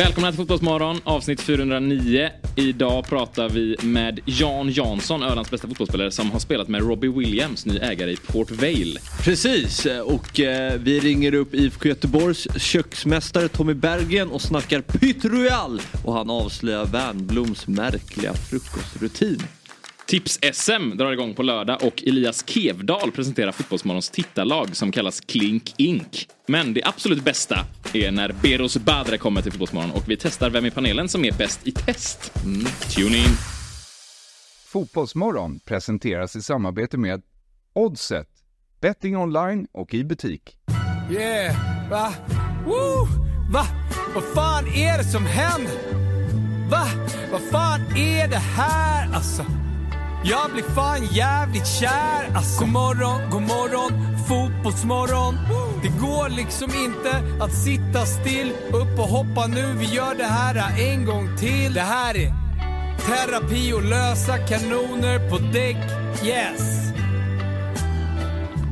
Välkomna till Fotbollsmorgon, avsnitt 409. Idag pratar vi med Jan Jansson, Ölands bästa fotbollsspelare som har spelat med Robbie Williams, ny ägare i Port Vale. Precis, och eh, vi ringer upp IFK Göteborgs köksmästare Tommy Bergen och snackar Pytt Royal och han avslöjar Wernblooms märkliga frukostrutin. Tips-SM drar igång på lördag och Elias Kevdal presenterar Fotbollsmorgons tittarlag som kallas Klink Ink. Men det absolut bästa är när Beros Badre kommer till Fotbollsmorgon och vi testar vem i panelen som är bäst i test. Mm. Tune in! Fotbollsmorgon presenteras i samarbete med Oddset, betting online och i butik. Yeah, va? Woo! Va? Vad fan är det som händer? Va? Vad fan är det här alltså? Jag blir fan jävligt kär Alltså god morgon, god morgon, fotbollsmorgon Det går liksom inte att sitta still Upp och hoppa nu, vi gör det här en gång till Det här är terapi och lösa kanoner på däck, yes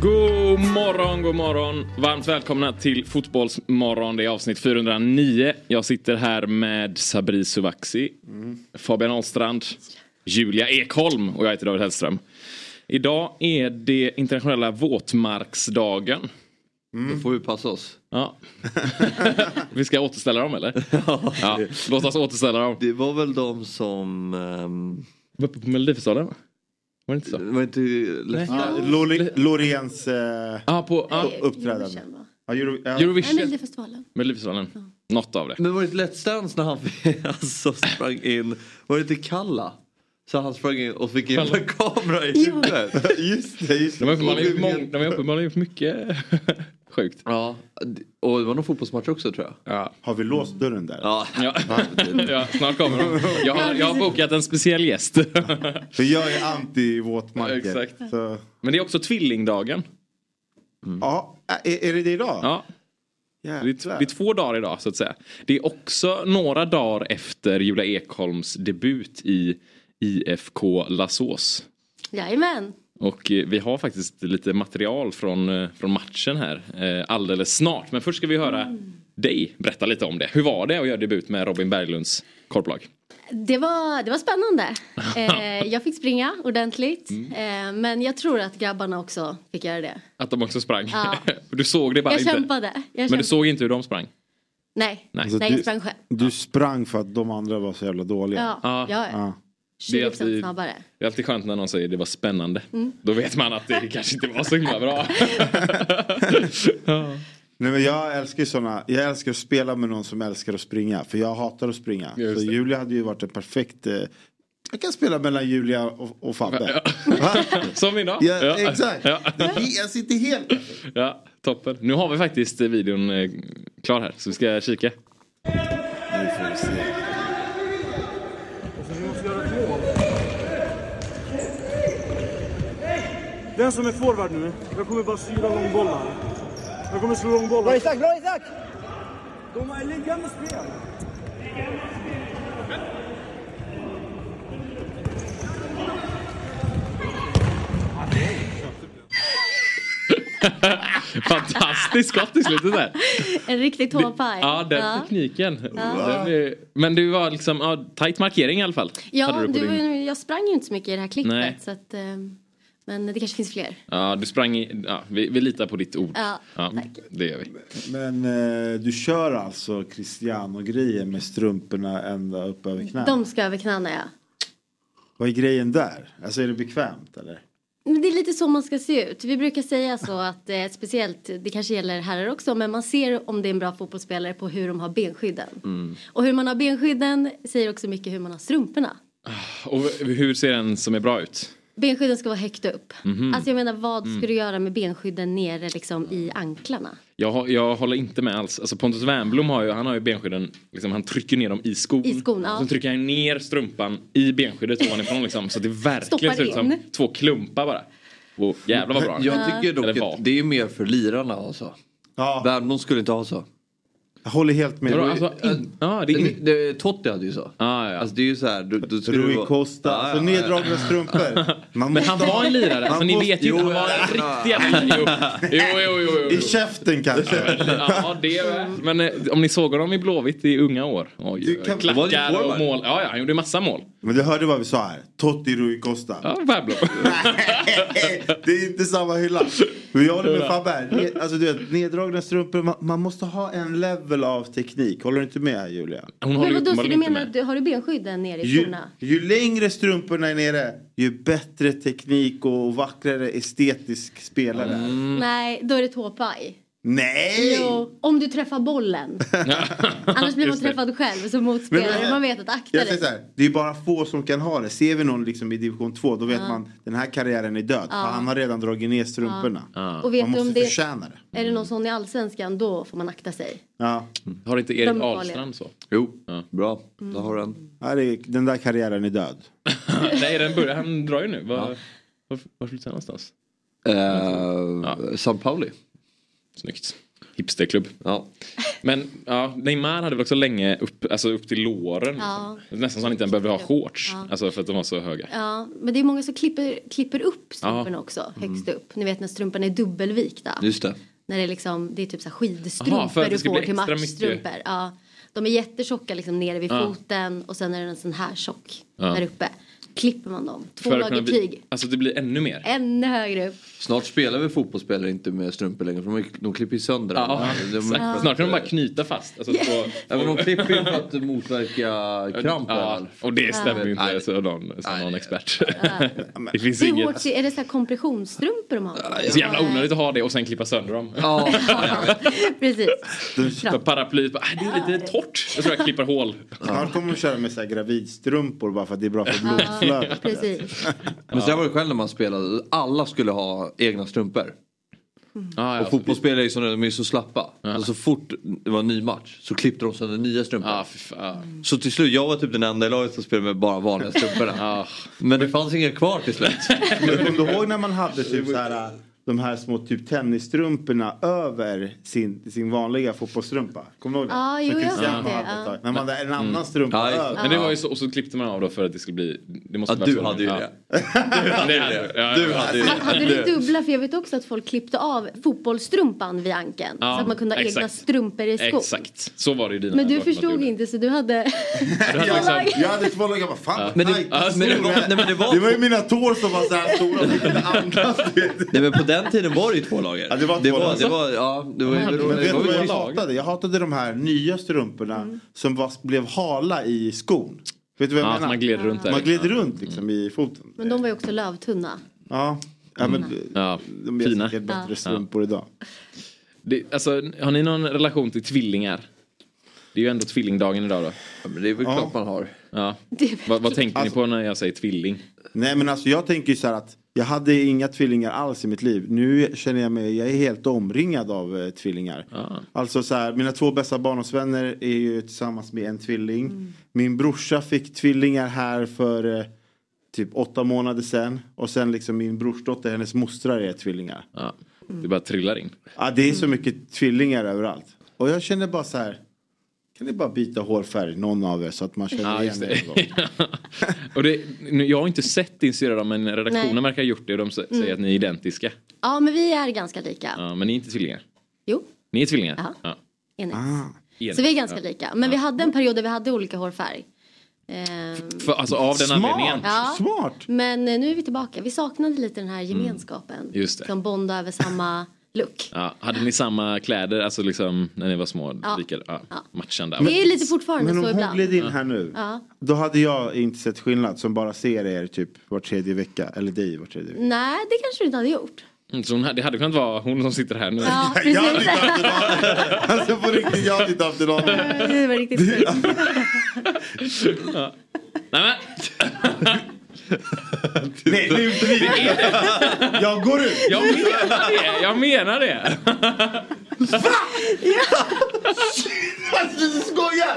God morgon, god morgon. Varmt välkomna till Fotbollsmorgon. Det är avsnitt 409. Jag sitter här med Sabri Suvaxi, mm. Fabian Ahlstrand, Julia Ekholm och jag heter David Hellström. Idag är det internationella våtmarksdagen. Mm. Då får vi passa oss. Ja. vi ska återställa dem eller? ja. ja. Låt oss återställa dem. Det var väl de som... Um... Var uppe på Melodifestivalen va? Var det inte så? Var inte Loreens ah, på, ah. uppträdande. Ja, Euro, ja. Eurovision. Melodifestivalen. Melodifestivalen. Ja. Något av det. Men var det inte Let's Dance när han alltså, sprang in? Var det inte Kalla? Så han sprang in och fick in en kamera i huvudet. just det, just det. De har uppenbarligen gjort mycket sjukt. Ja, och det var någon fotbollsmatch också tror jag. Ja. Har vi låst dörren där? Ja, ja. ja snart kommer de. Jag har, jag har bokat en speciell gäst. För jag är anti våtmarker. Exakt. Så. Men det är också tvillingdagen. Mm. Ja, är, är det det idag? Ja. Det är, det är, två dagar idag så att säga. Det är också några dagar efter Julia Ekholms debut i IFK Lasås. Jajamän. Och eh, vi har faktiskt lite material från, eh, från matchen här eh, alldeles snart. Men först ska vi höra mm. dig berätta lite om det. Hur var det att göra debut med Robin Berglunds korplag? Det var, det var spännande. jag fick springa ordentligt. Mm. men jag tror att grabbarna också fick göra det. Att de också sprang? Ja. du såg det bara jag inte? Kämpade. Jag men kämpade. du såg inte hur de sprang? Nej, Nej. Alltså, Nej jag sprang själv. Du sprang för att de andra var så jävla dåliga? Ja, ja. ja. ja. 20% alltid, snabbare. Det är alltid skönt när någon säger det var spännande. Mm. Då vet man att det kanske inte var så himla bra. ja. Nej, men jag älskar ju såna, jag älskar att spela med någon som älskar att springa. För jag hatar att springa. Så Julia hade ju varit en perfekt eh, jag kan spela mellan Julia och, och Fabbe. Ja. Som idag. Ja, ja. Exakt. Ja. Jag sitter helt Ja, toppen. Nu har vi faktiskt videon eh, klar här så vi ska kika. Nu får vi se. Den som är forward nu, jag kommer bara styra långbollar. Jag kommer slå långbollar. Bra Isak, bra Isak! De har liggande spel. Fantastiskt skott i slutet där. En riktig tåpaj. Ja, den ja. tekniken. Ja. Den men du var liksom, ja, tight markering i alla fall. Ja, du, din... jag sprang ju inte så mycket i det här klippet. Nej. Så att, um... Men det kanske finns fler. Ja, du sprang i, ja, vi, vi litar på ditt ord. Ja, ja tack. Det gör vi. Men eh, du kör alltså Cristiano-grejen med strumporna ända upp över knäna? De ska över knäna, ja. Vad är grejen där? Alltså är det bekvämt eller? Det är lite så man ska se ut. Vi brukar säga så att eh, speciellt, det kanske gäller herrar också, men man ser om det är en bra fotbollsspelare på hur de har benskydden. Mm. Och hur man har benskydden säger också mycket hur man har strumporna. Och hur ser en som är bra ut? Benskydden ska vara högt upp. Mm -hmm. Alltså jag menar vad ska mm. du göra med benskydden nere liksom i anklarna? Jag, jag håller inte med alls. Alltså Pontus Wernbloom har ju, han har ju benskydden, liksom, han trycker ner dem i skon. I skon ja. Sen trycker han ner strumpan i benskyddet ovanifrån liksom, så det verkligen ser ut som två klumpar bara. Och jävlar vad bra Jag tycker dock att det är mer för lirarna alltså. Ja. Värmdom skulle inte ha så. Jag håller helt med. Alltså, in, ah, det är in... det, Totti hade ju så. Ah, ja, Alltså det är ju så här. Skulle det Rui vara- Costa, Ja, så ja, neddragna strumpor. Man Men han var en lirare, alltså, ni vet ju, han var en riktig jävla jo. Jo, jo, jo, jo, I käften kanske. Ja, det är. Men eh, om ni såg honom i Blåvitt i unga år. Oj, Du kan-. Klackar det och mål. Ja, ja, han gjorde massa mål. Men du hörde vad vi sa här. Totti Rui Costa. Ja, Pablo. Det är inte samma hylla. Men jag håller med Fabbe Alltså du vet, neddragna strumpor. Man, man måste ha en level av teknik. Håller du inte med Julia? Hon Men ju vadå, så du menar att du, har du benskydden nere i Ju, skorna? ju längre strumporna är nere, ju bättre teknik och vackrare estetisk spelare. Mm. Nej, då är det tåpaj. Nej! Jo, om du träffar bollen. Annars blir man träffad själv som motspelare. Men- man vet att akta dig. här, det är bara få som kan ha det. Ser vi någon liksom i division 2 då vet man den här karriären är död. Han har redan dragit ner strumporna. Och vet Man du om måste det förtjäna det. är det någon sån i allsvenskan då får man akta sig. Ja. Har inte Erik. Ahlstrand så? Jo, Ja. bra. Då har du den. Ja, är, den där karriären är död. Nej, den börjar, han drar ju nu. Var, var, var flyttar han någonstans? Uh, San Pauli. Snyggt. Hipsterklubb. Ja. Men ja, Neymar hade väl också länge upp, alltså upp till låren. Ja. Liksom. Nästan så han inte behövde ha shorts. Ja. Alltså för att de var så höga. Ja, men det är många som klipper, klipper upp strumporna Ja. också högst upp. Ni vet när strumporna är dubbelvikta. Just det. När det är liksom, det är typ så här skidstrumpor Aha, du får till matchstrumpor. Ja, de är jättetjocka liksom nere vid Ja. foten och sen är den en sån här tjock Ja. där uppe. Klipper man dem, två bli, tyg, alltså det blir ännu mer. ännu högre upp. Snart spelar vi fotbollsspelare inte med strumpor längre för de, de klipper ju sönder Ja, alla. de, exakt. Snart kan de bara knyta fast. Alltså, två, Ja, men de klipper ju för att motverka kramp. Ja, och det stämmer ju inte Nej. så någon, Nej. någon expert. det finns Hur inget. hårt är det så här kompressionsstrumpor de har? Det är så jävla onödigt att ha det och sen klippa sönder dem. Ja, Precis. Paraplyet bara, "Äh, det är lite torrt. Jag tror jag klipper hål. Han kommer att köra med så här gravidstrumpor bara för att det är bra för blodflödet. Precis. Men så var det själv när man spelade. Alla skulle ha egna strumpor. Ah, ja. Och fotbollsspelare är de är så slappa. Så, så fort det var en ny match så klippte de sönder nya strumpor. Ja, fy fan. Så till slut, jag var typ den enda i laget som spelade med bara vanliga strumporna. Ja. Men det fanns inga kvar till slut. Men kommer du ihåg när man hade typ så här, de här små typ tennisstrumporna över sin, sin vanliga fotbollsstrumpa? Kommer du ihåg det? Ja, Som jo, jag vet det. När man hade en annan strumpa Ja, det. över. Men det var ju så, och så klippte man av då för att det skulle bli... Det måste Ja, du hade ju det. Det hade jag. Ja, Du hade ju Ha- det. Hade du dubbla? För jag vet också att folk klippte av fotbollsstrumpan vid ankeln. Ja, så att man kunde ha egna strumpor i skon. Exakt, så var det ju dina. Men du förstod inte så du hade... Du liksom, jag hade två lag, jag bara fan Men det- men det var- det det ju mina tår som var så här stora och kunde andas. du vet. Nej men på den tiden var det ju två lager. Ja, det var två det var, lager. det var, ja, det var, det var, Men vet du vad jag hatade? Jag hatade de här nya strumporna Mm. som var, blev hala i skon. Vet du vad jag ja, menar? man gled runt där. Man gled runt liksom i foten. Men de var ju också lövtunna. Ja, ja men Ja, de är fina. säkert bättre strumpor idag. Det, alltså, har ni någon relation till tvillingar? Det är ju ändå tvillingdagen idag då. ja, men det är väl Ja. klart man har. Ja. Vad, vad tänker Alltså- ni på när jag säger tvilling? Nej men alltså jag tänker ju så här att jag hade inga tvillingar alls i mitt liv. Nu känner jag mig, jag är helt omringad av eh, tvillingar. Ja. Alltså så här, mina två bästa barndomsvänner är ju tillsammans med en tvilling. Min brorsa fick tvillingar här för eh, typ åtta månader sedan. Och sen liksom min brorsdotter, hennes mostrar är tvillingar. Ja. Det bara trillar in. Ja, det är så mycket tvillingar överallt. Och jag känner bara så här. Kan ni bara byta hårfärg, någon av er, så att man känner Ja, igen er det. och det, nu, jag har inte sett din syrra men redaktionen Nej. verkar ha gjort det och de sä- säger att ni är identiska. Ja, men vi är ganska lika. Ja, men ni är inte tvillingar. Jo, Ni är tvillingar? Jaha. Ja. enigt. Ah. Så vi är ganska lika. Men vi hade en period där vi hade olika hårfärg. Ehm, För, alltså av den anledningen. Smart! Ja. Smart! Men eh, nu är vi tillbaka. Vi saknade lite den här gemenskapen. Mm. Just det. Som bonda över samma look. Ja, hade ni samma kläder, alltså liksom när ni var små? Ja. Lika, ja, Ja. Matchande? Det är lite fortfarande Men så om hon ibland. gled in här nu. Ja. Då hade jag inte sett skillnad som bara ser er typ var tredje vecka. Eller dig var tredje vecka. Nej, det kanske du inte hade gjort. Mm, Så hon, hade- det hade kunnat vara hon som sitter här nu. Ja, Jag hade precis. inte haft en aning. Alltså på riktigt, jag hade inte haft en aning. det var riktigt fint. Nej, men, Nej, nu blir det. Jag går ut. jag menar det! Jag menar det! Alltså du skojar!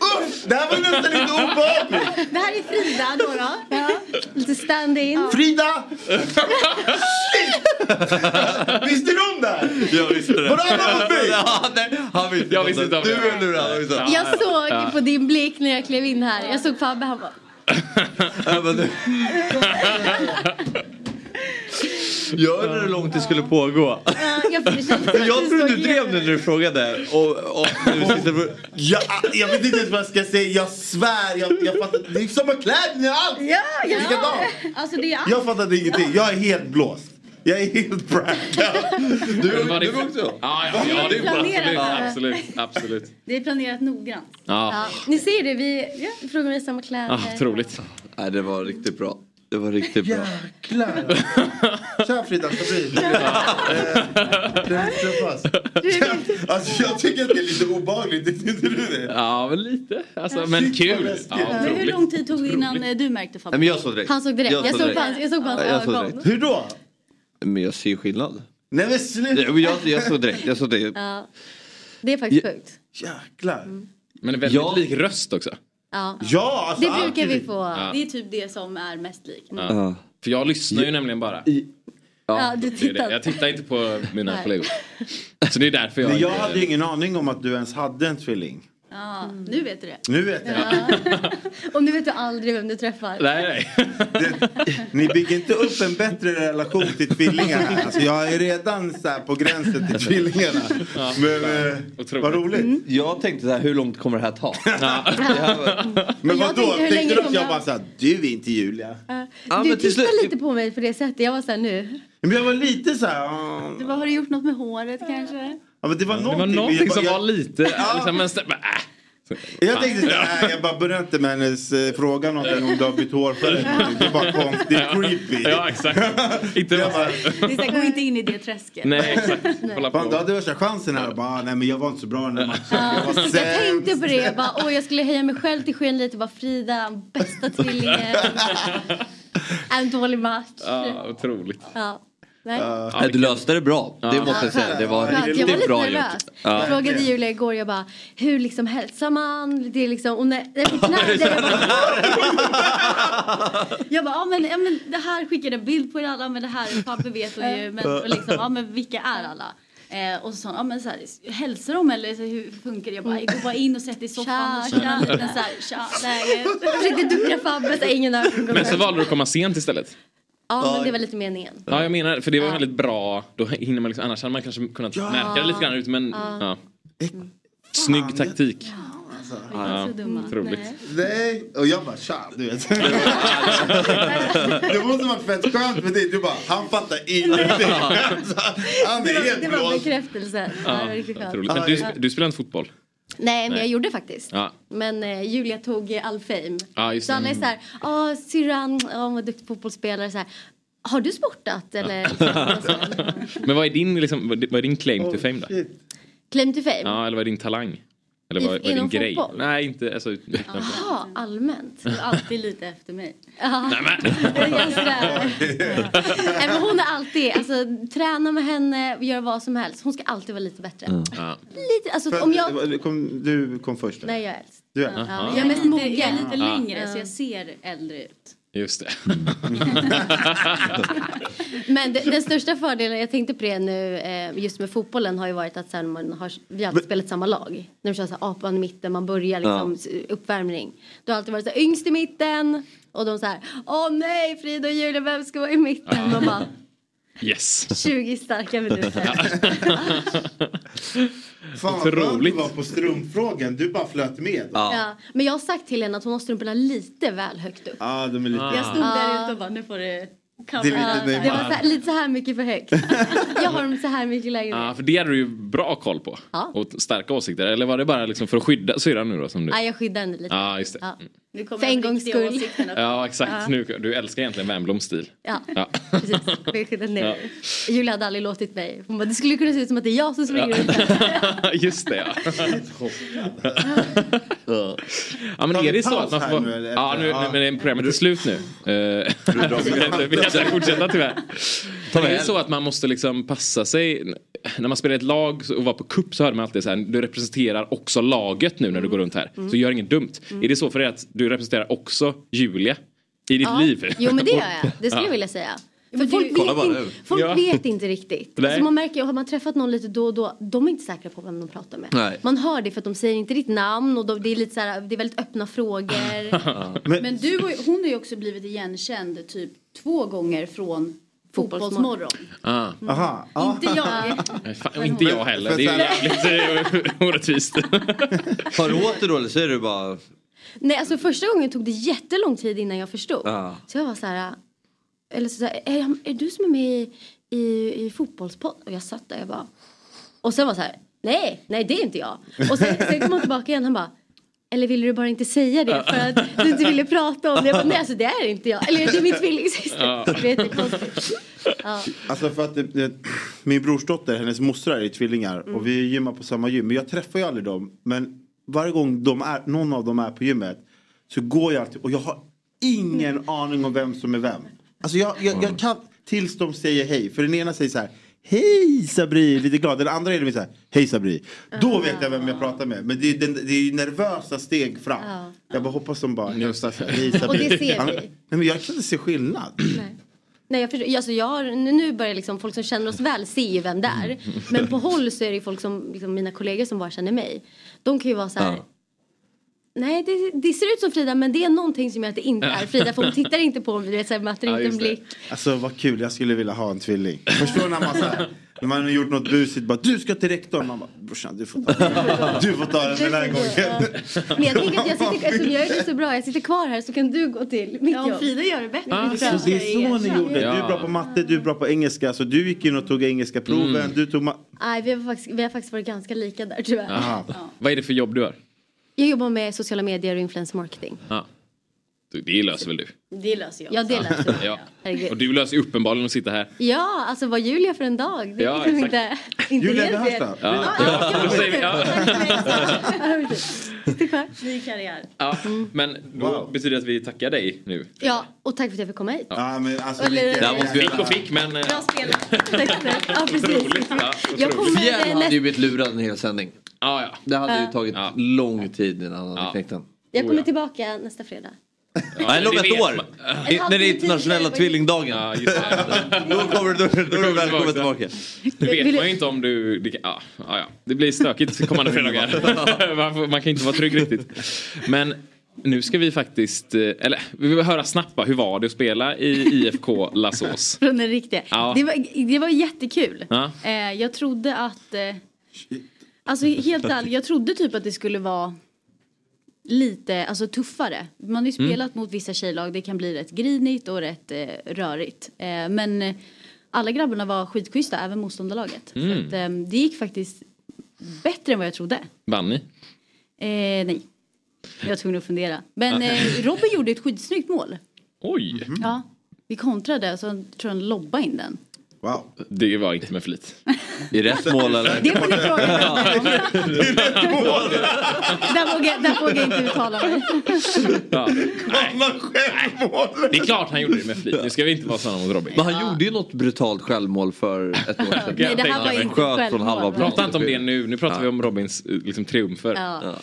Uff, det här var nästan lite obehagligt. Det här är Frida då. då. Ja. Lite stand-in. Frida! Visste du om det här? Jag visste det. Vadå, han var fake? Ja, nej, han visste Jag visste inte om Du det. är lurad. det. Jag såg på din blick när jag klev in här. Jag såg Fabbe, han bara Ja, men du- Jag undrar hur långt det skulle pågå. "Ja, jag som trodde du drev igenom." nu när du frågade. Och, och nu sitter du... Ja, jag vet inte ens vad jag ska säga. Jag svär. Jag, jag fattar. Det är samma kläder och allt. Ja, ja. Alltså det är allt. Jag fattade ingenting. Jag är helt blåst. Jag är helt braggad. Du, Var du också? Ja, ja, ja det är bra. Planerat. Absolut, absolut, absolut. Det är planerat noggrant. Ja, Ja, ni ser det, vi frågar om vi har samma kläder. ah, otroligt. Nej, det var riktigt bra. Det var riktigt bra. Jäklar. Tja Frida, träffas. Alltså jag tycker att det är lite obehagligt, tyckte inte du det? Ja, men lite. Alltså, men kul. Ja, Men hur lång tid tog det innan eh, du märkte Fabbe? men jag såg direkt. Han såg direkt. Jag, såg, på hans, jag såg på hans Ja, jag såg ögon. Hur då? Men jag ser ju skillnad. Nej men sluta. Nej, men Jag, jag såg direkt. Jag såg direkt. Ja. Det är faktiskt Ja. sjukt. Jäklar. Men det är väldigt Ja. lik röst också. Ja. Ja, alltså Det brukar vi få. Det är typ det som är mest lik. Ja. För jag lyssnar ju nämligen bara. Ja, du Det det. tittar. Jag tittar inte på mina kollegor. Så det är därför jag Men jag hade ju ingen aning om att du ens hade en tvilling. Ja, nu vet du det. Nu vet jag. Och nu vet du aldrig vem du träffar. Nej, nej. Ni bygger inte upp en bättre relation till tvillingar här. Alltså jag är redan så här på gränsen till tvillingarna. Men eh, vad roligt. Jag tänkte så här, hur långt kommer det här ta? Det här var- Men Jag vadå? tänkte, hur Tänkte du att kommer jag jag- bara såhär, du är inte Julia? Ja, Ja, du slut- lite på mig på det sättet. Jag var såhär nu. Men jag var lite såhär, ah. Du bara, har du gjort något med håret kanske? Ja, men det var Det någonting. var men någonting jag, som jag, var lite... Liksom, men, äh. jag tänkte såhär, jag bara började inte med hennes eh, fråga någonting om du har bytt hår för Det är bara konstigt, det är creepy. Ja, exakt. Inte Jag bara, Det är gå inte in i det träsket. Nej, exakt. Fan, du hade värsta chansen här bara, nej men jag var inte så bra i den här matchen. Jag var Jag tänkte på det. Jag, bara, åh, jag skulle höja mig själv till sken lite. Bara Frida, bästa tvillingen. En dålig match. Ja, otroligt. Ja. Nej. Nej, du löste det bra. Det måste jag säga. Det var Ja, jag var riktigt lite bra nervös. gjort. Jag frågade Julia igår, jag bara, hur liksom hälsar man? Det är liksom, och när, när jag fick knä, jag bara, Jag bara, ja men, ja, men det här skickade en bild på er alla, men det här, Fabbe vet hon ju, men och liksom, ja men vilka är alla? Eh, och så sa hon, ja men så här, hälsar de eller så, hur funkar det? Jag bara, gå bara in och sätt dig i soffan och Tja, kör en liten så här, tja, läget. jag försökte ducka Fabbe ingen ögon Men så valde du att komma sent istället. Ja, men det var lite meningen. Ja, jag menar, för det var väldigt bra. Då hinner man liksom, annars hade man kanske kunnat märka det lite grann ut, men ja. Snygg taktik. Ja, Så dumma. otroligt. Nej, och jag bara tja, du vet. det måste varit fett skönt med dig. Du bara, han fattar ingenting. Alltså, han Det är helt det var blåst. bekräftelse. Ja, det var riktigt skönt. Men du, du spelar inte fotboll? Nej, men Nej. jag gjorde faktiskt. Ja. Men eh, Julia tog eh, all fame. Ja, just så det. alla är så här, åh syrran, hon var duktig fotbollsspelare. Så här, har du sportat eller? Men vad är din, liksom, vad är din claim to fame då? Shit. Claim to fame? Ja, eller vad är din talang? Eller I- vad, vad är din grej? fotboll? Nej, inte alltså. Jaha, allmänt. Du är alltid lite efter mig. Nej, men. Jag sådär. Nej, men hon är alltid, alltså träna med henne, göra vad som helst. Hon ska alltid vara lite bättre. Ja. Lite, alltså För- om jag... du kom, du kom först. Nej, jag är äldst. Du är. Ja, jag är mest lite, mogen. jag är lite Ja. längre så jag ser äldre ut. Just det. Men det, den största fördelen, jag tänkte på det nu, eh, just med fotbollen har ju varit att sen man har, vi har alltid spelat samma lag. När de kör så här apan i mitten, man börjar liksom s- uppvärmning. Det har alltid varit så här, yngst i mitten. Och de så här, åh nej Frida och Julia, vem ska vara i mitten? Och bara, Yes. 20 starka minuter. Fan vad Otroligt. du var på strumpfrågan. Du bara flöt med. Ja, Ja. Men jag har sagt till henne att hon har strumporna lite väl högt upp. ah, de är lite... Jag stod där ute och bara, nu får du Det Ja, Neymar. det var så här, lite så här mycket för högt. Jag har dem så här mycket lägre Ja, för det hade du ju bra koll på. Ja. Och starka åsikter. Eller var det bara liksom för att skydda syrran nu då? Som du... Nej, jag skyddar henne lite. Ja, just det. Ja. Nu kommer För en gångs skull. Ja, exakt. Nu, du älskar egentligen Wernbloms stil. Ja, Ja. precis. Ner. Julia hade aldrig låtit mig. Hon bara, det skulle kunna se ut som att det är jag som springer runt här. Just det, ja. ja, men är det så att man får... nu? Ja, nu, Ja. men programmet är slut nu. Eh, vi kan inte, vi kan inte fortsätta tyvärr. Men är det så att man måste liksom passa sig? När man spelar ett lag och var på kupp så hörde man alltid så här, du representerar också laget nu när du går runt här. Så gör inget dumt. Är det så för dig att du representerar också Julia i ditt Ja. liv? Jo, men det gör jag. Det skulle Ja. jag vilja säga. För folk vet, nu. folk Ja. vet inte riktigt. Nej. Alltså man märker, har man träffat någon lite då och då, de är inte säkra på vem de pratar med. Nej. Man hör det för att de säger inte ditt namn och de, det, är lite så här, det är väldigt öppna frågor. Men du, har ju- hon har ju också blivit igenkänd typ två gånger från Fotbollsmorgon. Ah. Aha, ja. Inte jag. Nej, fan, inte jag heller. Det är ju jävligt orättvist. Tar du åt det då eller säger du bara... Nej, alltså första gången tog det jättelång tid innan jag förstod. Ja. Så jag var så här, eller så här, är, jag- är du som är med i, i, i fotbollspodd? Och jag satt där jag bara. Och sen var så här, nej, nej det är inte jag. Och sen, sen kom han tillbaka igen, han bara. Eller ville du bara inte säga det för att du inte ville prata om det? Jag bara, nej alltså det är inte jag. Eller det är min tvillingsyster. Ja. Det är. Ja. Alltså för att det, det, min brorsdotter, hennes mostrar är tvillingar Mm. och vi gymmar på samma gym. Men jag träffar ju aldrig dem. Men varje gång de är, någon av dem är på gymmet så går jag alltid och jag har ingen Mm. aning om vem som är vem. Alltså jag, jag, jag kan tills de säger hej. För den ena säger så här Hej Sabri, lite glad. Den andra är så här, hej Sabri. Då vet jag vem jag pratar med. Men det är, den, det är nervösa steg fram. Ja. Jag bara hoppas de bara hej Sabri. Och det ser vi. Nej men jag kan inte se skillnad. Nej. Nej, jag förstår. Alltså jag har, nu börjar liksom folk som känner oss väl se ju vem det är. Men på håll så är det ju folk som, liksom mina kollegor som bara känner mig. De kan ju vara så här. Ja. Nej, det, det ser ut som Frida men det är någonting som gör att det inte är Frida. För hon tittar inte på mig, du vet, möter Ja, inte en blick. Alltså vad kul, jag skulle vilja ha en tvilling. Förstår du när man så här, när man har gjort något busigt bara du ska till rektorn. Man bara brorsan du får ta den. Du får ta den den här gången. Men jag tänker att jag sitter, eftersom jag gör det så bra, jag sitter kvar här så kan du gå till mitt Ja, om jobb. Frida gör det bättre. Ah, det Så det är så ni gjorde. Du är bra på matte, du är bra på engelska. Så du gick in och tog engelska proven. Du tog ma- Nej, vi har, faktiskt, vi har faktiskt varit ganska lika där tyvärr. Aha. Vad är det för jobb du har? Jag jobbar med sociala medier och influencer marketing. Ja. Det löser väl du? Det löser jag. Ja, det löser jag. Ja. Och du löser uppenbarligen att sitta här. Ja, alltså vad Julia för en dag. Det är Ja, liksom inte, exakt. inte Julia helt fel. Behörstad. Ja. Ja, Då säger vi, ja. Ny karriär. Ja. Men då Wow. betyder det att vi tackar dig nu. Ja, och tack för att jag fick komma hit. Ja, men alltså, Eller- måste vi- Fick och fick men... eh, Bra spelat. Tack snälla. Ja, precis. Otroligt. Ja, Jag otroligt. hade ju blivit lurad en hel sändning. Ja, ja. Det hade ju tagit Ja. lång tid innan han hade Ja. knäckt den. jag Oh, kommer ja. tillbaka nästa fredag. Nej, det ett år. När det är internationella tvillingdagen. Ja, just det. Då kommer du, då, då välkommen tillbaka. Det vet Vill- man ju inte om du... Det, ja, ja, det blir stökigt kommande fredagar. man, kan inte vara trygg riktigt. Men nu ska vi faktiskt... eh, Eller vi vill höra snabbt hur var det att spela i IFK Lassås? Från den riktiga. Ja. Det, var, det var jättekul. Ja. Eh, jag trodde att... Eh, alltså helt ärligt, jag trodde typ att det skulle vara lite alltså, tuffare. Man har ju Mm. spelat mot vissa tjejlag, det kan bli rätt grinigt och rätt eh, rörigt. Eh, men alla grabbarna var skitschyssta, även motståndarlaget. Mm. Så att, eh, det gick faktiskt bättre än vad jag trodde. Vann ni? Eh, nej. Jag var tvungen att fundera. Men eh, Robin gjorde ett skitsnyggt mål. Oj! Ja. Vi kontrade och så tror jag han lobbade in den. Wow. Det var inte med flit. I rätt mål eller? Det får ni fråga Robin om. Där vågar, där vågar jag inte uttala mig. Ja. Det är klart han gjorde det med flit. Nu ska vi inte vara sådana mot Robin. Men han gjorde ju något brutalt självmål för ett år sedan. Nej, det här var inte Sköt från självmål. halva. Prata inte om det nu. Nu pratar vi om Robins eh, liksom, triumfer. Ja.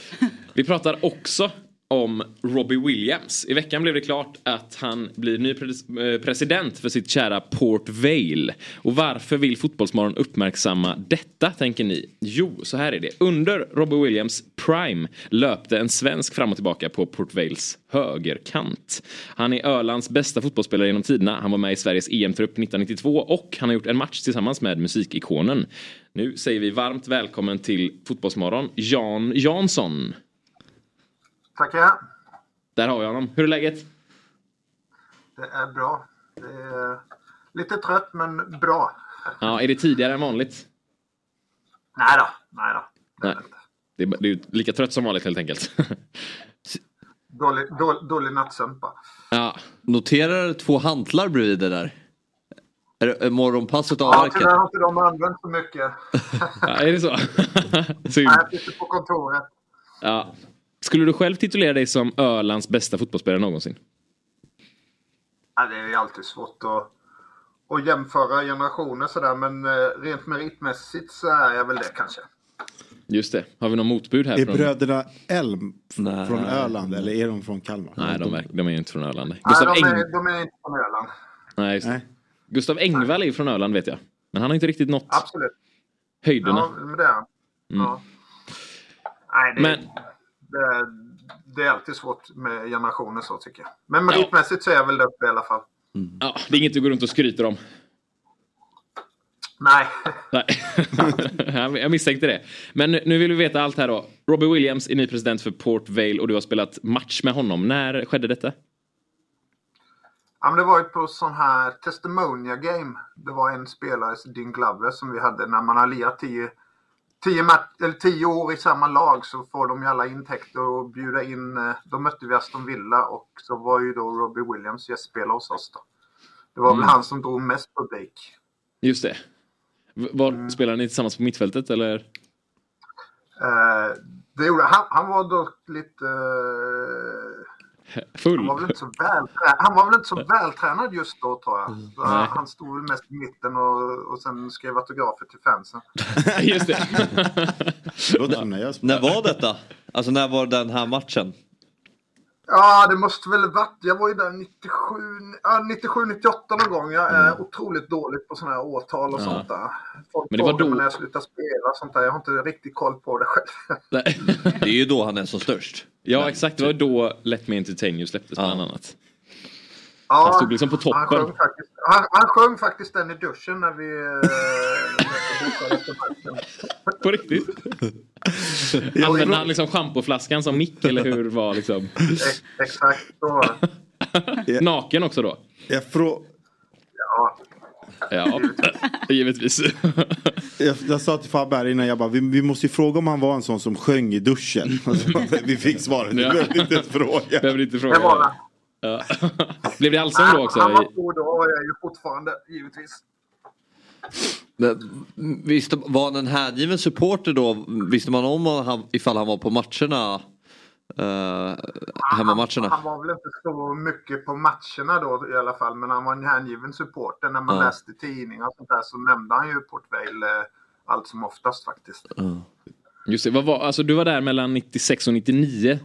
Vi pratar också om Robbie Williams. I veckan blev det klart att han blir ny eh, president för sitt kära Port Vale. Och varför vill Fotbollsmorgon uppmärksamma detta tänker ni? Jo, så här är det. Under Robbie Williams prime löpte en svensk fram och tillbaka på Port Vales högerkant. Han är Ölands bästa fotbollsspelare genom tiderna. Han var med i Sveriges EM-trupp 1992 och han har gjort en match tillsammans med musikikonen. Nu säger vi varmt välkommen till Fotbollsmorgon, Jan Jansson. Tackar. Där har jag honom. Hur är läget? Det är bra. Det är lite trött men bra. Ja, är det tidigare än vanligt? Nej då, nej då. Nej. Det är, det är lika trött som vanligt helt enkelt. Dålig, dålig, dålig nattsömn ja, Noterar två hantlar bredvid det där. Är det- Är morgonpasset Ja, avverkat? tyvärr har inte de använt så mycket. ja är det så? Nej, jag sitter på kontoret. Ja. Skulle du själv titulera dig som Ölands bästa fotbollsspelare någonsin? Ja, det är ju alltid svårt att, att jämföra generationer sådär men eh, rent meritmässigt så är jag väl det kanske. Just det. Har vi någon motbud här? Är från... bröderna Elm Nej. från Öland eller är de från Kalmar? Nej, de, verk- de är inte från Öland. Nej, Gustav de, Eng... är, de är inte från Öland. Nej, just det. Nej. Gustav Engvall är från Öland vet jag. Men han har inte riktigt nått Absolut. höjderna. Ja, men det är han. Mm. Ja. Nej, det, Men- det, det är alltid svårt med generationer så tycker jag. Men meritmässigt så är jag väl uppe i alla fall. Ja, det är inget du går runt och skryter om. Nej. Nej. Jag- misstänkte det. Men nu- vill vi veta allt här då. Robbie Williams är ny president för Port Vale och du har spelat match med honom. När skedde detta? Ja, men det var ju på sån här testimonia game. Det var en spelare, Dean Glover, som vi hade när man har lirat 10 tio, eller tio år i samma lag så får de ju alla intäkter och bjuda in. eh, Då mötte vi Aston Villa och så var ju då Robbie Williams gästspelare hos oss då. Det var Mm. väl han som drog mest publik. Just det. Var, Mm. Spelar ni tillsammans på mittfältet eller? Eh, det gjorde, han, han var dock lite... eh, Full? Han var, väl inte så vältränad, han var väl inte så vältränad just då tror jag. Så Mm. Nej. han stod väl mest i mitten och, och sen skrev autografer till fansen. Just det. När var detta? Alltså när var den här matchen? Ja, det måste väl varit. Jag var ju där 97, ja, 97 98 någon gång. Jag är otroligt dålig på sådana här årtal och Mm. Ja. sånt där. Folk Men det var då- när jag slutade spela och sånt där. Jag har inte riktigt koll på det själv. Det är ju då han är som störst. Ja exakt, det var då Let Me Entertain You släpptes bland annat. Ja, Han stod liksom på Han toppen. sjöng, faktiskt, han, han sjöng faktiskt den i duschen när vi... På riktigt? Använde han liksom schampoflaskan som mick eller hur var liksom? Ex- Exakt så var det. Naken också då? Jag, frå... Ja. Ja, givetvis. jag, jag sa till Fabbe här innan, jag bara, vi, vi måste ju fråga om han var en sån som sjöng i duschen. vi fick svaret, vi Ja. behövde inte ens fråga. Behöver inte Det var fråga. det. Ja. Blev det allsång då också? Han var stor då och jag är ju fortfarande, givetvis. Men, visste, var han en hängiven supporter då? Visste man om han, ifall han var på matcherna? Uh, hemmamatcherna? Han var väl inte så mycket på matcherna då i alla fall, men han var en hängiven supporter. När man Ja. läste tidningar och sånt där så nämnde han ju Port Vale eh, allt som oftast faktiskt. Just det, vad var, alltså du var där mellan 96 och 99.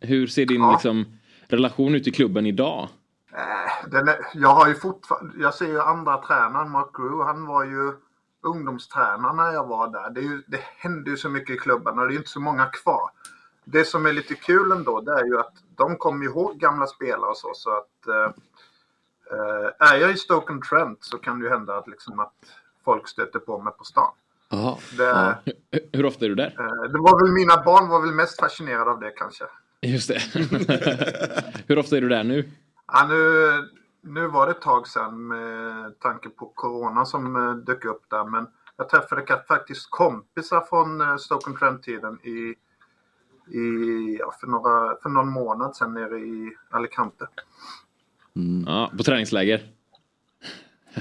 Hur ser din liksom, relation ut i klubben idag? Eh, är, jag har ju fortfarande, jag ser ju andra tränaren, Mark Grew, han var ju ungdomstränare när jag var där. Det, är ju, det händer ju så mycket i klubben och det är inte så många kvar. Det som är lite kul ändå det är ju att de kommer ihåg gamla spelare och så. så att, eh, eh, är jag i Stoke-on-Trent så kan det ju hända att, liksom att folk stöter på mig på stan. Aha. Det, Hur, hur ofta är du där? eh, det var väl mina barn var väl mest fascinerade av det kanske. Just det. hur ofta är du där nu? Ja, nu, nu var det ett tag sedan med tanke på Corona som eh, dök upp där. Men jag träffade faktiskt kompisar från eh, Stoke-on-Trent-tiden i, i, ja, för, några, för någon månad sedan nere i Alicante. Ja, på träningsläger?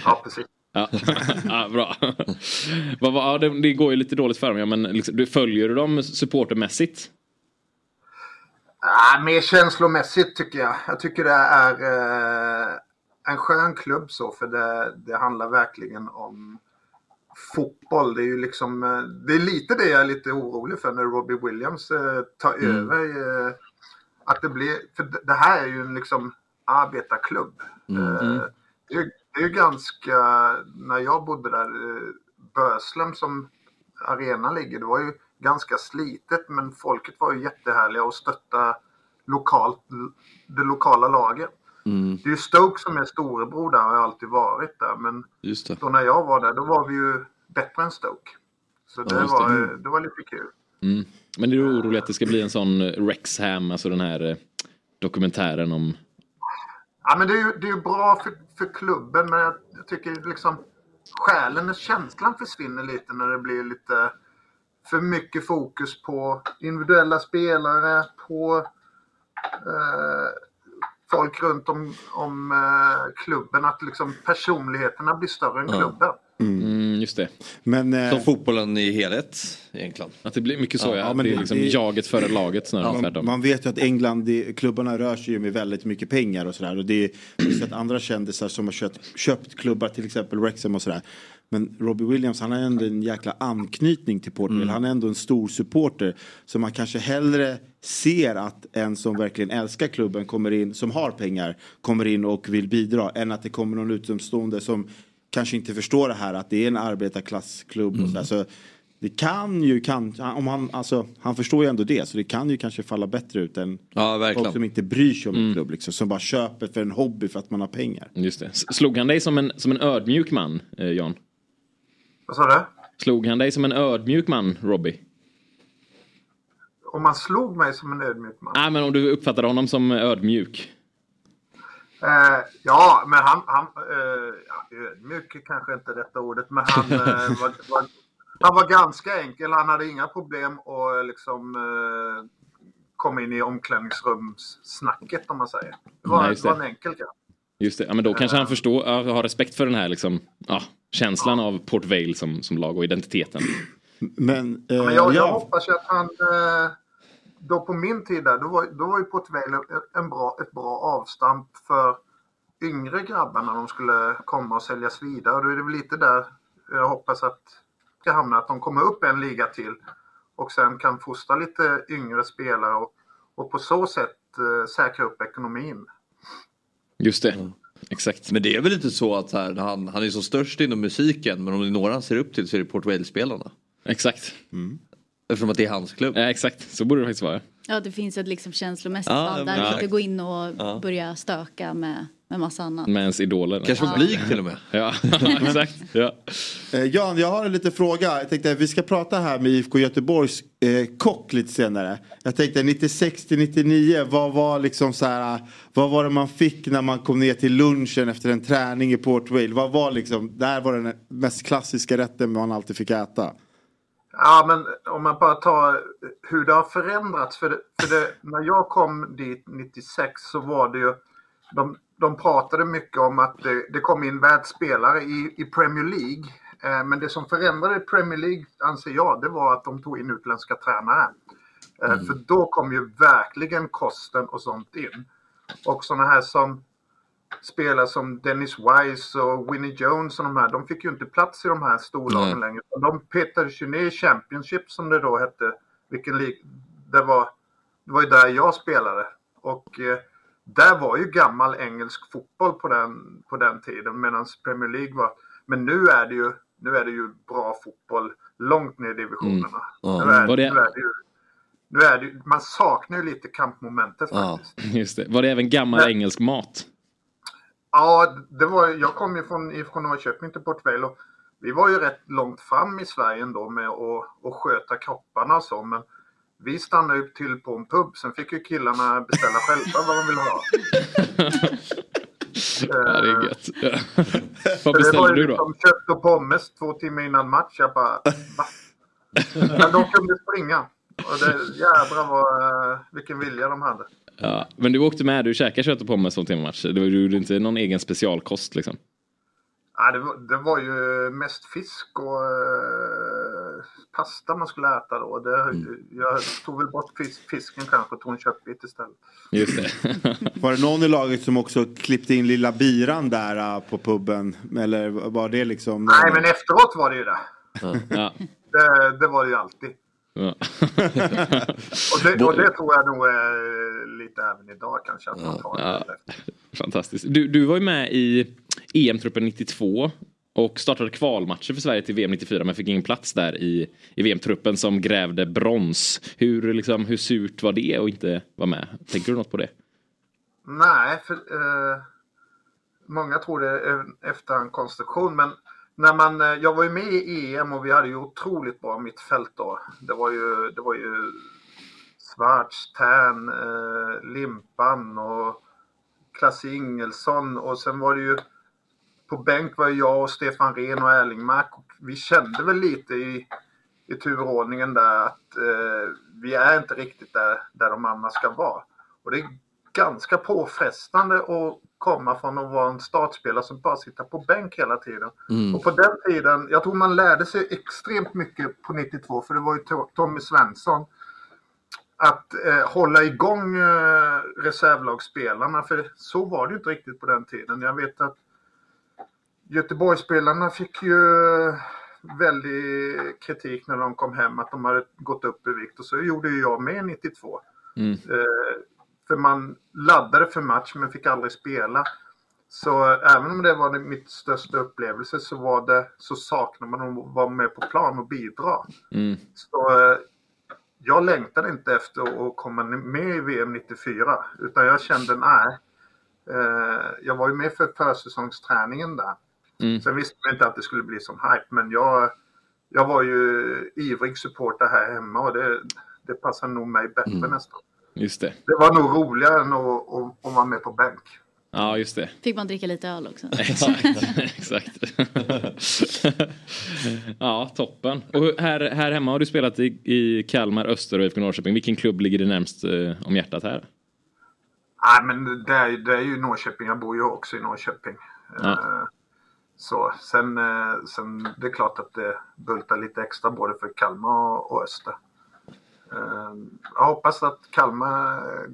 Ja, precis. Ja, ja bra. Ja, det, det går ju lite dåligt för dem, ja, men liksom, du följer du dem supportermässigt? Ah, mer känslomässigt tycker jag. Jag tycker det är eh, en skön klubb så för det, det handlar verkligen om fotboll. Det är ju liksom, eh, det är lite det jag är lite orolig för när Robbie Williams eh, tar Mm. över. Eh, att det blir, för det, här är ju en liksom arbetarklubb. Mm. Eh, det, är, det är ju ganska, när jag bodde där, eh, Böslem som arenan ligger, det var ju ganska slitet men folket var ju jättehärliga och stötta lokalt, det lokala laget. Mm, Det är ju Stoke som är storebror där och har alltid varit där men då när jag var där då var vi ju bättre än Stoke. Så det, Ja, det. var, Mm. det var lite kul. Mm. Men är du orolig att det ska bli en sån Rexham, alltså den här eh, dokumentären om... Ja, men det är ju, det är ju bra för, för klubben men jag, jag tycker liksom själen och känslan försvinner lite när det blir lite för mycket fokus på individuella spelare, på eh, folk runt om, om eh, klubben. Att liksom personligheterna blir större än klubben. Mm, just det. Men, eh, Som fotbollen i helhet egentligen. Att det blir mycket så ja. Ja, men det är liksom det- jaget före laget snarare än Man, man vet ju att England, det, klubbarna rör sig ju med väldigt mycket pengar och sådär. Och det är sett andra kändisar som har köpt, köpt klubbar, till exempel Wrexham och sådär. Men Robbie Williams han har ändå en jäkla anknytning till Portugal. Han är ändå en stor supporter. Så man kanske hellre ser att en som verkligen älskar klubben kommer in, som har pengar, kommer in och vill bidra. Än att det kommer någon utomstående som kanske inte förstår det här att det är en arbetarklassklubb. Och sådär. Så det kan ju, kan, om han, alltså, han förstår ju ändå det, så det kan ju kanske falla bättre ut än Ja, verkligen. folk som inte bryr sig om en klubb. Liksom, som bara köper för en hobby för att man har pengar. Just det. Slog han dig som en, som en ödmjuk man, eh, Jan? Vad sa du? Slog han dig som en ödmjuk man, Robbie? Om man slog mig som en ödmjuk man? Nej, men om du uppfattade honom som ödmjuk. Eh, ja, men han, han eh, ja, ödmjuk kanske inte rätta ordet, men han, eh, var, var, han var ganska enkel. Han hade inga problem att liksom eh, komma in i omklädningsrumssnacket om man säger. Det var, Nej, det var en enkel grabb. Just det. Ja, men då kanske han förstår, ja, har respekt för den här liksom, ja, känslan av Port Vale som, som lag och identiteten. Men, eh, Men jag, jag ja, hoppas ju att han... Eh, då på min tid där, då var, då var ju Port Vale en bra, ett bra avstamp för yngre grabbar när de skulle komma och säljas vidare. Och då är det väl lite där jag hoppas att det ska hamna, att de kommer upp en liga till och sen kan fostra lite yngre spelare och, och på så sätt eh, säkra upp ekonomin. Just det. Exakt. Men det är väl inte så att här, han, han är så störst inom musiken men om det är några han ser upp till så är det Port Vale-spelarna. Exakt. Eftersom att det är hans klubb. Ja, exakt, så borde det faktiskt vara. Ja, det finns ett liksom känslomässigt Ja, band där. exakt. Inte gå in och Ja. börja stöka med, med massa annat. Med ens idoler. Kanske publik till och med. Ja, exakt. Ja. eh, Jan, jag har en liten fråga. Jag tänkte att vi ska prata här med IFK Göteborgs eh, kock lite senare. Jag tänkte 96 till 99, vad var liksom så här, vad var det man fick när man kom ner till lunchen efter en träning i Port Vale? Vad var liksom, där var den mest klassiska rätten man alltid fick äta. Ja, men om man bara tar hur det har förändrats. För, det, för det, när jag kom dit 96 så var det ju... De, de pratade mycket om att det, det kom in världsspelare i, i Premier League. Eh, men det som förändrade Premier League, anser jag, det var att de tog in utländska tränare. Eh, För då kom ju verkligen kosten och sånt in. Och sådana här som spelare som Dennis Wise och Winnie Jones och de här, de fick ju inte plats i de här storlagen längre. De petades ju ner i Championship som det då hette. Vilken det var, det var ju där jag spelade. Och eh, där var ju gammal engelsk fotboll på den, på den tiden medan Premier League var... Men nu är det ju, nu är det ju bra fotboll långt ner i divisionerna. Ja. Nu, är, Var det- nu är det ju, nu är det ju, man saknar ju lite kampmomentet Ja. faktiskt. Just det. Var det även gammal Nej. engelsk mat? Ja, det var, jag kom ju från IFK Norrköping till Port Vale och vi var ju rätt långt fram i Sverige ändå med att, att sköta kropparna och så. Men vi stannade upp till på en pub. Sen fick ju killarna beställa själva vad de ville ha. Ja, det är gött. Ja. Vad Så det var beställde ju du då? liksom kött och pommes två timmar innan match. Jag bara, va? Men de kunde springa. Och det, jädrar vad, eh, vilken vilja de hade. Ja. Men du åkte med, du käkade kött och pommes som timmatch. Det var du gjorde inte någon egen specialkost liksom? Ja, det, var, det var ju mest fisk och eh, pasta man skulle äta då. Det, Jag tog väl bort fisk, fisken kanske och tog en köttbit istället. Just det. Var det någon i laget som också klippte in lilla biran där äh, på puben? Eller var det liksom? Nej, men efteråt var det ju det. ja. Det, det var det ju alltid. Ja. Och det, och det tror jag nog är lite även idag kanske. Att man tar Ja. det. Fantastiskt. Du, du var ju med i EM-truppen 92 och startade kvalmatcher för Sverige till VM 94 men fick ingen plats där i, i VM-truppen som grävde brons. Hur, liksom, hur surt var det att inte vara med? Tänker du något på det? Nej, för eh, många tror det är en efterhandskonstruktion. Men när man, eh, jag var ju med i EM och vi hade ju otroligt bra mittfält då. Det var ju, det var ju Svarts, Tern, eh, Limpan och Klasse Ingelsson. Och sen var det ju på bänk var ju jag och Stefan Rehn och Erlingmark. Och vi kände väl lite i, i turordningen där att eh, vi är inte riktigt där, där de andra ska vara. Och det ganska påfrestande att komma från att vara en startspelare som bara sitter på bänk hela tiden. Mm. Och på den tiden, jag tror man lärde sig extremt mycket på 92 för det var ju To- Tommy Svensson. Att eh, hålla igång eh, reservlagsspelarna för så var det ju inte riktigt på den tiden. Jag vet att Göteborgsspelarna fick ju väldig kritik när de kom hem att de hade gått upp i vikt och så gjorde ju jag med 92. Mm. Eh, för man laddade för match men fick aldrig spela. Så även om det var mitt största upplevelse så, var det, så saknade man att vara med på plan och bidra. Mm. Så jag längtade inte efter att komma med i VM 94 utan jag kände nej. Eh, jag var ju med för försäsongsträningen där. Mm. Sen visste man inte att det skulle bli sån hype men jag, jag var ju ivrig supporter här hemma och det, det passade nog mig bättre Mm. nästan. Just det. Det var nog roligare än att, att, att vara med på bänk. Ja, just det. Fick man dricka lite öl också. Exakt. Exakt. ja, toppen. Och här, här hemma har du spelat i, i Kalmar, Öster och IFK Norrköping. Vilken klubb ligger det närmst eh, om hjärtat här? Nej men det är, det är ju Norrköping, jag bor ju också i Norrköping. Ja. Eh, Så sen, eh, sen det är klart att det bultar lite extra både för Kalmar och- och Öster. Eh, Jag hoppas att Kalmar eh,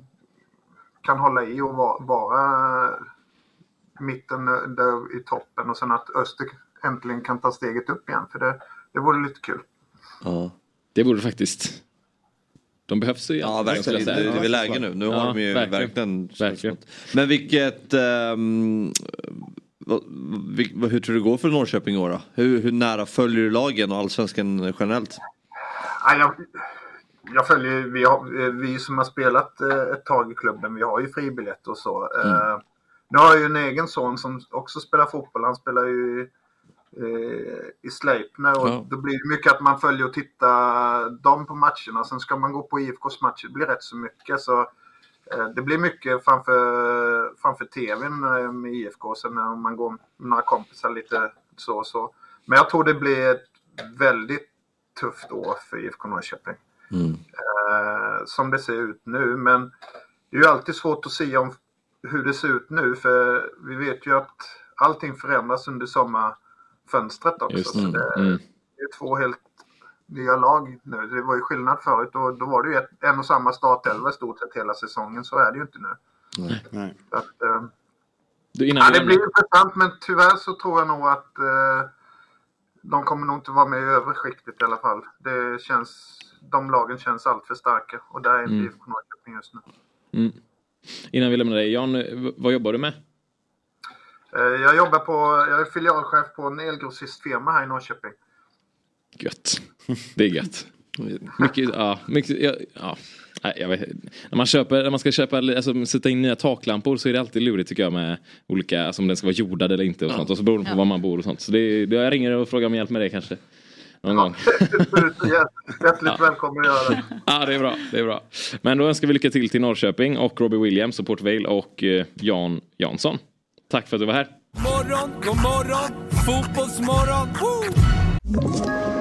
kan hålla i och va- vara mitten där i toppen och sen att Öster äntligen kan ta steget upp igen för det, det vore lite kul. Ja. Det borde faktiskt. De behövs ju Ja, verkligen. Det, det är väl läge nu. Nu Ja, har de ju verkligen. verkligen... Verkligen. Men vilket... ehm, vad- hur tror du det går för Norrköping i år då? Hur, hur nära följer du lagen och allsvenskan generellt? Nej, jag, jag följer, vi, har, eh, vi som har spelat eh, ett tag i klubben, vi har ju fribiljett och så. Eh, Nu har jag ju en egen son som också spelar fotboll. Han spelar ju i Sleipner och Ja. då blir det mycket att man följer och tittar dem på matcherna. Sen ska man gå på IFKs matcher, det blir rätt så mycket. Så det blir mycket framför, framför tvn med IFK. Sen när man går med några kompisar lite så och så. Men jag tror det blir ett väldigt tufft år för IFK Norrköping. Eh, som det ser ut nu. Men det är ju alltid svårt att se om hur det ser ut nu. För vi vet ju att allting förändras under sommarfönstret också. Just Så det. det, Mm. det är två helt nya lag nu. Det var ju skillnad förut och då var det ju ett, en och samma startelva i stort sett hela säsongen. Så är det ju inte nu. Nej. Så att, eh, Du, innan ja, det blir intressant men tyvärr så tror jag nog att eh, de kommer nog inte vara med i övre skiktet i alla fall. Det känns, de lagen känns allt för starka och där är inte Mm. IFK Norrköping just nu. Mm. Innan vi lämnar dig, Jan, vad jobbar du med? Eh, Jag jobbar på, jag är filialchef på en elgrossistfirma här i Norrköping. Gött. Det är gött. Mycket, ja, mycket, ja, ja. Nej, jag vet, när, man köper, när man ska köpa, alltså, sätta in nya taklampor så är det alltid lurigt tycker jag med olika, alltså om den ska vara jordad eller inte och sånt. Och så beror det på Ja. var man bor och sånt. Så det, det, jag ringer och frågar om hjälp med det kanske. Någon gång. Hjärt- Hjärtligt välkommen att göra det. Ja, det är bra. Det är bra. Men då önskar vi lycka till till Norrköping och Robbie Williams och Port Vale och eh, Jan Jansson. Tack för att du var här. Morgon, god morgon, fotbollsmorgon. Woo!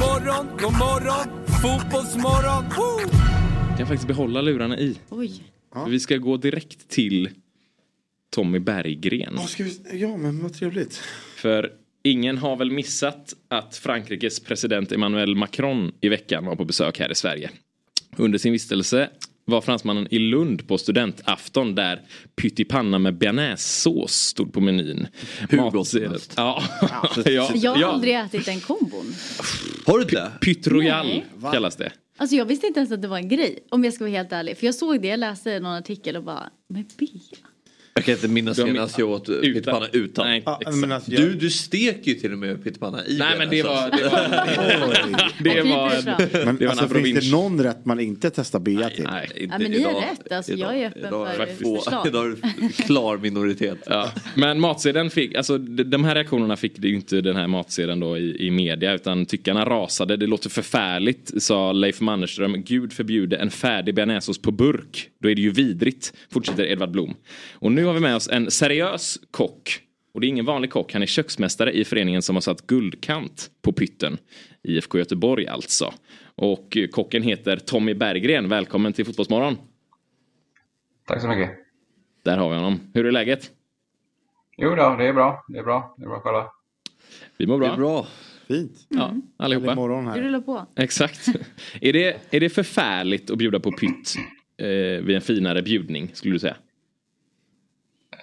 Morgon, god morgon, fotbollsmorgon. Woo! Jag kan faktiskt behålla lurarna i. Oj. För vi ska gå direkt till Tommy Berggren. Ja, ska vi, ja, men vad trevligt. För ingen har väl missat att Frankrikes president Emmanuel Macron i veckan var på besök här i Sverige. Under sin vistelse var fransmannen i Lund på studentafton där pyttipanna med bearnaisesås stod på menyn. Hur gott Mat- som helst. Ja. ja. Jag har ja. aldrig ätit den kombon. Har du inte det? Pytt Royal kallas det. Alltså jag visste inte ens att det var en grej. Om jag ska vara helt ärlig. För jag såg det, jag läste någon artikel och bara, men bea? Jag kan inte minnas senast jag åt pyttipanna utan. Nej, men alltså, jag- Du, du steker ju till och med pyttipanna i Nej men det alltså. var... Det var, det var, Men det var en alltså, finns det någon rätt man inte testar bea till? Nej, inte Ja, men ni idag. har rätt, alltså, jag är öppen idag för är få- förslag. Idag är det klar minoritet. Ja. Men matsedeln fick, alltså de de här reaktionerna fick det ju inte den här matsedeln då i, i media utan tyckarna rasade. Det låter förfärligt sa Leif Mannerström. Gud förbjude en färdig bearnaisesås på burk. Då är det ju vidrigt, fortsätter Edvard Blom. Och nu har vi med oss en seriös kock. Och det är ingen vanlig kock, han är köksmästare i föreningen som har satt guldkant på pytten. IFK Göteborg alltså. Och kocken heter Tommy Berggren. Välkommen till Fotbollsmorgon. Tack så mycket. Där har vi honom. Hur är läget? Jo då, det är bra. Det är bra. Det är bra själva. Vi mår Det bra. är bra. Fint. Ja, allihopa. Härlig morgon Du här. rullar på. Exakt. är, det, är det förfärligt att bjuda på pytt eh, vid en finare bjudning, skulle du säga?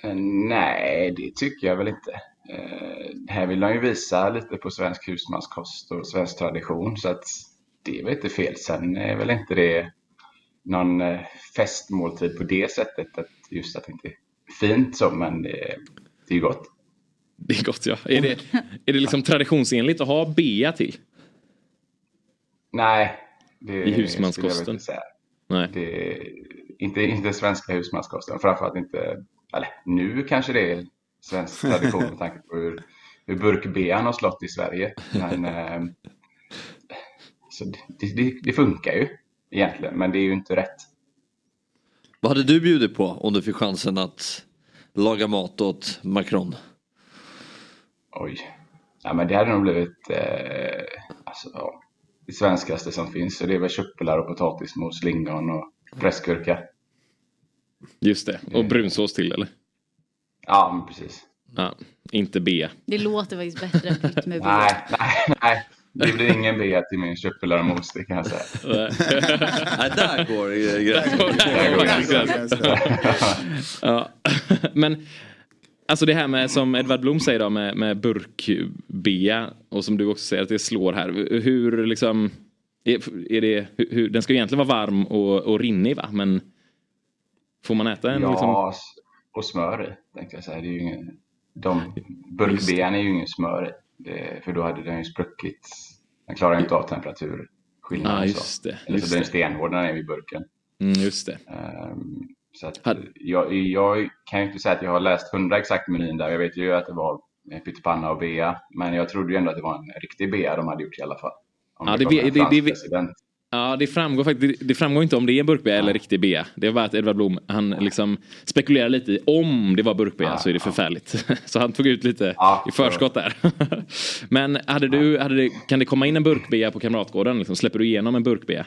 Eh, Nej, det tycker jag väl inte. Eh, här vill de ju visa lite på svensk husmanskost och svensk tradition så att det är väl inte fel. Sen är väl inte det någon eh, festmåltid på det sättet att just att det inte är fint så men det, det är ju gott. Det är gott ja. Är det, är det liksom traditionsenligt att ha bea till? Nej, det I husmanskosten? Nej. Det inte, inte svenska husmanskosten, framförallt inte, eller nu kanske det är svensk tradition med tanke på hur, hur burkbean har slått i Sverige. Men eh, så det, det, det funkar ju egentligen, men det är ju inte rätt. Vad hade du bjudit på om du fick chansen att laga mat åt Macron? Oj. Ja, men det hade nog blivit eh, alltså, ja, det svenskaste som finns. Så det är väl köttbullar och potatismos, lingon och pressgurka. Just det. Och brunsås till eller? Ja, men precis. Ja, inte bea. Det låter faktiskt bättre än pytt med bea. Nej, nej, nej. Det blir ingen bea till min köttbullar och mos, det kan jag säga. Nej, där går gränsen. Ja. Men alltså det här med som Edvard Blom säger då med, med burkbea och som du också säger att det slår här. Hur liksom är, är det, hur, den ska egentligen vara varm och, och rinnig va? Men får man äta en Ja, liksom? och smör tänkte jag säga. Det är ju ingen, de, burkbean är ju ingen smör. Det, för då hade den ju spruckit. Den klarar inte av temperaturskillnaden. Så. just det, Eller just så blir den det. stenhård när den är i burken. Mm, just det. Ehm, så att, jag, jag kan ju inte säga att jag har läst hundra exakt menyn där. Jag vet ju att det var pyttipanna och bea. Men jag trodde ju ändå att det var en riktig bea de hade gjort i alla fall. Om Ja, det det- det- president. Ja, det framgår faktiskt. Det, framgår inte om det är burkbea eller riktig bea. Det var bara att Edvard Blom, han liksom spekulerar lite i om det var burkbea Ja, så är det ja. förfärligt. Så han tog ut lite Ja, i förskott där. Men hade du, hade det, kan det komma in en burkbea på Kamratgården? Liksom, släpper du igenom en burkbea?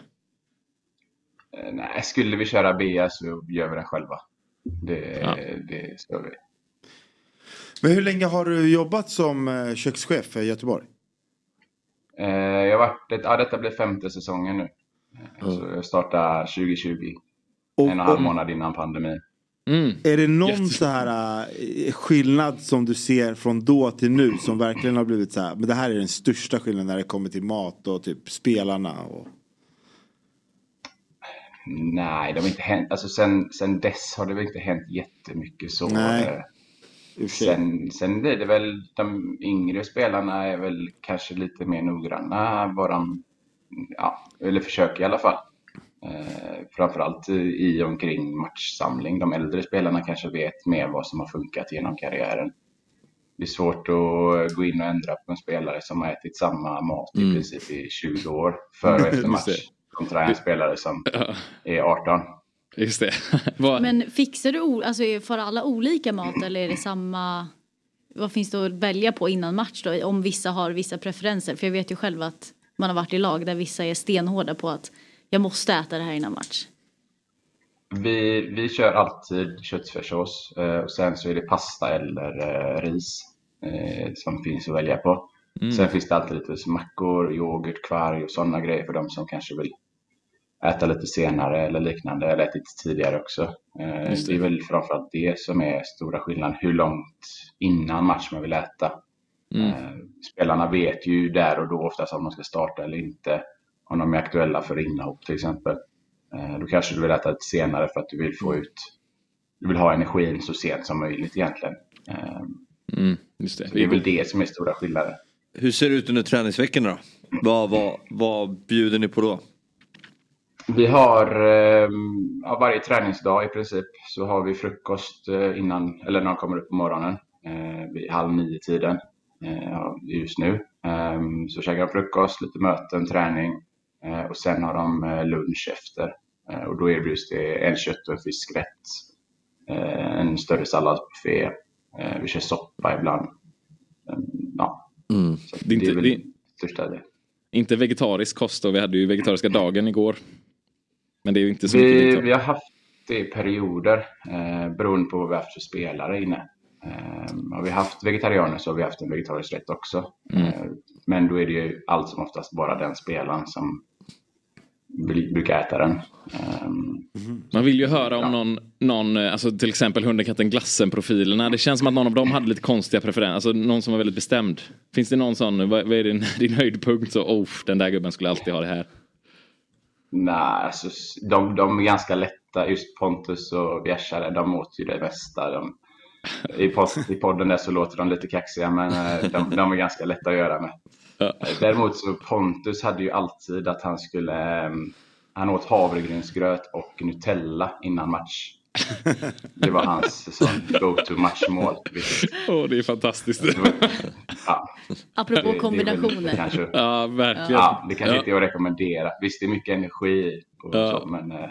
Eh, Nej, skulle vi köra bea så gör vi den själva. Det, Ja. det ska vi. Men hur länge har du jobbat som eh, kökschef i Göteborg? Eh, jag varit, det, ja, detta blir femte säsongen nu. Eh, Så jag startade 2020. Och, en och en halv månad innan pandemin. Mm. är det någon så här eh, skillnad som du ser från då till nu som verkligen har blivit så här, men det här är den största skillnaden när det kommer till mat och typ spelarna och Nej, det har inte hänt. Alltså sen, sen dess har det väl inte hänt jättemycket så. Nej, Sen, sen blir det väl, de yngre spelarna är väl kanske lite mer noggranna vad de, ja, eller försöker i alla fall. Eh, framförallt i och omkring matchsamling. De äldre spelarna kanske vet mer vad som har funkat genom karriären. Det är svårt att gå in och ändra på en spelare som har ätit samma mat i Mm. princip i 20 år före och efter match. Kontra en spelare som är 18. Just det. Men fixar du, alltså får alla olika mat eller är det samma? Vad finns det att välja på innan match då? Om vissa har vissa preferenser. För jag vet ju själv att man har varit i lag där vissa är stenhårda på att jag måste äta det här innan match. Vi, vi kör alltid köttfärssås eh, och sen så är det pasta eller eh, ris eh, som finns att välja på. Mm. Sen finns det alltid lite mackor, yoghurt, kvarg och sådana grejer för de som kanske vill äta lite senare eller liknande eller ätit tidigare också. Eh, Just det. det. är väl framförallt det som är stora skillnaden, hur långt innan match man vill äta. Mm. Eh, Spelarna vet ju där och då oftast om de ska starta eller inte. Om de är aktuella för inhopp till exempel. Eh, Då kanske du vill äta lite senare för att du vill få ut du vill ha energin så sent som möjligt egentligen. Eh, Mm, just det. det är väl det som är stora skillnader. Hur ser det ut under träningsveckorna då? Vad, vad, vad bjuder ni på då? Vi har eh, ja, varje träningsdag i princip så har vi frukost eh, innan, eller när de kommer upp på morgonen eh, vid halv nio tiden ja, just nu. Eh, så käkar de frukost, lite möten, träning och sen har de lunch efter. Och då erbjuds det en kött och en fiskrätt, en större salladsbuffé, vi kör soppa ibland. Eh, ja, så Det är inte- väl det- största det. Inte vegetarisk kost och vi hade ju vegetariska dagen igår. Men det är ju inte så mycket Vi, vegetarisk. vi har haft det i perioder eh, beroende på vad vi har haft för spelare inne. Eh, har vi haft vegetarianer så har vi haft en vegetarisk rätt också. Mm. Eh, men då är det ju allt som oftast bara den spelaren som brukar äta den. Eh, Man vill ju höra om någon, någon eh, alltså till exempel Hunden, katten, glassen-profilerna. Det känns som att någon av dem hade lite konstiga preferenser. Alltså någon som var väldigt bestämd. Finns det någon sån, vad, vad är din, din höjdpunkt? Så, oh, den där gubben skulle alltid ha det här. Nej, alltså, de, de är ganska lätta. Just Pontus och Bjärsare, de åt ju det mesta. De, i, pod, I podden där så låter de lite kaxiga men eh, de, de är ganska lätta att göra med. Ja. Däremot så Pontus hade ju alltid att han skulle, eh, han åt havregrynsgröt och Nutella innan match. Det var hans sån go-to matchmål. Åh, det är fantastiskt. Ja, Apropå det- det kombinationer. kanske- Ja, verkligen. Ja, det kanske Ja. inte är att rekommendera. Visst, det är mycket energi och Ja. så, men eh,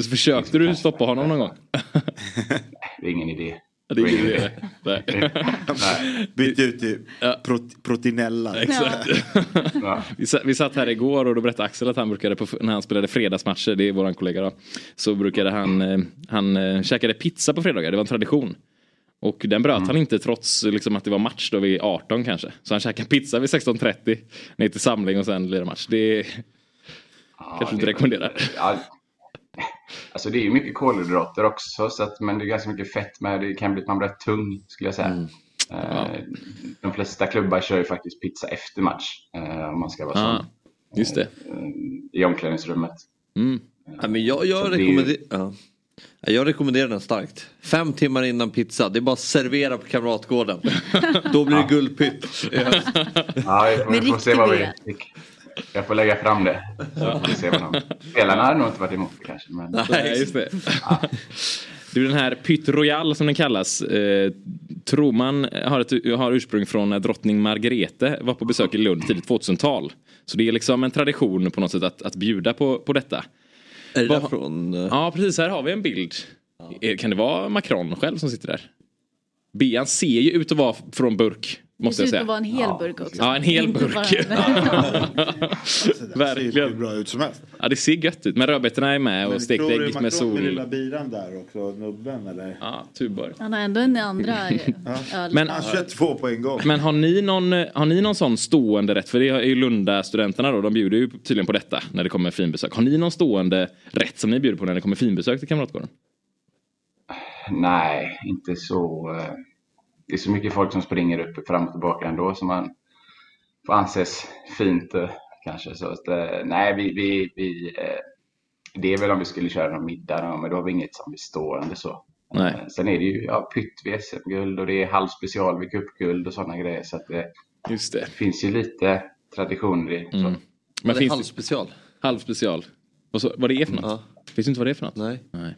Så försökte du stoppa honom någon gång? det är ingen idé. Det är ingen idé. Nej. Byt ut till prot proteinella. Exakt. vi, satt, vi satt här igår och då berättade Axel att han brukade, på, när han spelade fredagsmatcher, det är våran kollega då, så brukade han, eh, han eh, käkade pizza på fredagar, det var en tradition. Och den bröt han inte trots liksom, att det var match då vid 18 kanske. Så han käkade pizza vid 16.30 ner till samling och sen lirade match. Det kanske inte rekommenderar. Ja, alltså det är ju mycket kolhydrater också, så att, men det är ganska mycket fett med. Det kan bli att man blir rätt tung skulle jag säga. Eh, De flesta klubbar kör ju faktiskt pizza efter match. eh, Om man ska vara Ah, sån. just det. Eh, I omklädningsrummet. Mm. Ja, men jag, jag, rekommenderar, ja. Ja, jag rekommenderar den starkt. Fem timmar innan pizza, det är bara att servera på Kamratgården. Då blir det guldpytt. Ja, vi får, Med vi får se vad vi... ved. Jag får lägga fram det. Så får vi se vad de... Spelarna hade nog inte varit emot det kanske. Men... Nej, just det. Du, den här Pytt Royal som den kallas, eh, tror man har, ett, har ursprung från när drottning Margrethe var på besök i Lund tidigt 2000-tal. Så det är liksom en tradition på något sätt att, att bjuda på, på detta. Är det Vad- där från... eh, Ja, precis. Här har vi en bild. Eh, Kan det vara Macron själv som sitter där? Bean ser ju ut att vara från burk, Det måste ser jag ut att vara en hel burk också. Ja, en hel Inte burk. bara- Verkligen. hur bra ut som helst. Ja, det ser gött ut. Men rödbetorna är med och Men stekt ägg med sol. lilla biran där också, nubben eller? Ja, Tuborg. Han har ändå en andra öl. Men- Han kör två på en gång. Men har ni, någon, har ni någon sån stående rätt? För det är ju Lunda-studenterna då, de bjuder ju tydligen på detta när det kommer finbesök. Har ni någon stående rätt som ni bjuder på när det kommer finbesök till Kamratgården? Nej, inte så. Det är så mycket folk som springer upp fram och tillbaka ändå som man får anses fint eh, kanske. Så att, eh, nej, vi, vi, vi, eh, det är väl om vi skulle köra någon middag, då, men då har vi inget som blir stående så. Nej. Sen är det ju ja, pytt vid SM-guld och det är halvspecial vid cupguld och sådana grejer. Så att det, Just det. finns ju lite traditioner i. Så. Men det är finns halvspecial. Halvspecial. Och så, vad det är för något? Finns det inte vad det är för något? Nej. Nej.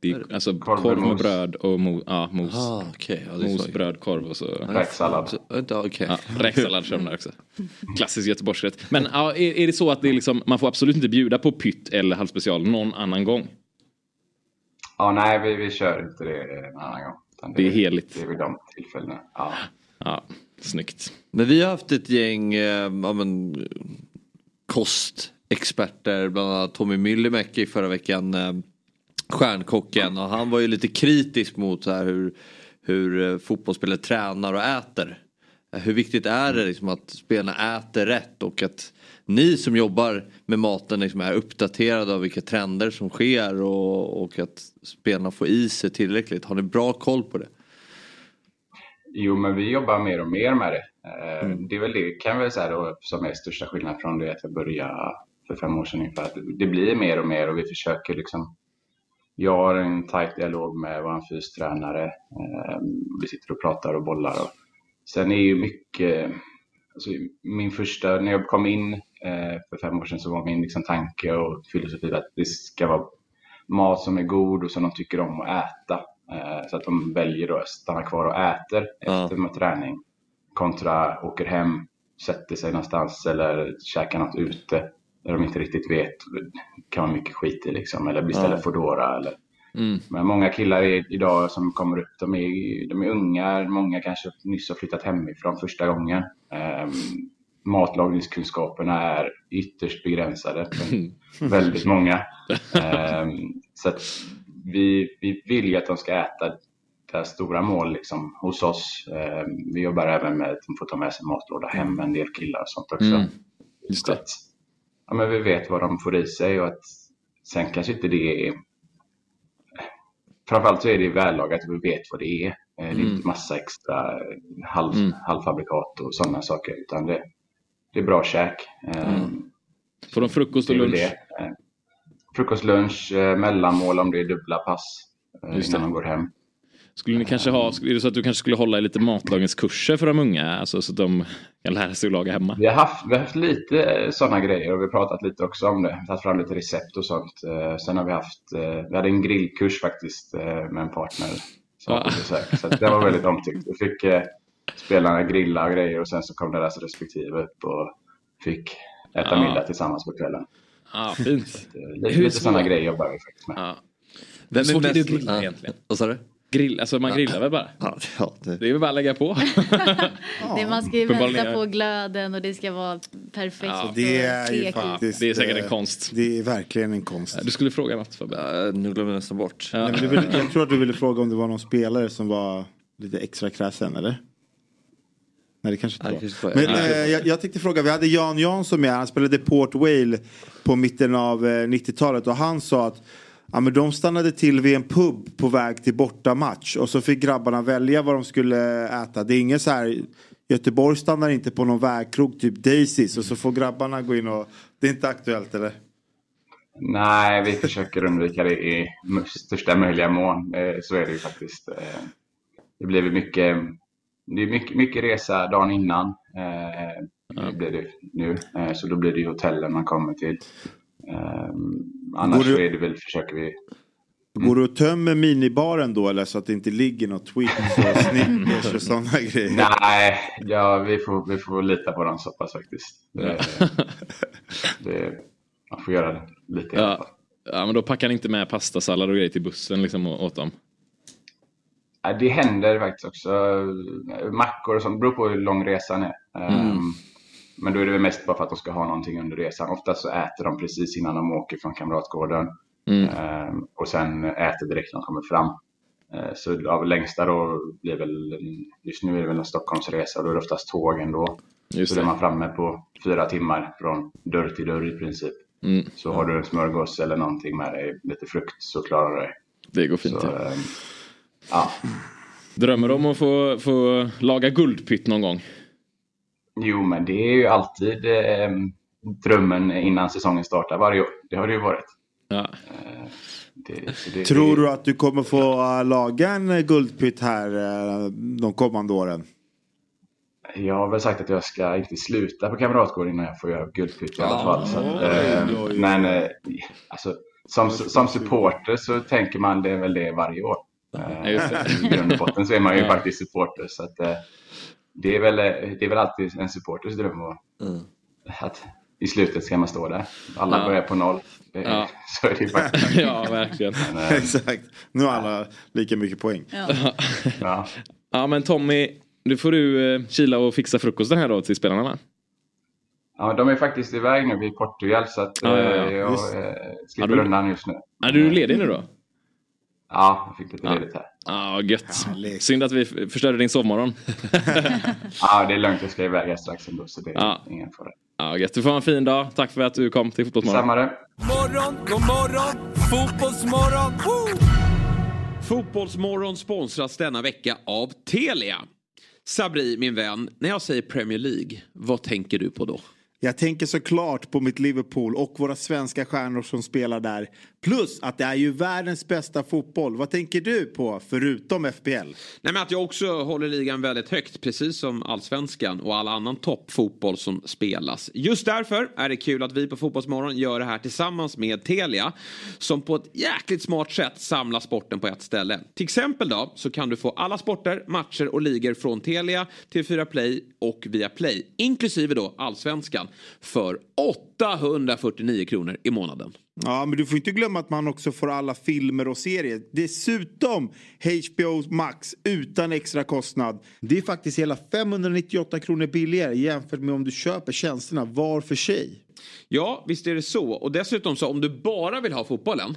Det är alltså Korv korv, med mos. bröd och mo, ja, mos. Ah, okej. Ja, det mos, så. bröd, korv och så... Räksallad. Så- okej. Ja, räksallad kör de där också. Klassisk Göteborgsrätt. Men ja, är, är det så att det är liksom, man får absolut inte bjuda på pytt eller halvspecial någon annan gång? Ja, nej, vi, vi kör inte det en annan gång. Utan Det är heligt. Det är vid de tillfällena. Ja. Ja, snyggt. Men vi har haft ett gäng eh, ja, men, kostexperter, bland annat Tommy Myllymäki förra veckan. Eh, stjärnkocken och han var ju lite kritisk mot så här hur, hur eh, fotbollsspelare tränar och äter. Hur viktigt är det liksom att spelarna äter rätt och att ni som jobbar med maten liksom är uppdaterade av vilka trender som sker och, och att spelarna får i sig tillräckligt. Har ni bra koll på det? Jo, men vi jobbar mer och mer med det. Eh, Mm. Det är väl det kan jag säga då, som är största skillnaden från det att jag började för fem år sedan ungefär. Det blir mer och mer och vi försöker liksom jag har en tajt dialog med vår fystränare. Eh, vi sitter och pratar och bollar. Och, sen är ju mycket, alltså, min första, när jag kom in eh, för fem år sedan så var min liksom, tanke och filosofi att det ska vara mat som är god och som de tycker om att äta. Eh, så att de väljer att stanna kvar och äter efter med träning kontra åker hem, sätter sig någonstans eller käkar något ute där de inte riktigt vet. Det kan vara mycket skit i liksom eller beställer Ja. Foodora eller Mm. men många killar är, idag som kommer upp, de är, de är unga, många kanske nyss har flyttat hemifrån första gången. Um, matlagningskunskaperna är ytterst begränsade för väldigt många. Ehm, så vi, vi vill ju att de ska äta det här stora mål liksom, hos oss. Ehm, vi jobbar även med att de får ta med sig matlåda hem, en del killar och sånt också. Mm. Just att, ja, men vi vet vad de får i sig och att sen kanske inte det är Framförallt så är det vällagat och vi vet vad det är. Eh, Det är Mm. inte massa extra halv, Mm. halvfabrikat och sådana saker utan det, det är bra käk. Eh, Får de frukost och lunch? det. Eh, Frukost, lunch, mellanmål om det är dubbla pass Just innan det. de går hem. Skulle ni kanske ha, är det så att du kanske skulle hålla i lite matlagningskurser för de unga? Alltså så att de kan lära sig att laga hemma? Vi har haft, vi har haft lite sådana grejer och vi har pratat lite också om det. Tagit fram lite recept och sånt. Eh, Sen har vi haft, eh, vi hade en grillkurs faktiskt eh, med en partner som var på besök. Så att det var väldigt omtyckt. Vi fick eh, spelarna grilla och grejer och sen så kom deras respektive upp och fick äta Ja. middag tillsammans på kvällen. Ja, fint. Lite, Hur lite sådana grejer jobbar vi faktiskt med. Ja. Vem är Hur svårt är mest- att grilla Ja. egentligen? Vad sa du? Grill, alltså man grillar väl bara? Ja, ja, det... Det är väl bara att lägga på. Det, man ska ju vänta på glöden och det ska vara perfekt. Ja, Det är ju faktiskt... Det är säkert en eh, konst. Det är verkligen en konst. Du skulle fråga något Fabian. Ja, nu glömde jag nästan bort. Nej, men du ville, jag tror att du ville fråga om det var någon spelare som var lite extra kräsen, eller? Nej, det kanske inte Nej, var. det kanske inte Men. Nej. eh, jag, jag tänkte fråga, vi hade Jan Jansson med, han spelade Port Vale på mitten av eh, 90-talet och han sa att ja, men de stannade till vid en pub på väg till bortamatch och så fick grabbarna välja vad de skulle äta. Det är ingen så här, Göteborg stannar inte på någon vägkrog typ Daisys och så får grabbarna gå in och, det är inte aktuellt eller? Nej, vi försöker undvika det i största möjliga mån. Eh, Så är det ju faktiskt. Eh, Det blir mycket, det är mycket, mycket resa dagen innan. Eh, Det blir det nu. Så då blir det ju hotellen man kommer till. Annars du- är det väl, försöker vi Går du och tömmer minibaren då eller så att det inte ligger något Twix och Snickers och sådana grejer? Nej, ja, vi, får, vi får lita på dem så pass faktiskt. Det, det, man får göra det lite i alla fall. Ja. ja, men då packar ni inte med pastasallad och grejer till bussen liksom åt dem? Ja, Det händer faktiskt också. Mackor och sånt, beror på hur lång resan är. Mm. Ehm, Men då är det väl mest bara för att de ska ha någonting under resan. Ofta så äter de precis innan de åker från Kamratgården. Mm. Ehm, Och sen äter direkt när de kommer fram. Ehm, Så av längsta då blir väl, just nu är det väl en Stockholmsresa och då är det oftast tåg ändå. Just så då är det. man framme på fyra timmar från dörr till dörr i princip. Mm. Så har du en smörgås eller någonting med dig, lite frukt, så klarar du dig. Det går fint. Så, ja. ehm, ja. Drömmer om att få, få laga guldpytt någon gång? Jo, men det är ju alltid eh, drömmen innan säsongen startar varje år. Det har det ju varit. Ja. Eh, det, det, Tror du att du kommer få laga en guldpytt här äh, de kommande åren? Jag har väl sagt att jag ska inte sluta på Kamratgården innan jag får göra guldpytt i alla Ja. fall. Så att, eh. Men eh, alltså, som, som supporter så tänker man det är väl det varje år. Eh. I grund och botten så är man ju Ja. faktiskt supporter. Så att, eh, det, är väl, det är väl alltid en supporters dröm att, Mm. att i slutet ska man stå där. Alla Ja. börjar på noll. Det, Ja. Så är det ju faktiskt. ja, verkligen. Men, eh, Exakt. Nu har alla lika mycket poäng. Ja. ja. Ja, men Tommy, nu får du eh, kila och fixa frukosten här då till spelarna va? Ja, de är faktiskt iväg nu vid Portugal så att Ja, ja, ja. eh, jag Just. Ja, slipper du- undan just nu. Är du ledig nu då? Ja, jag fick lite Ja. ledigt här. Ja, gött. Härligt. Synd att vi förstörde din sovmorgon. Ja, det är lugnt. Jag ska iväg här strax ändå så det är Ja. ingen fara. Ja, gött. Du får ha en fin dag. Tack för att du kom till Fotbollsmorgon. Samma det. Morgon, god morgon, fotbollsmorgon. Woo! Fotbollsmorgon sponsras denna vecka av Telia. Sabri, min vän, när jag säger Premier League, vad tänker du på då? Jag tänker såklart på mitt Liverpool och våra svenska stjärnor som spelar där. Plus att det är ju världens bästa fotboll. Vad tänker du på förutom FPL? Nej, men att jag också håller ligan väldigt högt, precis som allsvenskan och all annan toppfotboll som spelas. Just därför är det kul att vi på Fotbollsmorgon gör det här tillsammans med Telia som på ett jäkligt smart sätt samlar sporten på ett ställe. Till exempel då så kan du få alla sporter, matcher och ligor från Telia, TV4 Play och via Play, inklusive då allsvenskan, för 849 kronor i månaden. Ja, men du får inte glömma att man också får alla filmer och serier. Dessutom HBO Max utan extra kostnad. Det är faktiskt hela 598 kronor billigare jämfört med om du köper tjänsterna var för sig. Ja, visst är det så. Och dessutom så om du bara vill ha fotbollen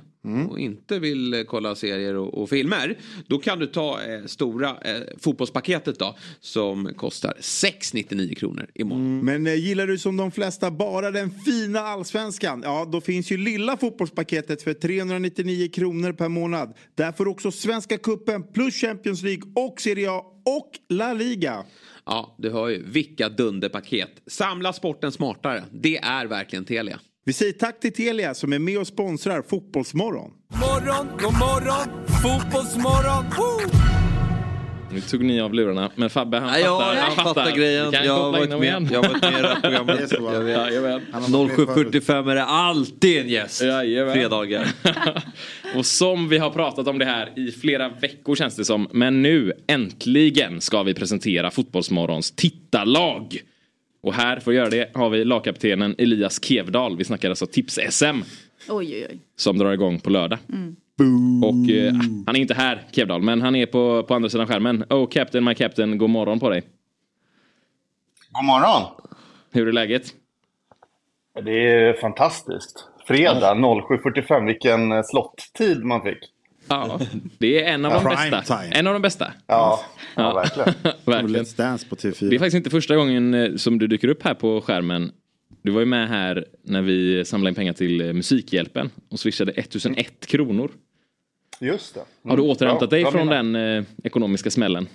och inte vill eh, kolla serier och, och filmer. Då kan du ta eh, stora eh, fotbollspaketet då som kostar 699 kronor i månaden. Men eh, gillar du som de flesta bara den fina allsvenskan? Ja, då finns ju lilla fotbollspaketet för 399 kronor per månad. Där får du också Svenska Cupen plus Champions League och Serie A och La Liga. Ja, du hör ju. Vilka dunderpaket. Samla sporten smartare. Det är verkligen Telia. Vi säger tack till Telia som är med och sponsrar Fotbollsmorgon. Morgon, god morgon, fotbollsmorgon. Woo! Nu tog ni av lurarna. Men Fabbe han Nej, ja, fattar. jag han fattar grejen. Vi kan Jag har varit med. igen. Jag har varit med i det här programmet. Det är så, va? Jag vet. Jajamän. 07.45 är det alltid en gäst. Jajamän. Fredagar. Och som vi har pratat om det här i flera veckor känns det som. Men nu äntligen ska vi presentera Fotbollsmorgons tittarlag. Och här för att göra det har vi lagkaptenen Elias Kevdal. Vi snackar alltså tips-SM Oj, oj, oj. som drar igång på lördag. Och eh, han är inte här Kevdal men han är på, på andra sidan skärmen. Oh Captain, my Captain, god morgon på dig. God morgon! Hur är läget? Det är fantastiskt. Fredag 07.45, vilken eh, slottid man fick. Ja, det är en av Ja, de prime bästa. time. En av de bästa. Ja, ja. verkligen. verkligen. Let's Dance på TV4. Det är faktiskt inte första gången eh, som du dyker upp här på skärmen. Du var ju med här när vi samlade in pengar till eh, Musikhjälpen och swishade 1001 kronor. Just det. Har du Mm. återhämtat Ja, dig från menar. den eh, ekonomiska smällen?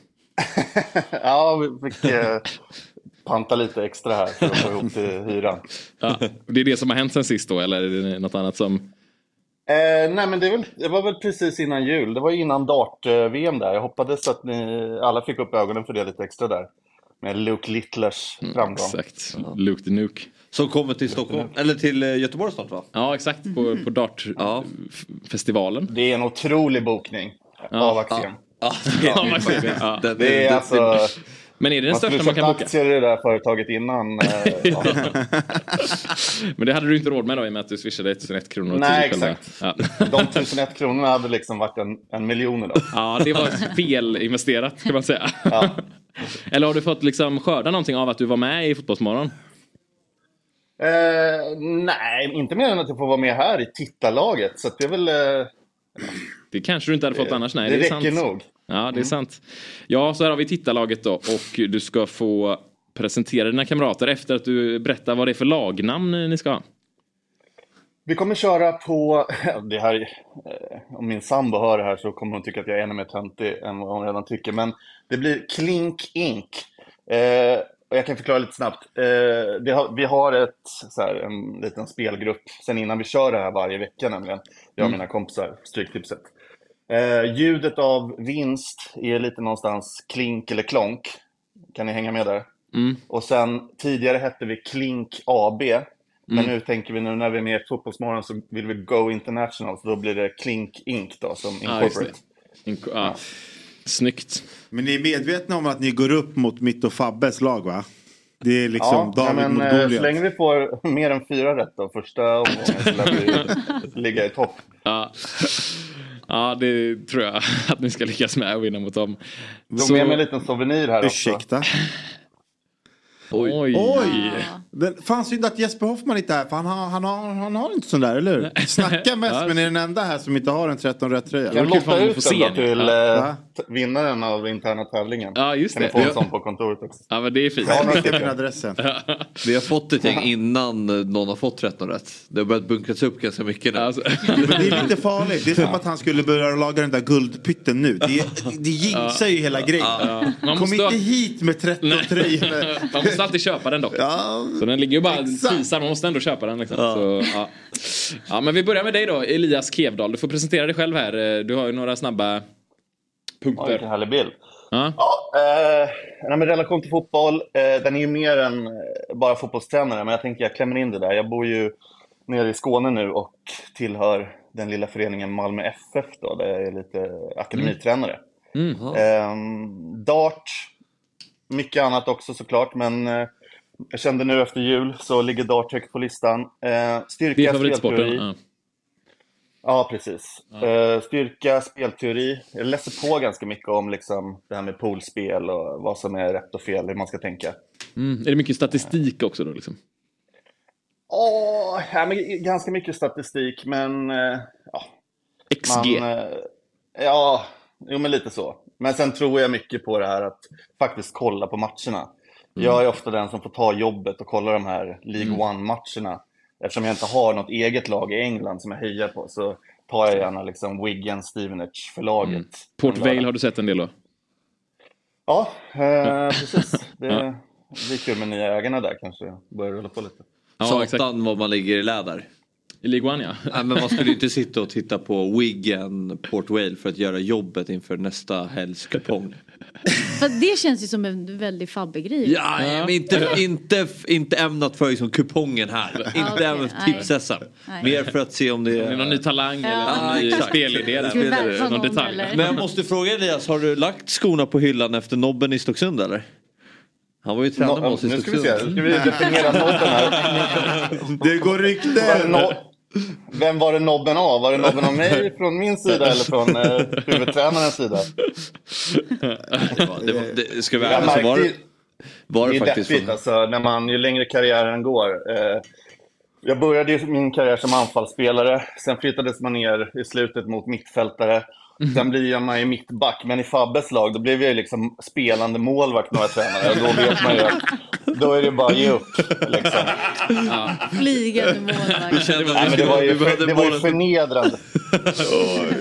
Ja, vi fick eh, panta lite extra här för att få ihop till hyran. Ja, det är det som har hänt sen sist då eller är det något annat som... Eh, nej, men det, väl, det var väl precis innan jul. Det var innan dart-VM där. Jag hoppades att ni alla fick upp ögonen för det lite extra där. Med Luke Littlers framgång. Exakt, Luke the Nuke. Som kommer till Stockholm, eller till eh, Göteborg snart va? Ja exakt, på, på Dartfestivalen. Det är en otrolig bokning Ja. av Axén. Ja, Ja, Maxim, ja. Det är den- alltså... Men är det den Man skulle största man kan boka? aktier i det där företaget innan. Eh, ja. Men det hade du inte råd med då i och med att du swishade 1001 kronor. Nej, exakt. Ja. De 1001 kronorna hade liksom varit en, en miljon idag. ja, det var fel investerat kan man säga. Eller har du fått liksom skörda någonting av att du var med i Fotbollsmorgon? Eh, nej, inte mer än att jag får vara med här i tittarlaget. Så det är väl... Eh, Det kanske du inte hade fått Det- annars. Nej, det är räcker sant. nog. Ja, det är Mm. sant. Ja, så här har vi tittarlaget då och du ska få presentera dina kamrater efter att du berättar vad det är för lagnamn ni ska ha. vi kommer köra på... Det här, eh, om min sambo hör det här så kommer hon tycka att jag är ännu mer töntig än vad hon redan tycker. Men det blir Klink Ink. Eh, och jag kan förklara lite snabbt. Eh, har, vi har ett, så här, en liten spelgrupp sen innan vi kör det här varje vecka nämligen. Jag och Mm. mina kompisar, Stryktipset. Eh, ljudet av vinst är lite någonstans klink eller klonk. Kan ni hänga med där? Mm. Och sen tidigare hette vi Klink AB. Men Mm. nu tänker vi nu när vi är med i Fotbollsmorgon så vill vi go international. Så då blir det Klink Inc då som incorporate. det. Snyggt. Men ni är medvetna om att ni går upp mot mitt och Fabbes lag va? Det är liksom ja, David men, mot eh, Så Goliat. länge vi får mer än fyra rätt då första omgången så lär vi ligga i topp. Ja. ja, det tror jag att ni ska lyckas med att vinna mot dem. Tog med mig en liten souvenir här Ursäkta? Oj. Oj! Men fan synd att Jesper Hoffman inte är här för han har, han har, han har inte sån där, eller hur? Snackar mest men är den enda här som inte har en 13 rätt tröja. Kan jag lotta ut den då till Ja. eh, vinnaren av interna tävlingen? Ja, just kan det. ni få en sån på kontoret också. Ja, men det är fint. Ja, men Skicka min adressen. Vi har fått ett gäng innan någon har fått 13 rätt. Det har börjat bunkras upp ganska mycket nu. Alltså. Men det är lite farligt. Det är som att han skulle börja laga den där guldpytten nu. Det, det jinxar ju hela grejen. Ja. Man Kom inte hit med 13 tröjor. Man måste alltid köpa den dock. Ja, Så den ligger ju bara tisar, man måste ändå köpa den. Liksom. Så, ja. ja, men vi börjar med dig då, Elias Kevdal. Du får presentera dig själv här. Du har ju några snabba punkter. Vilken härlig bild. Ja. Eh, nej, men relation till fotboll, eh, den är ju mer än eh, bara fotbollstränare, men jag tänker jag klämmer in det där. Jag bor ju nere i Skåne nu och tillhör den lilla föreningen Malmö FF då, där jag är lite akademitränare. Mm. Ehm, dart, mycket annat också såklart, men eh, jag kände nu efter jul så ligger dart högt på listan. Eh, styrka, Det är favoritsporten. Ja. Ja, precis. Eh, styrka, spelteori. Jag läser på ganska mycket om liksom, det här med poolspel och vad som är rätt och fel, hur man ska tänka. Mm. Är det mycket statistik också då? Liksom? Åh, ja, men ganska mycket statistik, men... Eh, ja, XG? Man, eh, ja, jo men lite så. Men sen tror jag mycket på det här att faktiskt kolla på matcherna. Jag är ofta den som får ta jobbet och kolla de här League Mm. One-matcherna. Eftersom jag inte har något eget lag i England som jag hejar på så tar jag gärna liksom Wigan Stevenage för laget. Mm. Port Vale har du sett en del då? Ja, eh, precis. Det, Ja. är kul med nya ägarna där kanske. Börjar rulla på lite. Satan vad man ligger i läder. I League One ja. Nej, men man skulle ju inte sitta och titta på Wigan Port Vale för att göra jobbet inför nästa helgs kupong. För det känns ju som en väldigt fabbig grej. Ja, men inte, inte, inte ämnat för liksom kupongen här. Inte ämnat för tips-SM. Mer för att se om det Om det är någon ny talang Ja. eller någon ny exakt. spelidé. Någon någon, detalj. eller? Men jag måste fråga Elias, har du lagt skorna på hyllan efter nobben i Stocksund eller? Han var ju tränare med No, oss i nu ska vi se, Stocksund. nu ska vi definiera nobben här. Det går rykten! Vem var det nobben av? Var det nobben av mig från min sida eller från eh, huvudtränarens sida? Det var, det var, det, ska vi Jag ärliga så var det, var det det faktiskt deppigt från... alltså, när man, ju längre karriären går. Eh, jag började ju min karriär som anfallsspelare, sen flyttades man ner i slutet mot mittfältare. Sen blir man ju mittback, men i Fabbes lag då blev jag ju liksom spelande målvakt några tränare. Och då vet man ju att då är det bara att ge upp. Liksom. Flygande målvakt. Nej, men det var ju, det var ju förnedrande.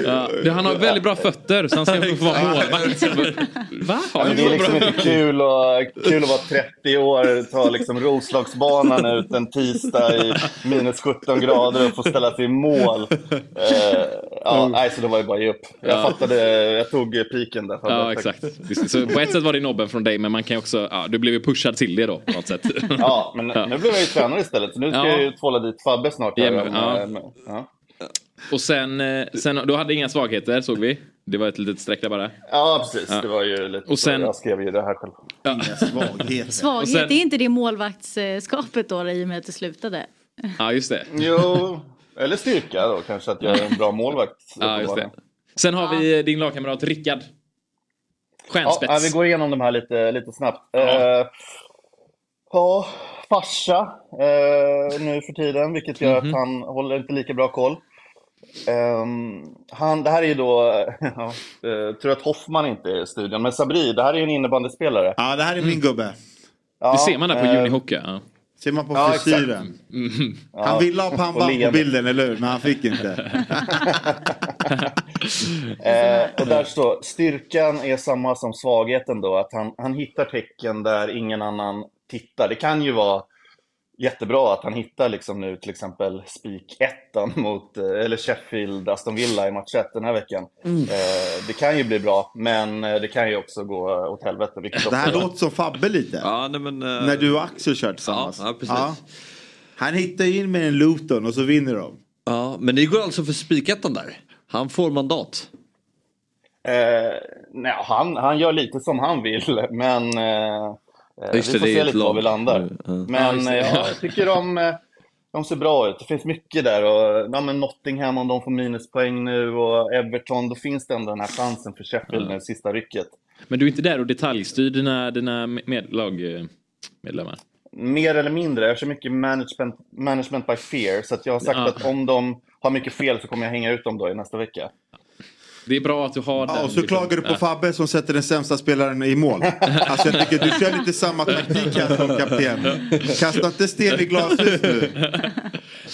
Ja, det- han har väldigt bra fötter så han ska få vara målvakt. Va? Han det är liksom inte kul, och, kul att vara 30 år, ta liksom Roslagsbanan ut en tisdag i minus 17 grader och få ställa sig i mål. Eh, ja, nej, så det var ju bara att ge upp. Jag Ja. fattade, jag tog piken där. Ja exakt. Så på ett sätt var det nobben från dig men man kan också, ja, du blev ju pushad till det då på något sätt. Ja, men nu blev jag ju tränare istället, så nu ska Ja. jag ju tvåla dit Fabbe snart. här, ja. eh, med- ja. Och sen, eh, sen, du hade inga svagheter såg vi. Det var ett litet streck där bara. ja, precis. Ja. Det var ju lite Och sen-. Jag skrev ju det här själv. Inga svagheter. Svaghet, sen- det är inte det målvaktsskapet då i och med att det slutade? Ja just det. Jo, eller styrka då kanske, att jag är en bra målvakt. Ja, just det. Sen har vi eh, din lagkamrat Rickard. Ja, Stjärnspets. ja, vi går igenom de här lite, lite snabbt. Ja, ja farsa eh, nu för tiden, vilket gör Mhm. att han håller inte lika bra koll. Ehm, han, det här är ju då, ja, eh, tur att Hoffman inte är i studion, men Sabri, det här är ju en innebandyspelare. Ja, det här är min gubbe. Ja, det ser man där på Unihockey. Ja. Ser man på Ja, frisyren. Mm. Han ville ha pannband på bilden, eller hur? Men han fick inte. Eh, och där står, styrkan är samma som svagheten då, att han, han hittar tecken där ingen annan tittar. Det kan ju vara jättebra att han hittar liksom nu till exempel spik ettan mot, eh, eller Sheffield, Aston Villa i match 1 den här veckan. Eh, det kan ju bli bra, men eh, det kan ju också gå åt helvete. Det här låter som Fabbe lite. Ja, nej, men, eh, När du och Axel kör tillsammans. Ja, ja, precis. Han hittar in med en Luton och så vinner de. Ja, men ni går alltså för spikettan där? Han får mandat? Eh, nej, han, han gör lite som han vill, men eh, vi Just får se lite var vi landar. Mm, Men eh, ja, jag tycker de, eh, de ser bra ut. Det finns mycket där. Och, ja, men Nottingham om de får minuspoäng nu och Everton, då finns det ändå den här chansen för Sheffield nu, sista rycket. Men du är inte där och detaljstyr dina, dina med, lagmedlemmar? Mer eller mindre, jag kör mycket management, management by fear, så att jag har sagt Ja. att om de har mycket fel så kommer jag hänga ut dem då i nästa vecka. Det är bra att du har Ja, den. och så klagar du på Ja. Fabbe som sätter den sämsta spelaren i mål. Alltså jag tycker du kör lite samma taktik här som kapten. Kasta inte sten i glashus nu.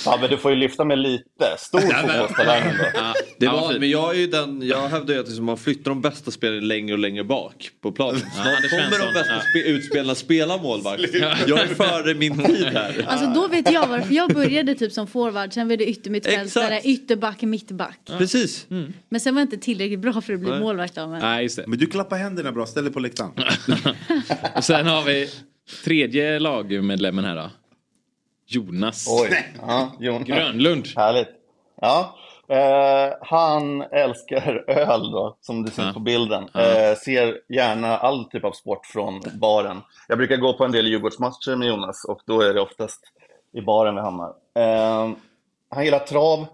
Ja, men du får ju lyfta mig lite. Stor fotbollstalang ändå. Ja. Det var, men jag är ju den, jag hävdar ju att liksom man flyttar de bästa spelarna längre och längre bak på planen. Snart kommer de bästa ja. spe, utspelarna spela målvakt. Jag är före min tid här. Alltså då vet jag varför. Jag började typ som forward, sen blev det yttermittfältare, ytterback, mittback. Precis. Men sen var jag inte tillräckligt bra för att bli Nej. målvakt av men... Nej, just det. Men du klappar händerna bra, ställ dig på läktaren. Och sen har vi tredje lagmedlemmen här då. Jonas Oj. Ja, Jon. Grönlund. Härligt. Ja. Eh, han älskar öl då, som du ser på bilden. Eh, ser gärna all typ av sport från baren. Jag brukar gå på en del Djurgårdsmatcher med Jonas och då är det oftast i baren vi hamnar. Eh, han gillar trav.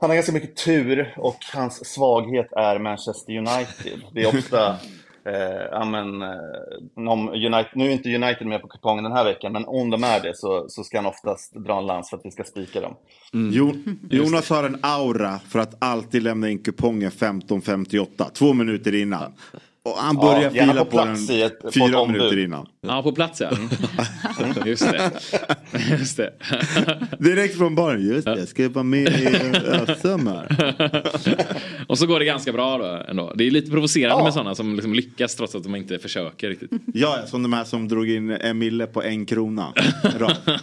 Han har ganska mycket tur och hans svaghet är Manchester United. Det är ofta Eh, ja, men, eh, om United, nu är inte United med på kupongen den här veckan, men om de är det så, så ska han oftast dra en lans för att vi ska spika dem. Jo, Jonas har en aura för att alltid lämna in kupongen 15.58, två minuter innan. Och han börjar Ja, fila på på, den i ett- på fyra ombud. minuter innan. Ja, på plats ja. Mm. Just det. Just det. Direkt från baren, just det, jag ska vara med i SM här. Och så går det ganska bra då ändå. Det är lite provocerande Ja. med sådana som liksom lyckas trots att de inte försöker riktigt. Ja, ja, som de här som drog in en mille på en krona.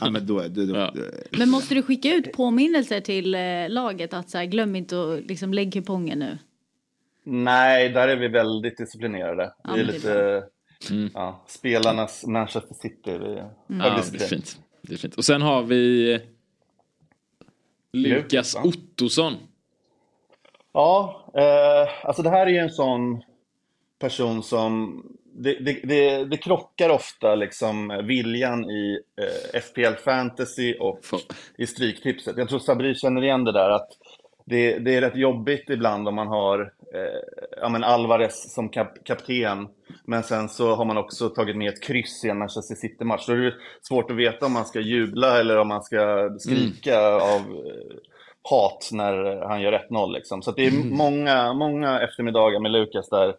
Ja, men då, då, då, Men måste du skicka ut påminnelser till eh, laget att så här, glöm inte att liksom, lägg kupongen nu? Nej, där är vi väldigt disciplinerade. Ja, vi är men det är lite ja, spelarnas Manchester City. Vi är hög Ja, det är fint. Det är fint. Och sen har vi Lukas Ottosson. Ja, eh, alltså det här är ju en sån person som det, det, det, det krockar ofta liksom viljan i eh, FPL Fantasy och i Stryktipset. Jag tror Sabri känner igen det där att det, det är rätt jobbigt ibland om man har eh, ja, men Alvarez som kap, kapten men sen så har man också tagit med ett kryss i en Manchester City-match. Då är det svårt att veta om man ska jubla eller om man ska skrika av eh, hat när han gör 1-0. Liksom. Så det är många, många eftermiddagar med Lukas där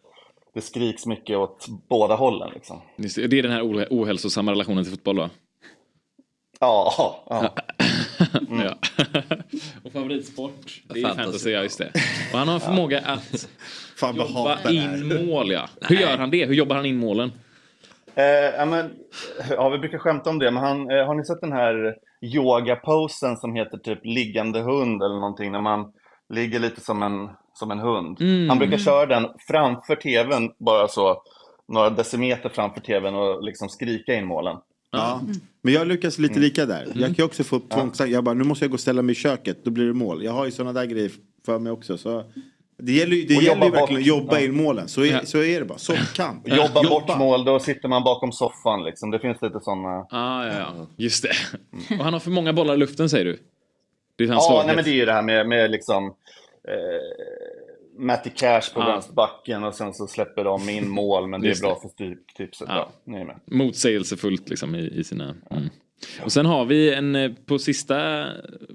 det skriks mycket åt båda hållen. Liksom. Det är den här oh- ohälsosamma relationen till fotboll då? Ja, ja. Ja. Och favoritsport? Det är Fantasy. fantasy, ja just det. Och han har en förmåga att Fan, jobba in mål ja. Hur gör han det? Hur jobbar han in målen? Eh, ja, men, ja, vi brukar skämta om det, men han, eh, har ni sett den här yogaposen som heter typ liggande hund eller någonting, när man ligger lite som en, som en hund? Mm. Han brukar köra den framför tvn, bara så några decimeter framför tvn och liksom skrika in målen. Ja. Men jag lyckas lite lika där. Jag kan ju också få tvångstankar. Jag bara, nu måste jag gå och ställa mig i köket. Då blir det mål. Jag har ju sådana där grejer för mig också. Så det gäller det gäller ju jobba verkligen att jobba Ja. in målen. Så är, så är det bara. Soffkamp. Jobba bort mål, då sitter man bakom soffan liksom. Det finns lite sådana... Ah, ja, ja. Just det. Och han har för många bollar i luften säger du? Det är hans Ja, svaghet. nej, men det är ju det här med, med liksom eh, Matty Cash på Ja. vänsterbacken och sen så släpper de in mål men det är bra för stryktipset. Ja. Motsägelsefullt liksom i, i sina... Mm. Och sen har vi en, eh, på sista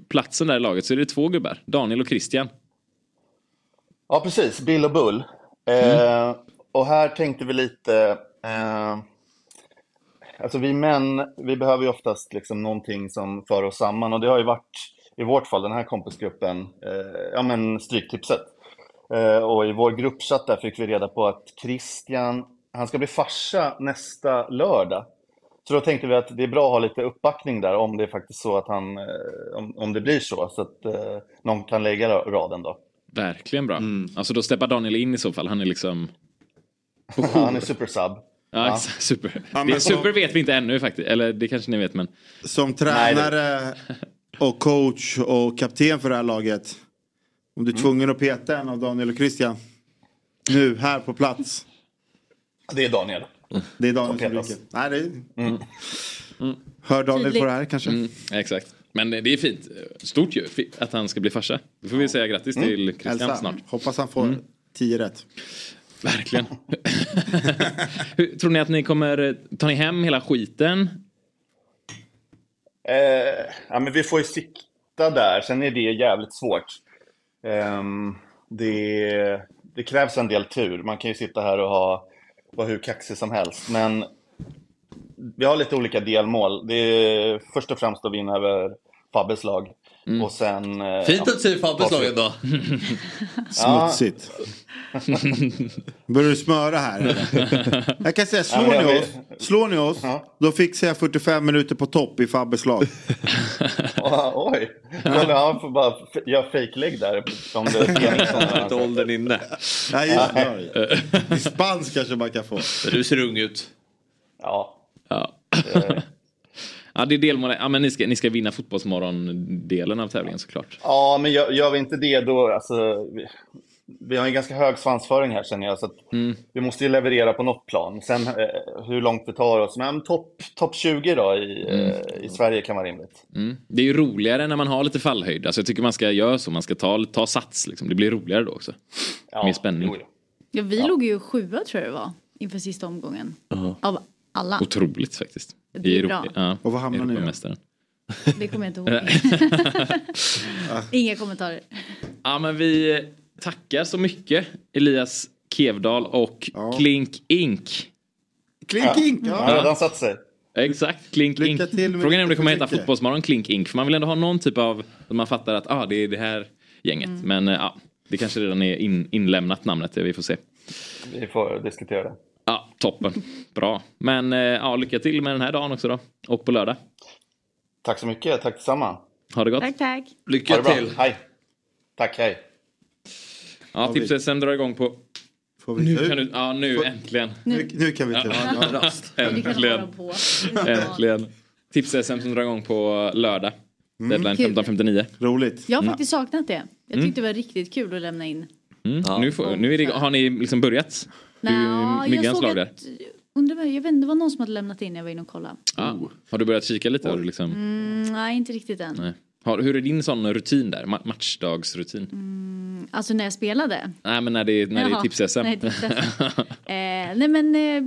platsen där i laget så är det två gubbar. Daniel och Christian. Ja, precis. Bill och Bull. Eh, och här tänkte vi lite... Eh, alltså vi män, vi behöver ju oftast liksom någonting som för oss samman. Och det har ju varit, i vårt fall, den här kompisgruppen, eh, ja men Stryktipset. Eh, och i vår gruppchatt där fick vi reda på att Christian, han ska bli farsa nästa lördag. Så då tänkte vi att det är bra att ha lite uppbackning där om det är faktiskt så att han, eh, om, om det blir så, så att eh, någon kan lägga raden då. Verkligen bra. Alltså då steppar Daniel in i så fall. Han är liksom... Han är supersub. Ja, Ja. super. Ja, det så- super vet vi inte ännu faktiskt. Eller det kanske ni vet men... Som tränare och coach och kapten för det här laget. Om du är tvungen att peta en av Daniel och Christian. Nu, här på plats. Det är Daniel. Det är Daniel Som ryker. Nej, det är... Mm. Hör Daniel Tydligt. på det här kanske? Mm, exakt. Men det är fint. Stort ju att han ska bli farsa. Då får vi säga grattis Mm. till Christian Elsa, snart. Hoppas han får Mm. tio rätt. Verkligen. Tror ni att ni kommer... Tar ni hem hela skiten? Eh, ja, men vi får ju sikta där. Sen är det jävligt svårt. Ehm, det, det krävs en del tur. Man kan ju sitta här och ha, vara hur kaxig som helst. Men vi har lite olika delmål. Det är först och främst att vinna över Fabbes lag. Och sen... eh, Fint att säga Fabbes lag ändå. Smutsigt. Börjar du smöra här? Jag kan säga, Ja, slår men ni oss, slår ni oss då fixar jag 45 minuter på topp i Fabbes lag. Oj! Eller han får bara göra fake-lägg där. Om det är Inte åldern inne. Det. Dispens kanske man kan få. Du ser ung ut. Ja. Ja. Ja, det är delmålet. Ja, men ni ska, ni ska vinna Fotbollsmorgon-delen av tävlingen såklart. Ja, men gör, gör vi inte det då, alltså, vi, vi har en ganska hög svansföring här känner jag, så att vi måste ju leverera på något plan. Sen eh, hur långt vi tar oss, men topp top 20 då i, eh, i Sverige kan vara rimligt. Mm. Det är ju roligare när man har lite fallhöjd. Alltså jag tycker man ska göra så. Man ska ta, ta sats. Liksom. Det blir roligare då också. Mer spänning. Ja, vi låg ju sjua tror jag det var inför sista omgången. Av alla. Otroligt faktiskt. Det är I bra. Ja, Och vad hamnar ni då? Det kommer jag inte ihåg. Inga kommentarer. Ja, men vi tackar så mycket Elias Kevdal och Klink Ink. Klink Ink, ja. Han har redan satt sig. Exakt, Klink Lycka Ink. Frågan är om det kommer heta Fotbollsmorgon Klink Ink. För man vill ändå ha någon typ av, så man fattar att ah, det är det här gänget. Mm. Men ja, det kanske redan är in, inlämnat namnet. Vi får se. Vi får diskutera det. Ja, toppen. Bra. Men eh, ja, lycka till med den här dagen också då. Och på lördag. Tack så mycket, tack detsamma. Ha det gott. Tack, tack. Lycka till. Hej. Tack, hej. Ja, Tips-SM drar igång på... vi Nu kan du... Ja, nu äntligen. Nu, nu kan vi ta Ja, ja. rast. Du kan Äntligen. Äntligen. Tips-SM som drar igång på lördag. Deadline Kul. 15.59. Roligt. Jag har faktiskt saknat det. Jag Mm. tyckte det var riktigt kul att lämna in. Mm. Nu, får, nu är det, har ni liksom börjat? Du, Nja, jag såg där. att, undrar, jag vet inte, det var någon som hade lämnat in jag var inne och kollade. Ah, har du börjat kika lite? Har du liksom, Mm, nej, inte riktigt än. nej. Har, hur är din sån rutin där? Ma- matchdagsrutin? Mm, alltså när jag spelade. Nej men när det är, när det är Jaha, tips-SM. nej, tips-SM. Eh, nej men eh,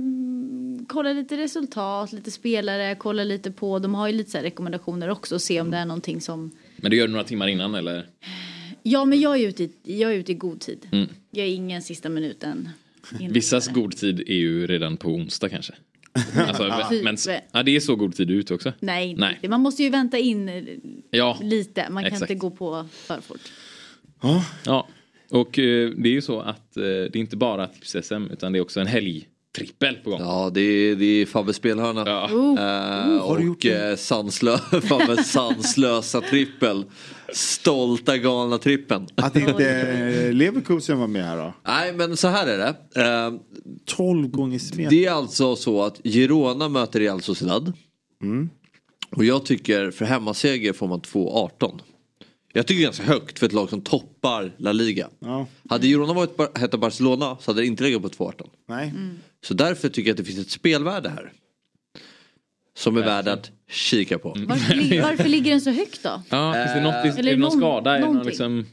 kolla lite resultat, lite spelare, kolla lite på, de har ju lite så rekommendationer också och se om det är någonting som men du gör det några timmar innan eller? Ja men jag är ute i, jag är ute i god tid. Mm. Jag är ingen sista minuten. Vissas god tid är ju redan på onsdag kanske. Alltså, Typ. men, ja, det är så god tid ut också. Nej, inte Nej. riktigt. man måste ju vänta in Ja, lite. Man kan exakt. inte gå på för fort. Ja, och eh, det är ju så att eh, det är inte bara tips-SM utan det är också en helgtrippel på gång. Ja, det är, det är Fabbes spelhörna. Ja. Eh, har du gjort och eh, sanslö, Fabbes sanslösa trippel. Stolta galna trippen. Att inte eh, Leverkusen var med här då? Nej men så här är det. Eh, 12 gånger smet. det är alltså så att Girona möter Real Sociedad. Mm. Och jag tycker för hemmaseger får man 2-18. Jag tycker det är ganska högt för ett lag som toppar La Liga. Ja. Hade Girona varit hette Barcelona så hade det inte legat på 2-18. Nej. Så därför tycker jag att det finns ett spelvärde här. Som är värd att kika på. Varför, varför ligger den så högt då? Ja, finns det något, är Eller det någon skada? Är det någon liksom...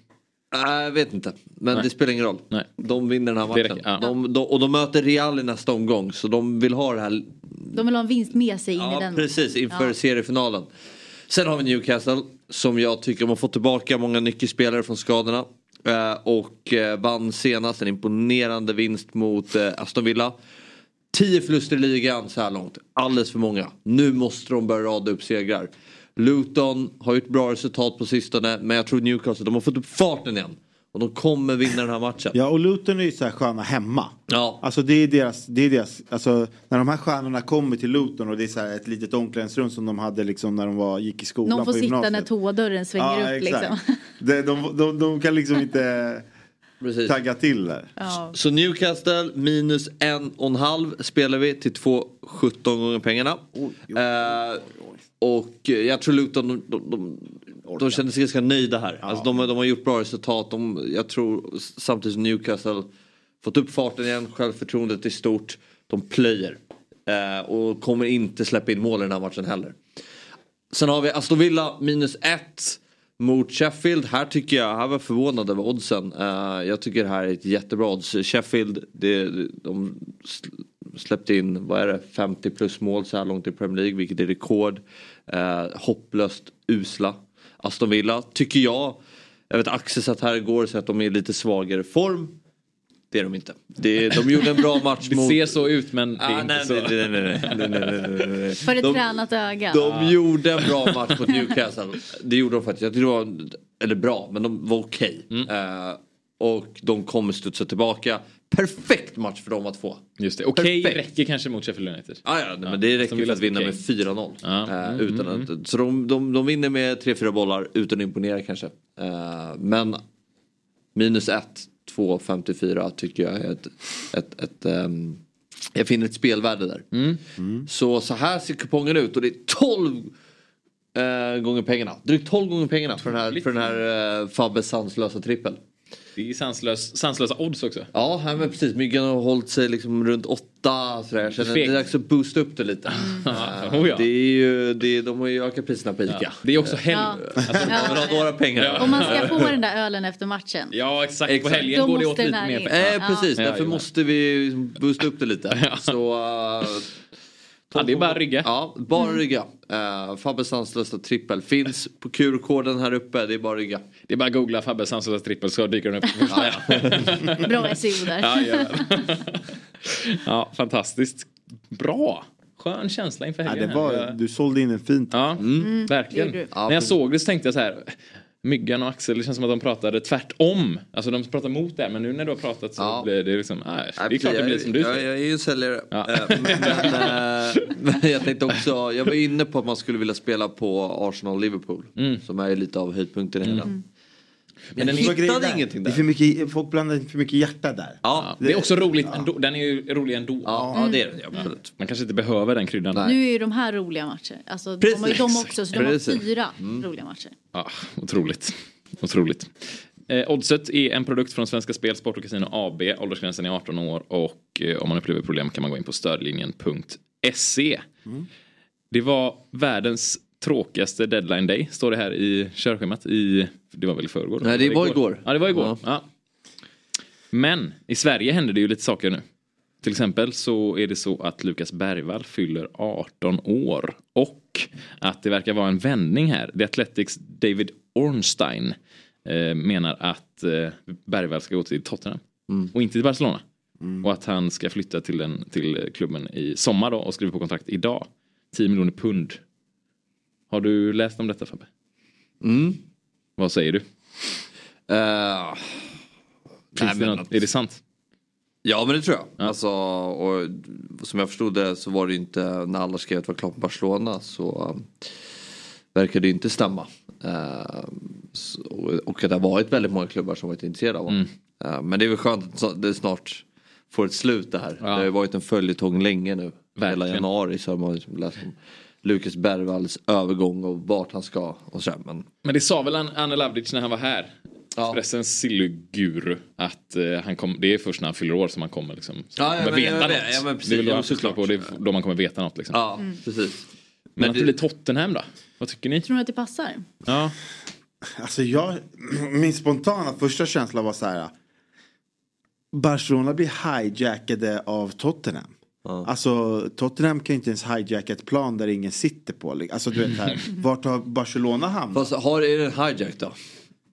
Nej, jag vet inte. Men Nej. det spelar ingen roll. Nej. De vinner den här matchen. räcker, ja. de, de, och de möter Real i nästa omgång. Så de vill ha det här De vill ha en vinst med sig in i Ja, den. precis. Inför Ja. seriefinalen. Sen har vi Newcastle som jag tycker har fått tillbaka många nyckelspelare från skadorna. Eh, och eh, vann senast en imponerande vinst mot eh, Aston Villa. Tio förluster i ligan så här långt. Alldeles för många. Nu måste de börja rada upp segrar. Luton har gjort bra resultat på sistone men jag tror Newcastle, de har fått upp farten igen. Och de kommer vinna den här matchen. Ja och Luton är ju så här sköna hemma. Ja. Alltså det är deras, det är deras, alltså när de här stjärnorna kommer till Luton och det är så här ett litet omklädningsrum som de hade liksom när de var, gick i skolan Någon får på sitta gymnasiet. när toadörren svänger upp liksom. De, de, de, de kan liksom inte Precis. tagga till där. Ja. Så Newcastle minus en och en halv spelar vi till 2,17 gånger pengarna. Eh, och jag tror Luton, de, de, de, de känner sig ganska nöjda här. Alltså de, de har gjort bra resultat. De, jag tror samtidigt som Newcastle fått upp farten igen, självförtroendet är stort. De plöjer. Eh, och kommer inte släppa in mål i den här matchen heller. Sen har vi Aston Villa minus ett mot Sheffield. Här tycker jag, här var jag förvånad över oddsen. Uh, jag tycker det här är ett jättebra odds. Sheffield, det, de släppte in, vad är det, 50 plus mål så här långt i Premier League, vilket är rekord. Uh, hopplöst usla. Aston Villa, tycker jag, jag vet Axel satt här igår och sa att de är i lite svagare form. Det är de inte. Det, de gjorde en bra match mot... Det ser så ut men det är ah, inte nej, så. Nej, nej, nej, nej, nej, För ett de, tränat öga. De ah. gjorde en bra match mot Newcastle. Det gjorde de faktiskt. Jag tyckte det var, eller bra, men de var okej. Okay. Mm. Uh, och de kommer studsa tillbaka. Perfekt match för dem att få. Just det, okej okay, räcker kanske mot Sheffield United. Ah, ja, nej, ja, men det räcker för att vinna okay. med 4-0. Ja. Eh, mm, utan mm, att, mm. så de, de, de vinner med 3-4 bollar utan att imponera kanske. Uh, men minus 1 2-54 tycker jag är ett, ett, ett ehm, jag finner ett spelvärde där. Mm. Så så här ser kupongen ut och det är 12 eh, gånger pengarna. Drygt 12 gånger pengarna för den här, för den här eh, Fabbes sanslösa trippel. Det är sanslös, sanslösa odds också. Ja, här, men precis. Myggan har hållit sig liksom runt åtta. Sådär. Att det är dags att boosta upp det lite. Eh, Oh ja. det är ju, det är, de har ju ökat priserna på ICA. Det är också helg. Ja. Alltså, ha några pengar. Om man ska få den där ölen efter matchen. Ja exakt, Exakt. på helgen Då går det måste åt lite mer. Eh, precis, Ja, därför måste vi boosta upp det lite. Så, uh, Ja, det är bara rygga. Ja, bara rygga. Uh, Fabbes sanslösa trippel finns på QR-koden här uppe. Det är bara rygga. Det är bara att googla Fabbes sanslösa trippel så dyker den upp. på första. ja. Bra SEO där. Ja, jajamän. ja, fantastiskt. Bra. Skön känsla inför Ja, helgen. det här. var, du sålde in en fint. Ja, Mm, verkligen. Ja, När jag såg det så tänkte jag så här. Myggan och Axel, det känns som att de pratade tvärtom. Alltså de pratar mot det men nu när du har pratat så Ja. blir det liksom, ah, det är klart det blir som du jag, säger. jag är ju säljare. Ja. Eh, men, men, eh, men jag tänkte också, jag var inne på att man skulle vilja spela på Arsenal-Liverpool. Mm. Som är lite av höjdpunkten i hela. Mm. Men grejer hittade där. ingenting Det är där. för mycket, folk blandar för mycket hjärta där. Ja, Det är också roligt ändå. Den är ju rolig ändå. ja, ja, det är det. Absolut. Man kanske inte behöver den kryddan. Nej. Nu är ju de här roliga matcher. Alltså, de har ju de också, så de har Precis. fyra roliga matcher. Ja, otroligt. Otroligt. Eh, Oddset är en produkt från Svenska Spel, Sport och Casino AB. Åldersgränsen är 18 år och eh, om man upplever problem kan man gå in på stödlinjen.se. Det var världens tråkigaste deadline day, står det här i körschemat. I, det var väl i förrgår? Nej, det var igår. Ja, det var igår. Ja. Ja. Men i Sverige händer det ju lite saker nu. Till exempel så är det så att Lukas Bergvall fyller 18 år. Och att det verkar vara en vändning här. The Athletics David Ornstein eh, menar att eh, Bergvall ska gå till Tottenham. Och inte till Barcelona. Och att han ska flytta till, den, till klubben i sommar då och skriva på kontrakt idag. 10 miljoner pund. Har du läst om detta Fabbe? Mm. Vad säger du? Eh, Finns nej, det något, är det sant? Ja men det tror jag. Alltså, och som jag förstod det så var det inte när alla skrev att det var klart med Barcelona så um, verkar det inte stämma. Eh, så, och att det har varit väldigt många klubbar som varit intresserade av honom. Eh, men det är väl skönt att det snart får ett slut det här. Det har ju varit en följetong länge nu. Hela Verkligen. januari så har man liksom läst om Lukas Bergvalls övergång och vart han ska och sådär. Men Men det sa väl An- Anne Lavdic när han var här. Expressens sillguru. Att eh, han kom, det är först när han fyller år som man kommer liksom. som Ja, ja, kommer men veta jag något. Ja, men precis. det är väl då han såklart. på. Det är då man kommer veta något liksom. ja, precis. Men, Men att det det- blir Tottenham då? Vad tycker ni? Tror ni att det passar? Ja. Alltså jag, min spontana första känsla var så här. Barcelona blir hijackade av Tottenham. Alltså Tottenham kan ju inte ens hijacka ett plan där ingen sitter på. Alltså du vet här, vart har Barcelona hamnat? Fast har, är det en hijack då?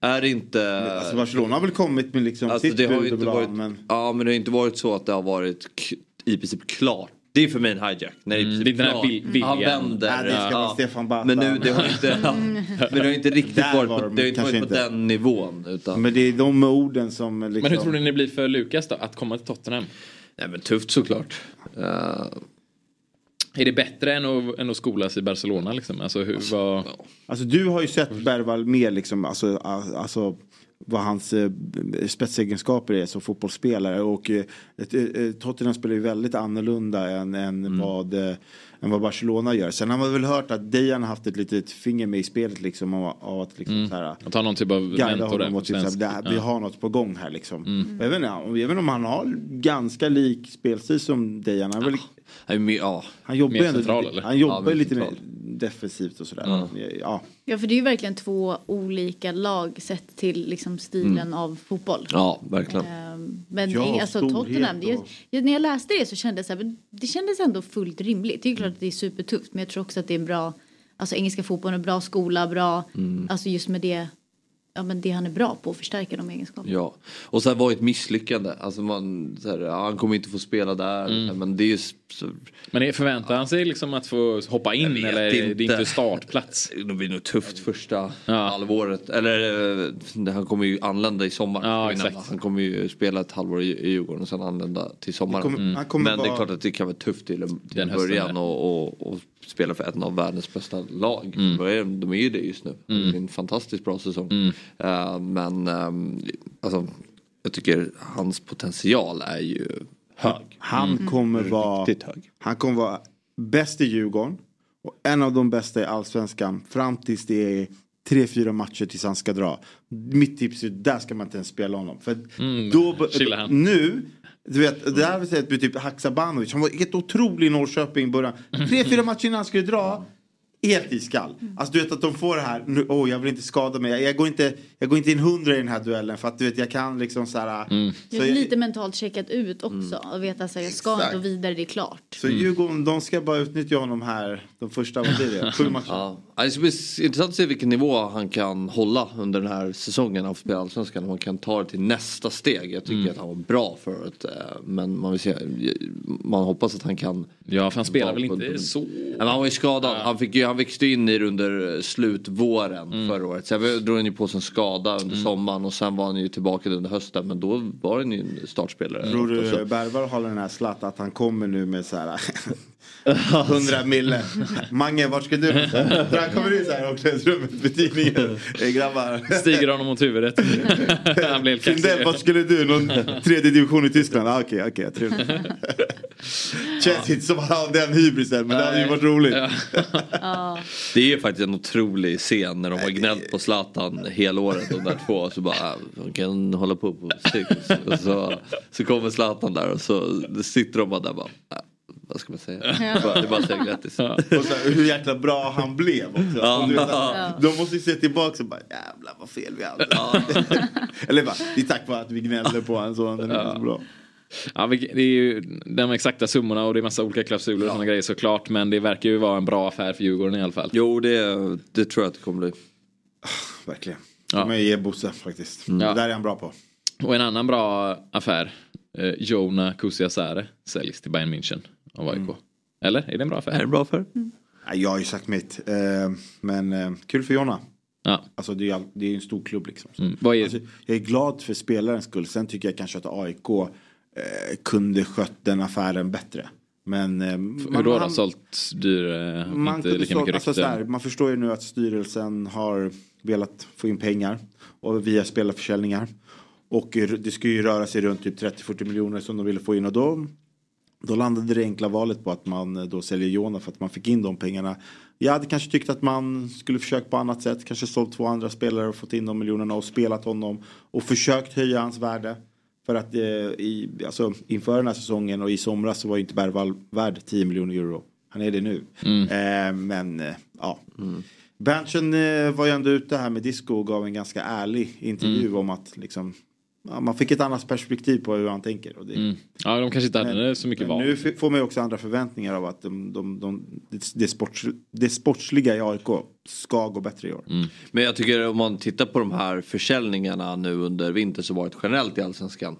Är det inte... Alltså Barcelona har väl kommit med liksom Alltså, sitt det har bud ju och inte varit, men... Ja men det har inte varit så att det har varit i princip klart. Det är för mig en hijack. När det är Mm, princip det är den här viljan. Han vänder. Nej, det ska vara Stefan Bata. Men nu det har inte, ja, men det har inte riktigt varit, var på, de det har inte varit på den nivån. Utan, Men det är de orden som liksom... Men hur tror ni det blir för Lukas då? Att komma till Tottenham? Nej men tufft såklart. Uh, Är det bättre än att, än att skolas i Barcelona liksom? Alltså hur, vad... Alltså du har ju sett Bergvall mer liksom, alltså, alltså vad hans eh, spetsegenskaper är som fotbollsspelare. Och eh, ett- eh, Tottenham spelar ju väldigt annorlunda än, än, Mm. vad, eh, än vad Barcelona gör. Sen har man väl hört att Dejan har haft ett litet finger med i spelet liksom av, av att liksom så här, Att ha någon typ av mentor där typ så här, svensk. det här, vi Ja. har något på gång här liksom. Mm. Vet inte om han har ganska lik spelstil som Dejan. Han, är väl, han, är mer, ja. han jobbar ju ändå, central, eller? han jobbar Ja, lite mer. Defensivt och sådär. Ja. Ja, för det är ju verkligen två olika lag sett till liksom stilen Mm. av fotboll. ja verkligen. Ehm, Men Ja, det, alltså, Tottenham, det, och- ja, när jag läste det så kändes det, här, det kändes ändå fullt rimligt. Det är klart att det är supertufft men jag tror också att det är en bra, alltså engelska fotbollen, en bra skola, bra, Mm. alltså just med det, ja, men det han är bra på och förstärka de egenskaperna. Ja, och så här var ett misslyckande. Alltså man, så här, ja, han kommer inte få spela där. Mm. Men det är ju... Så, Men är- förväntar han sig liksom att få hoppa in eller är det inte. inte startplats? det blir nog tufft första halvåret. Eller eh, han kommer ju anlända i sommar. Ja, exakt. Han kommer ju spela ett halvår i i Djurgården och sen anlända till sommaren. Kommer- kommer Men det är klart att det kan vara tufft till till början där. och, och, och spela för ett av världens bästa lag. För de- De är ju det just nu. Det är en fantastiskt bra säsong. Eh, men ehm, alltså, jag tycker hans potential är ju hög. Han Mm. kommer vara Riktigt hög. Han kommer vara bäst i Djurgården. Och en av de bästa i Allsvenskan. Fram tills det är tre, fyra matcher tills han ska dra. Mitt tips är där ska man inte ens spela honom. För då, chillar han. nu, du vet, det här har vi sett med typ Haksabanovic. Han var helt otrolig i Norrköping i början. Tre, fyra matcher innan han skulle dra. Helt iskall. Alltså du vet att de får det här, nu, åh jag vill inte skada mig. Jag går inte, jag går inte in hundra i den här duellen för att du vet jag kan liksom så här. Mm. Så Jag är jag- lite mentalt checkat ut också och vet att jag ska inte Exakt. gå vidare, det är klart. Så Djurgården, de ska bara utnyttja honom här de första, vad blir det? Sju matcher. Ja. Ja, Det ska bli intressant att se vilken nivå han kan hålla under den här säsongen av spela allsvenskan. Om han kan ta det till nästa steg. Jag tycker att han var bra förut. eh, Men man vill se, man hoppas att han kan. Ja, för han spelar väl på- inte så... Men han var ju skadad. Han, fick ju, han växte in i det under slutvåren Mm. förra året. Sen drog han ju på sig en skada under sommaren och sen var han ju tillbaka under hösten. Men då var han ju en startspelare. Tror du Bergvall håller den här slatt att han kommer nu med så här 100 mille. Mange, vart ska du? Han kommer in så här i omklädningsrummet med tidningen. Hej grabbar. Stiger honom mot huvudet. han blir helt kaxig. vart skulle du? Någon tredje division i Tyskland? Ah, Okej, okej, trevligt. Känns inte som att han har den hybrisen men det hade ju varit roligt. Det är ju faktiskt en otrolig scen när de har gnällt på Zlatan hela året de där två. Så bara, ah, de kan hålla på på cykel. Och så, så kommer Zlatan där och så sitter de bara där och bara, vad ska man säga? Ja. Bara- Det är bara att säga grattis. Och så här, hur jäkla bra han blev också. Ja. Och du vet, Ja. De måste ju se tillbaka och bara jävlar vad fel vi hade. Eller bara, det är tack vare att vi gnällde på honom så han är så bra. Ja, det är ju de exakta summorna och det är massa olika klausuler och sådana grejer såklart. Men det verkar ju vara en bra affär för Djurgården i alla fall. Jo, det, det tror jag att det kommer bli. Verkligen. Ja. Men ge Bosse faktiskt. Ja. Det där är han bra på. Och en annan bra affär. Eh, Jona Kusiasare säljs till Bayern München av AIK. Eller? Är det en bra affär? Är det bra affär? Ja, Jag har ju sagt mitt. Eh, Men eh, kul för Jonna. Ja. Alltså det är ju en stor klubb liksom. Mm. Vad är- Alltså, jag är glad för spelarens skull. Sen tycker jag kanske att AIK eh, kunde skött den affären bättre. Men... Eh, Hur då? då? Sålt dyr, man, inte lika så, mycket alltså, så här, man förstår ju nu att styrelsen har velat få in pengar och via spelarförsäljningar. Och det ska ju röra sig runt typ 30-40 miljoner som de ville få in och då, då landade det enkla valet på att man eh, då säljer Jona för att man fick in de pengarna. Jag hade kanske tyckt att man skulle försökt på annat sätt, kanske sålt två andra spelare och fått in de miljonerna och spelat honom och försökt höja hans värde. För att eh, i, alltså, inför den här säsongen och i somras så var ju inte Bergvall värd 10 miljoner euro. Han är det nu. Eh, men eh, ja. Berntsen eh, var ju ändå ute här med disco och gav en ganska ärlig intervju om att liksom, ja, man fick ett annat perspektiv på hur han tänker. Och det, Mm. Ja, de kanske inte hade så mycket men val. nu får man ju också andra förväntningar av att de, de, de, det, sports, det sportsliga i AIK ska gå bättre i år. Mm. Men jag tycker om man tittar på de här försäljningarna nu under vintern som varit generellt i Allsvenskan.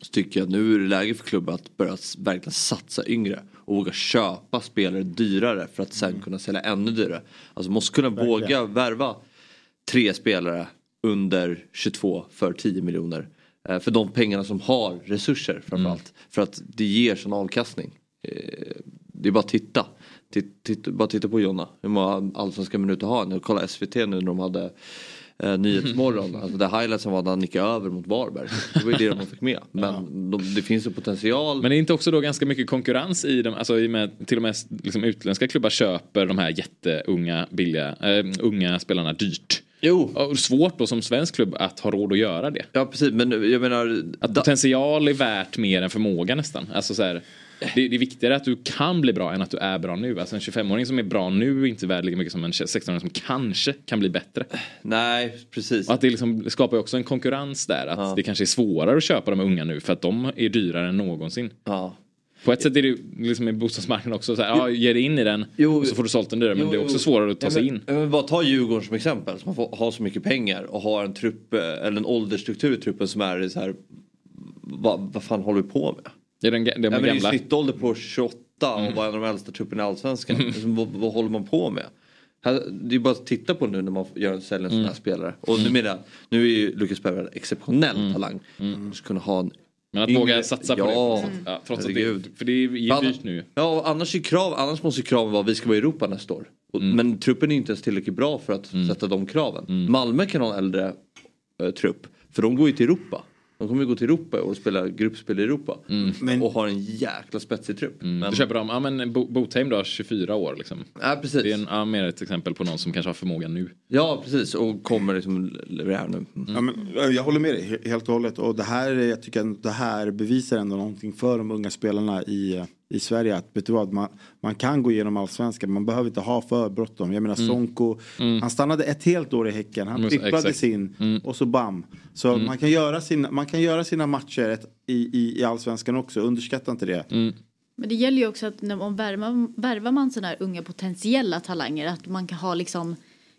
Så tycker jag att nu är det läge för klubbar att börja verkligen satsa yngre. Och våga köpa spelare dyrare för att sen kunna sälja ännu dyrare. Alltså måste kunna Verkligen. våga värva tre spelare under 22 för 10 miljoner. Eh, För de pengarna som har resurser framförallt. För att det ger sån avkastning. Eh, Det är bara att titta. Titt, titt, bara titta på Jonna. Hur många allsvenska minuter har han? Jag kollade SVT nu när de hade eh, Nyhetsmorgon. Alltså det highlightsen var när han nickade över mot Varberg. Det var ju det de fick med. Men de, det finns ju potential. Men det är inte också då ganska mycket konkurrens i dem, alltså i och med till och med liksom utländska klubbar köper de här jätteunga, billiga, eh, unga spelarna dyrt. Jo. Och svårt då som svensk klubb att ha råd att göra det. Ja precis men jag menar. Att potential är värt mer än förmåga nästan. Alltså så här, det, det är viktigare att du kan bli bra än att du är bra nu. Alltså en 25-åring som är bra nu är inte värd lika mycket som en 16-åring som kanske kan bli bättre. Nej precis. Och att det, liksom, skapar också en konkurrens där. Att det kanske är svårare att köpa de unga nu för att de är dyrare än någonsin. Ja. På ett sätt är det liksom i bostadsmarknaden också så här, ja, ge dig in i den och så får du sålt den dyrare. Men det är också svårare att ta sig in. Men bara ta Djurgården som exempel. Som har, har så mycket pengar och har en trupp, eh, eller en åldersstruktur i truppen som är så här. Vad, vad fan håller vi på med? Det är den, det är ja, men det är ju gamla. snittålder på 28 och var en av de äldsta trupperna i Allsvenskan. Liksom, vad, vad håller man på med? Det är bara att titta på nu när man gör en sån här spelare. Och nu menar jag, nu är ju Lukas Berg en exceptionell talang. Mm. Ska kunna ha en Men att yngre- våga satsa på det. ja, trots att det, herregud. för det är Fan, dyrt nu. Ja, annars, är krav, annars måste ju kraven vara att vi ska vara i Europa nästa år. Och, Men truppen är ju inte ens tillräckligt bra för att sätta de kraven. Malmö kan ha en äldre eh, trupp. För de går ju till Europa. De kommer ju gå till Europa och spela gruppspel i Europa. Och har en jäkla spetsig trupp. Men, Du köper dem, ja men Bo- Botheim då, 24 år liksom. Ja precis. Det är en, ja, mer ett exempel på någon som kanske har förmågan nu. Ja precis och kommer liksom leverera nu. Ja, men, jag håller med dig he- helt och hållet. Och det här, är- jag tycker att det här bevisar ändå någonting för de unga spelarna i, eh, i Sverige. Att, vet du vad, man, man kan gå igenom allsvenskan, man behöver inte ha för bråttom. Jag menar Mm. Sonko, Mm. han stannade ett helt år i Häcken, han Mm, tripplades in och så bam. Så Mm. man, kan göra sina, man kan göra sina matcher ett, i, i, i allsvenskan också, underskatta inte det. Mm. Men det gäller ju också att när man värvar, värvar man sådana här unga potentiella talanger att man kan ha liksom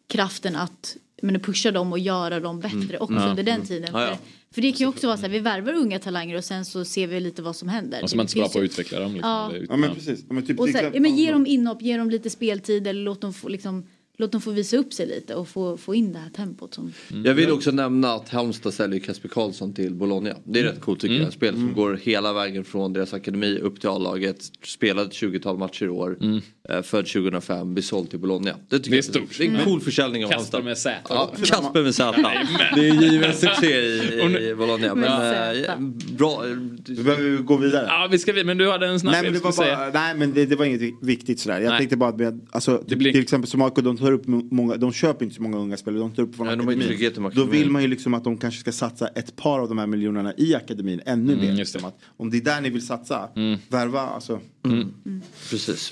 kraften att men, pusha dem och göra dem bättre Mm. också Ja. under den Mm. tiden. Ja, ja. För, det kan ju också vara så här, vi värvar unga talanger och sen så ser vi lite vad som händer. Och så är man inte så bra på att utveckla dem. Liksom, Ja. Ja men precis. Ja, men typ, Och så, här, ja, men ge dem inhopp, ge dem lite speltid eller låt dem få, liksom, låt dem få visa upp sig lite och få, få in det här tempot. Som... Jag vill också nämna att Halmstad säljer Kasper Karlsson till Bologna. Det är rätt coolt tycker jag. En spel som går hela vägen från deras akademi upp till A-laget. Spelade ett 20-tal matcher i år. Eh, Född 2005, blir såld till Bologna. Det, tycker Det är jag- stort. Det är en Mm. cool försäljning av Kasper med Z. Ja, Kasper med Z. Det är en given succé i, i Bologna. Men eh, bra. Vi behöver gå vidare. Ja, vi ska vi, men du hade en snabb Nej men, det grej var du skulle bara, säga. nej men det, det var inget viktigt sådär. Jag Nej. tänkte bara att med, alltså, till exempel som AIK, de tar upp må- många, de köper inte så många unga spelare, de tar upp från Nej, de har ju akademin. Då vill man ju liksom att de kanske ska satsa ett par av de här miljonerna i akademin ännu Mm, mer. just Liksom att, om det är där ni vill satsa, värva alltså. Precis.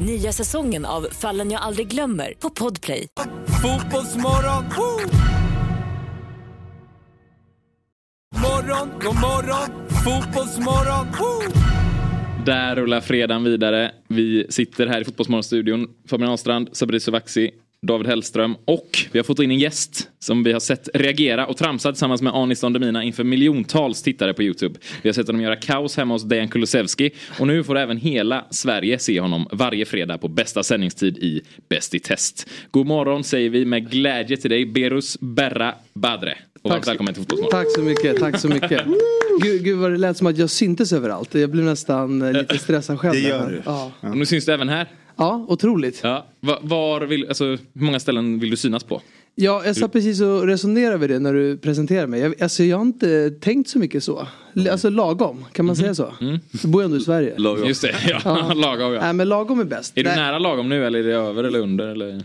Nya säsongen av Fallen jag aldrig glömmer på Podplay. Fotbollsmorgon, woo! Morgon, god morgon. Fotbollsmorgon, woo! Där rullar fredagen vidare. Vi sitter här i Fotbollsmorgonstudion. Fabian Ahlstrand, Sabri Sovaksi, David Hellström och vi har fått in en gäst som vi har sett reagera och tramsa tillsammans med Anis Don Demina inför miljontals tittare på Youtube. Vi har sett honom göra kaos hemma hos Dejan Kulusevski och nu får även hela Sverige se honom varje fredag på bästa sändningstid i Bäst i test. God morgon säger vi med glädje till dig Berus Berra Badre. Och så- välkommen till Fotbollsmorgon. Tack så mycket, tack så mycket. Gud, gud vad det lät som att jag syntes överallt. Jag blev nästan eh, lite stressad själv. Det gör du. Ja. Och nu syns du även här. Ja, otroligt. Ja. Va- Var vill, alltså, hur många ställen vill du synas på? Ja, jag satt precis och resonerade över det när du presenterade mig. Jag, alltså, jag har inte tänkt så mycket så. Alltså lagom, kan man säga så? Jag bor ju ändå i Sverige. Just det, ja. lagom ja. Nej men lagom är bäst. Är du Nej. nära lagom nu eller är det över eller under? Eller?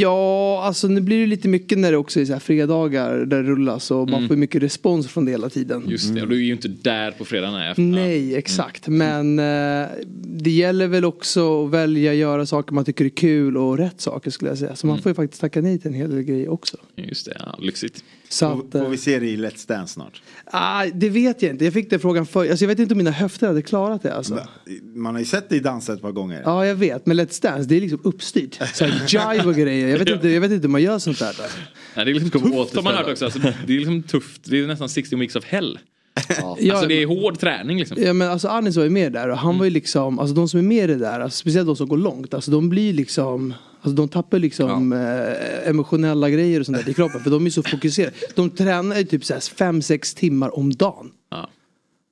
Ja, alltså nu blir det lite mycket när det också är så här fredagar där det rullas och man Mm. får mycket respons från det hela tiden. Just det, och du är ju inte där på fredag. Nej, Nej, exakt. Men eh, det gäller väl också att välja göra saker man tycker är kul och rätt saker skulle jag säga. Så man får ju faktiskt tacka nej till en hel del grejer också. Just det, ja, lyxigt. Så att, Får vi se det i Let's Dance snart? ah, det vet jag inte. Jag fick den frågan förr. Alltså, jag vet inte om mina höfter hade klarat det alltså. Man har ju sett dig dansa ett par gånger. Ja, jag vet. Men Let's Dance, det är liksom uppstyrt. Så jive och grejer. Jag vet inte, jag vet inte hur man gör sånt där. Alltså. Nej, det är liksom tufft har man hört också. Alltså, det är liksom tufft. Det är nästan 60 weeks of hell. Ja, alltså det är hård träning liksom. Ja men alltså Anis var ju med där och han var ju liksom, alltså de som är med i det där, alltså, speciellt de som går långt, alltså de blir liksom Alltså de tappar liksom eh, emotionella grejer och sånt där i kroppen för de är så fokuserade. De tränar ju typ 5-6 timmar om dagen. Ja,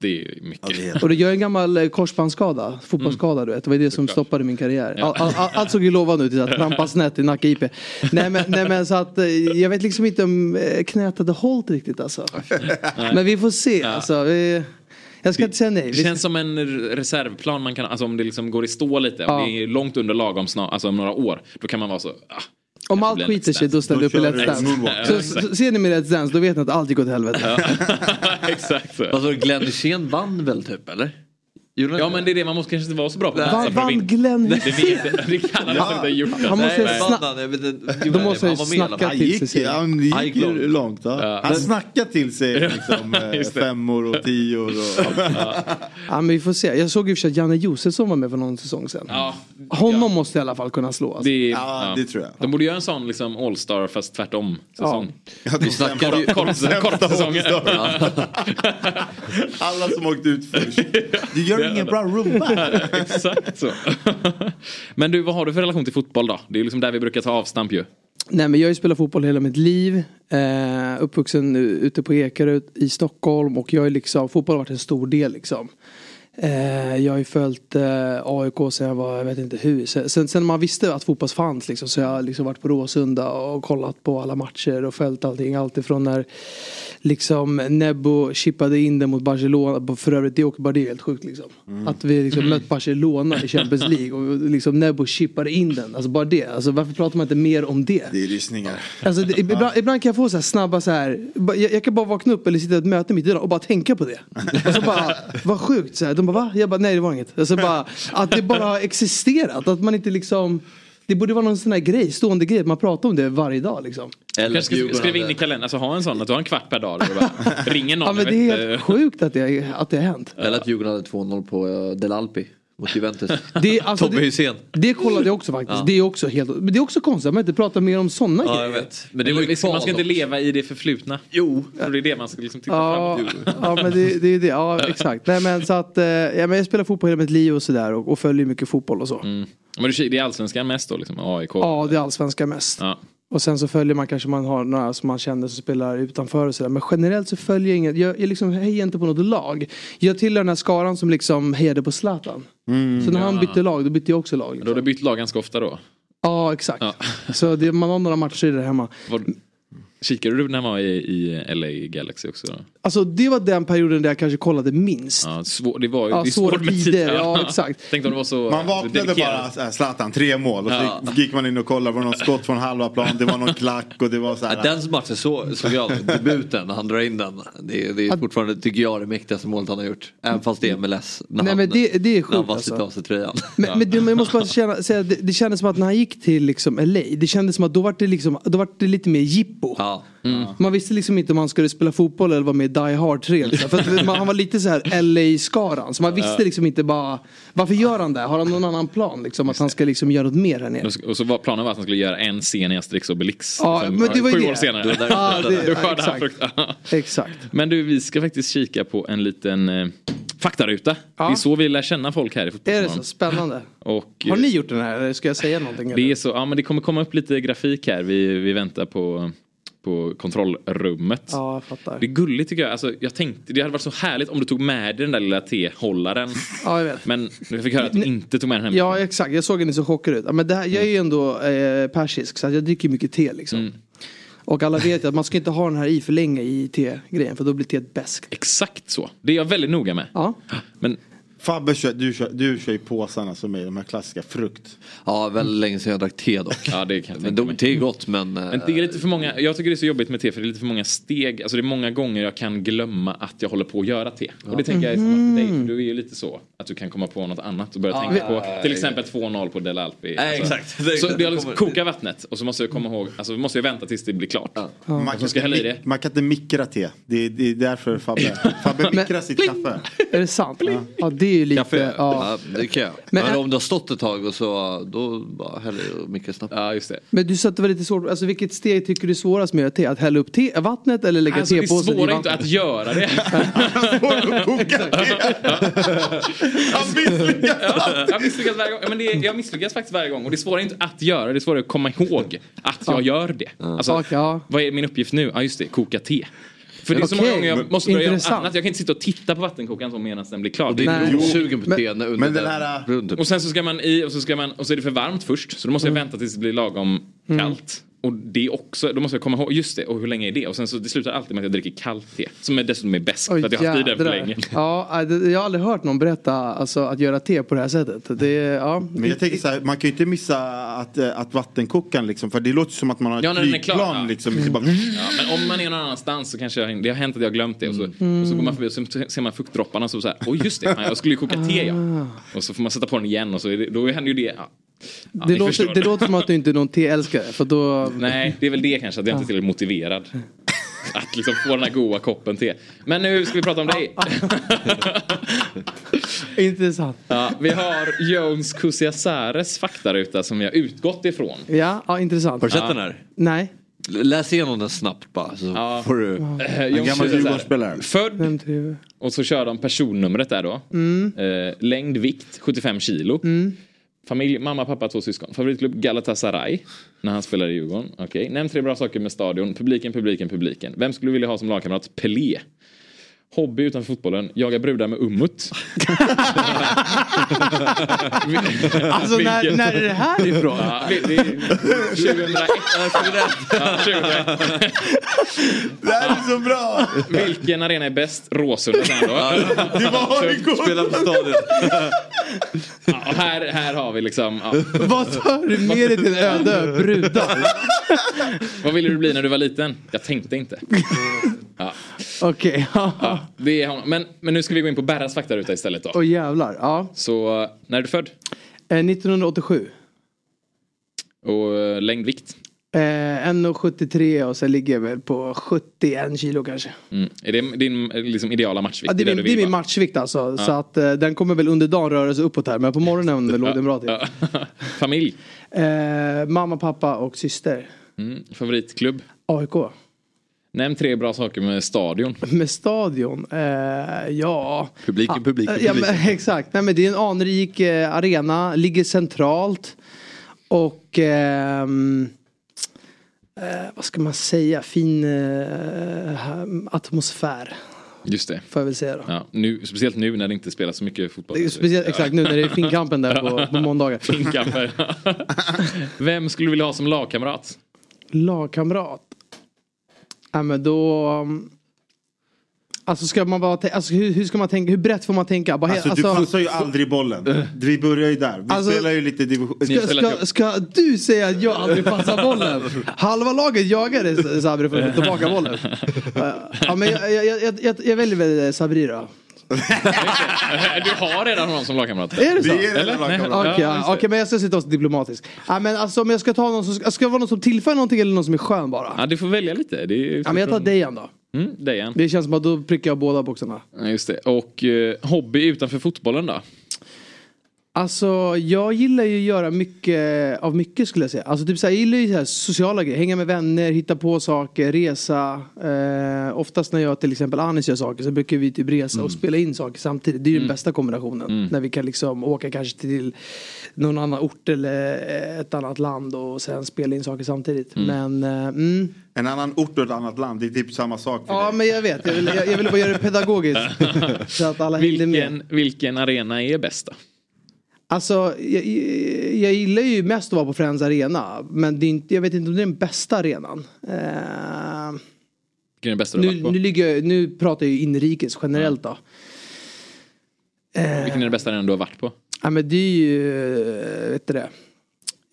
det är ju mycket. Och det gör en gammal eh, korsbandsskada, fotbollsskada du vet. Det var det som stoppade min karriär. Ja. All, all, all, allt såg ju lovande ut tills att trampa snett i Nacka IP. Nej men, nej men så att eh, jag vet liksom inte om knät hade hållit riktigt alltså. Men vi får se alltså. Vi, Jag ska inte säga nej. Det känns som en reservplan man kan, alltså om det liksom går i stå lite, Ja. om det är långt under lagom snart, alltså om några år, då kan man vara så, ah, Om allt skiter sig då ställer du upp i Let's Dance. Så, Ja, så, ser ni med Let's Dance då vet ni att allt gick åt helvete. Exakt så. Alltså Glenn Hysén vann väl typ eller? Ja men det är det, man måste kanske inte vara så bra på att dansa Vann-. Glenn Hysén? jag- Det kan han Ja. inte ha gjort. Han måste. Då måste Han snacka till sig. han gick Han gick ju långt. långt. Ja. Ja. Han snackade till sig liksom, eh, femmor och tior. Och, Ja men vi får se. Jag såg ju för att Janne Josefsson var med för någon säsong sedan. Ja, Honom måste i alla fall kunna slå. Alltså. ja, det tror jag. De borde göra en sån liksom all-star fast tvärtom säsong. Ja, de snackade ju- sämsta- Kortsäsonger. Alla som åkt ut först. Gör ingen bra rumba. Exakt så. Men du, vad har du för relation till fotboll då? Det är liksom där vi brukar ta avstamp ju. Nej men jag har ju spelat fotboll hela mitt liv. Eh, uppvuxen u- ute på Ekerö i Stockholm och jag är liksom, fotboll har varit en stor del liksom. Eh, jag har ju följt eh, AIK sen jag var, jag vet inte hur. Sen, sen, man visste att fotboll fanns liksom, så jag har liksom varit på Råsunda och kollat på alla matcher och följt allting. Alltifrån när liksom Nebbo chippade in den mot Barcelona. För övrigt det, också, bara det är helt sjukt liksom. Att vi liksom mött Barcelona i Champions League och liksom Nebbo chippade in den. Alltså bara det. Alltså varför pratar man inte mer om det? Det är lyssningar. Alltså, det, ibland, ibland kan jag få så här snabba så här. Jag, jag kan bara vakna upp eller sitta i ett möte mitt i dagen och bara tänka på det. Och så bara, vad sjukt. Så här. De bara va? Jag bara nej det var inget. Alltså bara, att det bara har existerat. Att man inte liksom. Det borde vara någon sån här grej, stående grej, att man pratar om det varje dag liksom. Eller Kanske ska skriva in i kalendern, alltså ha en sån att du har en kvart per dag. Bara ringer någon. Ja men jag det är helt sjukt att det, att det har hänt. Eller att Djurgården hade 2-0 på uh, Del Alpi mot Juventus. Det, alltså, Tobbe det, Hysén. det kollade jag också faktiskt. Ja. Det är också helt, men det är också konstigt att man inte pratar mer om sådana Ja, grejer. jag vet. Men det, var ju man ska, inte leva i det förflutna. Jo. Och det är det man ska liksom titta Ja, framåt. ja men det, det är det, ja exakt. Nej men så att, eh, ja, men jag spelar fotboll hela mitt liv och sådär och, och följer mycket fotboll och så. Mm. Men du, det är allsvenskan mest då, liksom AIK? Ja det är allsvenska mest. Ja. Och sen så följer man kanske man har några som man känner som spelar utanför och sådär. Men generellt så följer jag inget, jag, jag liksom hejar inte på något lag. Jag tillhör den här skaran som liksom hejade på Zlatan. så när han ja. bytte lag då bytte jag också lag. Då Liksom. har du bytt lag ganska ofta då? Ja exakt. Ja. Så det, man har några matcher där hemma. Var, kikade du när man var i, i LA Galaxy också? Då? Alltså det var den perioden där jag kanske kollade minst. Ja, svår, det var ju Ja, det svårt med tid. tider, ja, exakt. Tänk om det var så Man vaknade dedikerad. bara Zlatan, tre mål. Och så Ja. gick- gick man in och kollade, var det något skott från halva plan, det var någon klack och det var så Ja, här. den matchen så, såg jag. Debuten när han drar in den. Det, det är fortfarande, tycker jag, det mäktigaste målet han har gjort. Även fast det är MLS. När Nej, han, men det- det är sjukt, han alltså. av sig tröjan. Men, men, det, jag måste bara känna, säga, det, det kändes som att när han gick till liksom LA, det kändes som att då var det, liksom, då var det lite mer jippo. Ja. Man visste liksom inte om han skulle spela fotboll eller vara med i Die Hard 3. Liksom. För att man, han var lite så här LA-skaran. Så man visste Ja. liksom inte bara, varför gör han det? Har han någon annan plan? Liksom, att han ska liksom göra något mer här nere? Och så- var planen var att han skulle göra en scen i Asterix och Obelix. Ja, Liksom, men det var ju sju det. år senare. Det Ja, det- skördade exakt. Men du, vi ska faktiskt kika på en liten eh, faktaruta. Det är så vi lär känna folk här i Är det så? Spännande. Och, Har ni gjort den här? Eller ska jag säga någonting? Det är så, ja men det kommer komma upp lite grafik här. Vi, vi väntar på, på kontrollrummet. Ja, jag fattar. Det är gulligt tycker jag. Alltså, jag tänkte, det hade varit så härligt om du tog med dig den där lilla tehållaren. Ja, jag vet. Men jag fick höra att du inte tog med den hem. Ja exakt, jag såg att ni så chockade ut. Men det här, jag är ju ändå eh, persisk så jag dricker mycket te liksom. Mm. Och alla vet ju att man ska inte ha den här i för länge i te-grejen för då blir teet beskt. Exakt så. Det är jag väldigt noga med. Ja. Men Fabbe, kör, du, kör, du kör ju påsarna som är de här klassiska frukt. Ja, väldigt länge sedan jag drack te dock. Ja, det kan jag men de, te är gott men... Men det är lite för många, jag tycker det är så jobbigt med te för det är lite för många steg. Alltså det är många gånger jag kan glömma att jag håller på att göra te. Och det tänker jag är samma för dig, för du är ju lite så. Att du kan komma på något annat och börja Ja, tänka ja, på ja, till ja. exempel 2-0 på Del Alpi. Nej, exakt. Det är Så jag liksom kokar vattnet och så måste jag komma ihåg, alltså måste jag vänta tills det blir klart. Man, Och kan ska hälla i inte, det. man kan inte mikra te. Det är, det är därför Fabbe, Fabbe mikrar sitt kaffe. Är det sant? Ja, det är ju lite... Kaffe, ja. Ja. det kan jag. Men- Men, om det har stått ett tag och så då bara häller jag mycket snabbt. Ja just det. Men du sa att det var lite svårt, alltså vilket steg tycker du är svårast med att te? Att hälla upp te, vattnet eller lägga Alltså det tepåsen i svåra är inte vattnet? att göra det. Han misslyckas Ja, jag misslyckas varje gång. Men det är, jag misslyckas faktiskt varje gång. Och det är inte att göra det, är svårare att komma ihåg att jag gör det. Alltså, ja. Vad är min uppgift nu? Ja just det, koka te. För det är så Okej, många gånger jag måste börja göra annat. Jag kan inte sitta och titta på vattenkokaren så medan den blir klar. Och det är blodsugen på när under men den här-. Och sen så ska man i och så ska man och så är det för varmt först. Så då måste jag vänta tills det blir lagom kallt. Och det är också, då måste jag komma ihåg, just det, och hur länge är det? Och sen så det slutar alltid med att jag dricker kallt te. Som är dessutom är bäst för att jag har haft i den för länge. Ja, jag har aldrig hört någon berätta alltså, att göra te på det här sättet. Det, ja. Men jag tänker så här, man kan ju inte missa att, eh, att vattenkokaren liksom, för det låter som att man har ett Ja, är klar. flygplan Ja. liksom. Det bara, Ja, men om man är någon annanstans så kanske jag, det har hänt att jag har glömt det och så, Mm. och så går man förbi och så ser man fuktdropparna och så, så här, oj just det, fan, jag skulle ju koka te ja. Ah. Och så får man sätta på den igen och så det, då händer ju det. Ja. Ja, det, låter, det låter som att du inte är någon teälskare. För då... Nej, det är väl det kanske, att jag inte är tillräckligt motiverad. Att liksom få den här goda koppen te. Men nu ska vi prata om dig. Intressant. Ja, vi har Jones Kusiasares faktaruta som vi har utgått ifrån. Ja, ja intressant. Har du sett den här? Nej. Läs igenom den snabbt bara så får du... Eh, Jones Kusiasares. Född och så kör de personnumret där då. Mm. Eh, längd, vikt 75 kilo. Familj, mamma, pappa, två syskon. Favoritklubb Galatasaray. När han spelar i Djurgården. Okej. Nämn tre bra saker med stadion. Publiken, publiken, publiken. Vem skulle du vilja ha som lagkamrat? Pelé. Hobby utanför fotbollen. Jaga brudar med ummut. Alltså när, Vilken- när är det här ifrån? Ja, det, det, 2001. Ja, 2001. Det här är så bra! Vilken arena är bäst? Råsunda. Det var! Spela på stadion. Ja, och här, här har vi liksom... Ja. Vad tar du med dig till en öde? Brudar? Vad ville du bli när du var liten? Jag tänkte inte. Ja. Okej. Ja, det är honom. men, men nu ska vi gå in på Berras faktaruta istället då. Åh jävlar. Ja. Så när är du född? Eh, 1987. Och eh, längd, vikt? Eh, 1,73 och sen ligger jag väl på 71 kilo kanske. Mm. Är det din liksom, ideala matchvikt? Ja, det, är min, det är min matchvikt alltså. Ja. Så att eh, den kommer väl under dagen röra sig uppåt här. Men på morgonen låg den bra till. Familj? Eh, mamma, pappa och syster. Mm. Favoritklubb? AIK. Nämn tre bra saker med stadion. Med stadion? Eh, ja. Publiken, Ja, publiken, eh, Ja, men, publiken. exakt. Nej, men det är en anrik eh, arena. Ligger centralt. Och ehm, eh, vad ska man säga? Fin eh, atmosfär. Just det. Får jag väl säga då. Ja, nu, speciellt nu när det inte spelas så mycket fotboll. Speciellt, exakt nu när det är Finnkampen där på, på måndagar. Finnkampen. Vem skulle du vilja ha som lagkamrat? Lagkamrat? Ja men då... um, Alltså ska man bara, alltså hur, hur ska man tänka, hur brett får man tänka? Bara, he- Alltså, du passar ju aldrig bollen. Vi börjar ju där. Vi Alltså- spelar ju lite division... Ska, ska, ska du säga att jag aldrig passar bollen? Halva laget jagade Sabri för att få tillbaka bollen. Ja, men jag, jag, jag, jag, jag väljer väl Sabri då. Du har redan honom som lagkamrat. Är det så? Eller? Nej, Okej, ja, det. okej, men jag ska sitta och diplomatisk. Ja, men alltså om jag ska ta någon som ska, vara någon som tillför någonting eller någon som är skön bara? Ja, du får välja lite. Det är Ja, men jag tar Dejan då. Mm, Dejan. Det känns som att då prickar jag båda boxarna. Ja, Just det. Och eh, hobby utanför fotbollen då? Alltså jag gillar ju att göra mycket av mycket skulle jag säga. Alltså typ så här, jag gillar ju så här sociala grejer. Hänga med vänner, hitta på saker, resa. Eh, oftast när jag till exempel Anis gör saker så brukar vi typ resa och spela in saker samtidigt. Det är ju den bästa kombinationen. När vi kan liksom åka kanske till någon annan ort eller ett annat land och sen spela in saker samtidigt. Men eh, mm. En annan ort och ett annat land, det är typ samma sak för Ja dig. men jag vet, jag vill, jag, jag vill bara göra det pedagogiskt. så att alla hängde med. Vilken, vilken arena är bäst då? Alltså, jag, jag gillar ju mest att vara på Friends Arena. Men det är inte, jag vet inte om det är den bästa arenan. Eh, Vilken är den bästa nu, varit på? nu, ligger, nu pratar jag ju inrikes generellt då. Vilken är den bästa arenan du har varit på? Ja men det är ju, eh, vet du det.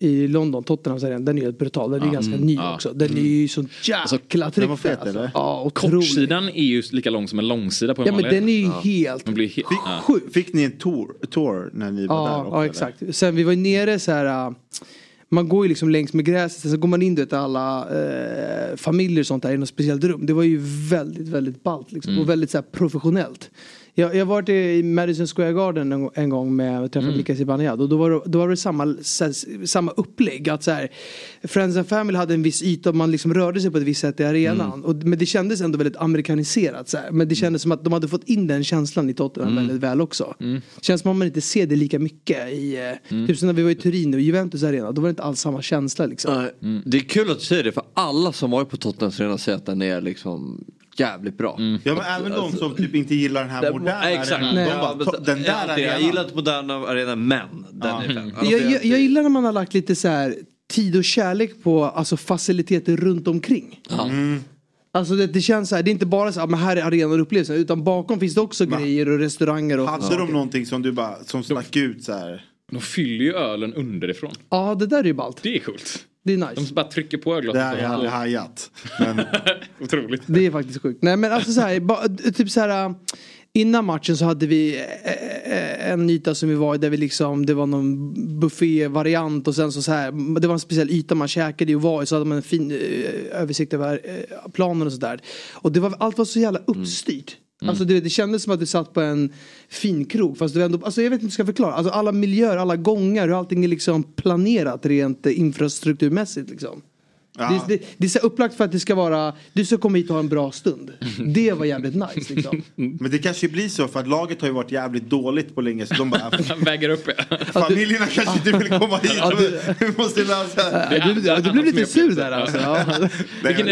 I London, Tottenhams arena, den är ju helt brutal. Den är Ja, ganska mm, ny ja. också. Den är ju så jäkla tryck där, alltså. Ja. Kortsidan är ju lika lång som en långsida på en Ja men den är ju helt Den blir he- ja. Fick ni en tour, tour när ni var Ja, där också? ja eller? exakt. Sen vi var ju nere så här. äh, Man går ju liksom längs med gräset, så går man in vet, alla eh, familjer och sånt där i något speciellt rum. Det var ju väldigt, väldigt ballt liksom. Mm. Och väldigt så här, professionellt. Jag, jag har varit i Madison Square Garden en, en gång med och träffade Mm. Mika Zibanejad och då var det, då var det samma, samma upplägg. Att så här, Friends and Family hade en viss yta och man liksom rörde sig på ett visst sätt i arenan. Mm. Och, men det kändes ändå väldigt amerikaniserat. Så här. Men det kändes som att de hade fått in den känslan i Tottenham Mm. väldigt väl också. Känns som att man inte ser det lika mycket i, eh, Mm. typ som när vi var i Turin och Juventus arena. Då var det inte alls samma känsla liksom. Nej, Det är kul att du säger det för alla som varit på Tottenhams arena säger att den är liksom jävligt bra. Ja men även de som typ inte gillar den här Den- moderna exakt. arenan. Nej. De bara, Ja, "To- den där jag, jag arenan. gillar inte moderna arenan men den är fem. Alltså, jag, jag, jag gillar när man har lagt lite så här tid och kärlek på alltså, faciliteter runt omkring. Mm. Alltså det, det känns så här, det är inte bara så här, men här är arenan upplevelsen. Utan bakom finns det också grejer och restauranger och Hade de någonting som du bara, som stack ut så här? De fyller ju ölen underifrån. Ja det där är ju ballt. Det är coolt. Det är nice. De bara trycker på ölglaset. Det har jag aldrig hajat. Otroligt. Det är faktiskt sjukt. Nej men alltså så här, ba, typ så här. Innan matchen så hade vi eh, eh, en yta som vi var i där vi liksom, det var någon buffévariant och sen så, så här, det var en speciell yta man käkade i och var i så hade man en fin eh, översikt över planen och sådär. Och det var, allt var så jävla uppstyrt. Mm. Mm. Alltså det, det kändes som att du satt på en finkrog fast du ändå, alltså jag vet inte hur jag ska förklara. Alltså alla miljöer, alla gångar, hur allting är liksom planerat rent infrastrukturmässigt liksom. Ja. Det, det, det är så upplagt för att det ska vara, du ska komma hit och ha en bra stund. Det var jävligt nice liksom. Men det kanske blir så för att laget har ju varit jävligt dåligt på länge så de bara Väger upp ja. Familjerna kanske inte vill komma hit. Ja, Vi måste lösa Ja, du, du, du blev lite sur där alltså. Ja.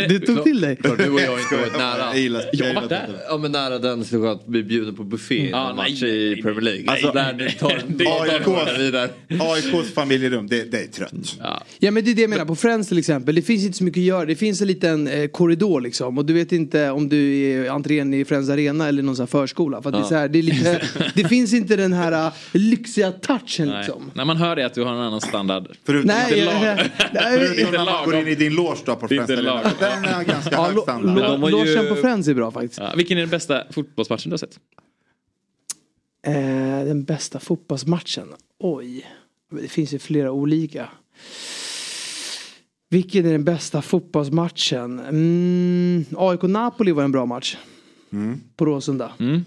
Du tog till dig. Du och jag har inte varit nära. Jag gillar- jag gillar det. Ja men nära den situationen att bli bjuden på buffé Ja, nej, match i Premier League. Alltså, där du tar en AIKs. AIKs familjerum, det, det är trött. Ja men det är det jag menar, på Friends till exempel, det finns inte så mycket att göra. Det finns en liten eh, korridor liksom och du vet inte om du är entrén i Friends Arena eller någon sån här förskola. För att det, är Ja. så här, det, är lite, det finns inte den här eh, lyxiga touchen Nej. liksom. När man hör det att du har en annan standard. Förutom Nej, inte jag- lag. nej, Förutom när man går in i din loge då på Friends Arena. Den är ganska Ja, hög standard. lo- de har ju- Logen på Friends är bra faktiskt. Ja, vilken är den bästa fotbollsmatchen du har sett? Eh, den bästa fotbollsmatchen? Oj. Det finns ju flera olika. Vilken är den bästa fotbollsmatchen? Mm, AIK-Napoli var en bra match. Mm. På Råsunda. Mm.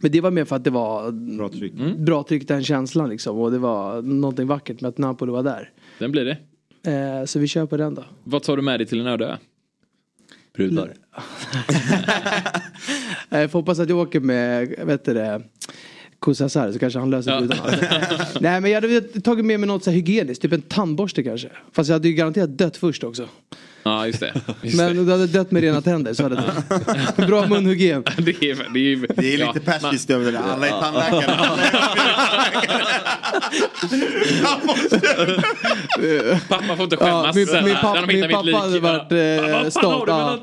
Men det var mer för att det var Bra tryck. bra tryck den känslan liksom. Och det var någonting vackert med att Napoli var där. Den blir det. Eh, så vi kör på den då. Vad tar du med dig till en öde ö? Brudar. Eh, Jag får hoppas att jag åker med, vet du det, Kusasar så kanske han löser brudarna. Nej men jag hade tagit med mig något så här hygieniskt, typ en tandborste kanske. Fast jag hade ju garanterat dött först också. Ja, just det. Just Men du hade dött med rena tänder så hade det. Bra munhygien. det. det, är, det, är, Det är ja, lite persiskt över det där. Alla är tandläkare. Pappa får inte Ja, skämmas min, sen. min, min pappa hade varit eh, stolt. Ja.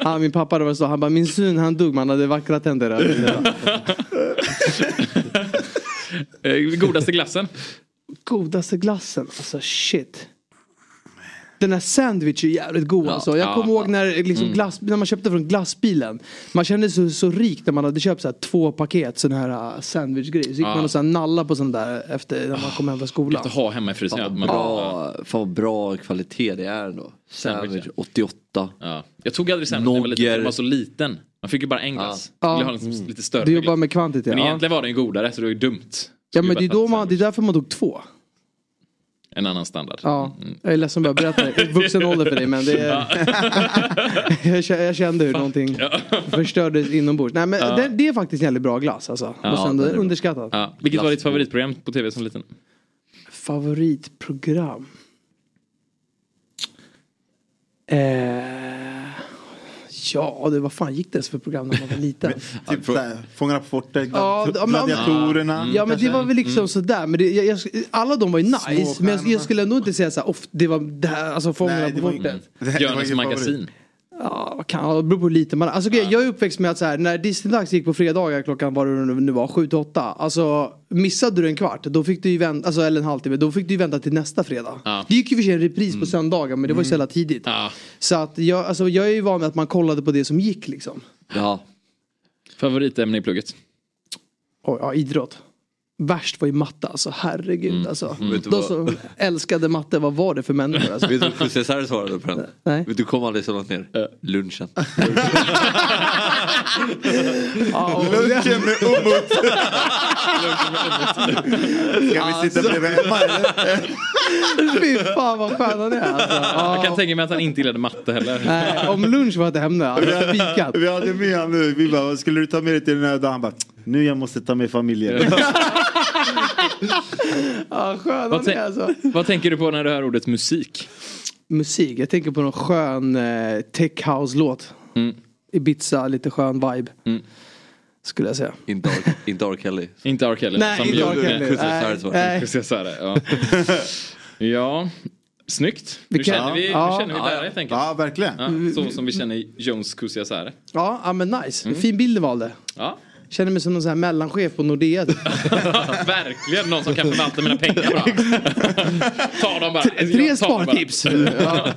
Ja, min pappa hade varit stolt. Han bara, min son han dog man hade vackra tänder. Eh, Godaste glassen? Godaste glassen, alltså shit. Den här sandwich är jävligt god Ja, alltså. Jag ja, kommer ihåg ja. när, liksom Mm. glass, när man köpte från glassbilen. Man kände sig så, så rik när man hade köpt så här, två paket sån här uh, sandwichgrej. Så gick Ja. man och så här, nalla på sån där efter när man kom hem från skolan. Att ha hemma i frysen. Ja. Man- bra, fan vad bra kvalitet det är ändå. Sandwich, Sandwich 88. Ja. Jag tog aldrig sandwich när jag var liten, den var så liten. Man fick ju bara en glass. Ja. Ville ha liksom lite större Du jobbar glass. med kvantitet. Men Ja. egentligen var den ju godare så det var ju dumt. Ja men det är, då man, det är därför man tog två. En annan standard. Ja, jag är ledsen att behöva berätta det. Vuxen ålder för dig men det är... jag, kände, hur någonting förstördes inombords. Nej men Ja. det, det är faktiskt en jävligt bra glass alltså. Ja, sen, den är underskattat. Ja. Vilket var ditt favoritprogram på tv som liten? Favoritprogram? Eh, ja, det vad fan gick det ens för program när man var liten? Typ såhär, Fångarna på fortet, Ja, ja, Gladiatorerna. Ja men det var väl liksom sådär. Men det, jag, jag, alla de var ju nice. Men jag, jag skulle ändå inte säga såhär, off, det var det här, alltså Fångarna Nej, på fortet. ingen magasin. Ja, vad kan, det beror på lite man alltså, Jag är uppväxt med att så här, när Disney-dags gick på fredagar klockan var det nu var 7 till 8. Alltså missade du en kvart, då fick du vänta, alltså, eller en halvtimme, då fick du ju vänta till nästa fredag. Ja. Det gick ju för sig en repris på söndagar men det var ju så jävla tidigt. Ja. Så att jag, alltså, jag är ju van med att man kollade på det som gick liksom. Ja. Favoritämne i plugget? Oj, ja, idrott. Värst var ju matte alltså, herregud alltså. Vet du De som älskade matte, vad var det för människor alltså? Vet du vad Cesar svarade på den? Nej. Du kom aldrig så långt ner. Lunchen. Ja, och- Lunchen med Umut. Ska vi sitta bredvid Emma eller? Fy fan vad skön han är alltså. Jag Ja. kan tänka mig att han inte gillade matte heller. Nej, om lunch var ett ämne, hade jag spikat. Vi hade med honom nu. Vi bara, skulle du ta med dig till den här dagen? Han bara, nu jag måste ta med familjen. Ja, skön Vad, tän- alltså. vad tänker du på när du hör ordet musik? Musik, jag tänker på någon skön eh, tech house-låt. Mm. Ibiza, lite skön vibe. Mm. Skulle jag säga. Inte R. Inte R. Kelly. Inte R. Kelly. Nej, inte R. Kelly. Ja. ja. Snyggt. Vi Nu kan- känner vi, nu Ja. känner vi Ja, där ja. helt enkelt. Ja, verkligen. Ja, så som vi känner Jones Kusiasare. Ja, ja men nice. Mm. Fin bild du valde. Ja. Känner mig som någon sån här mellanchef på Nordea. Verkligen någon som kan förvalta mina pengar bra. Ta dem bara. Tre- tre spartips. Ja.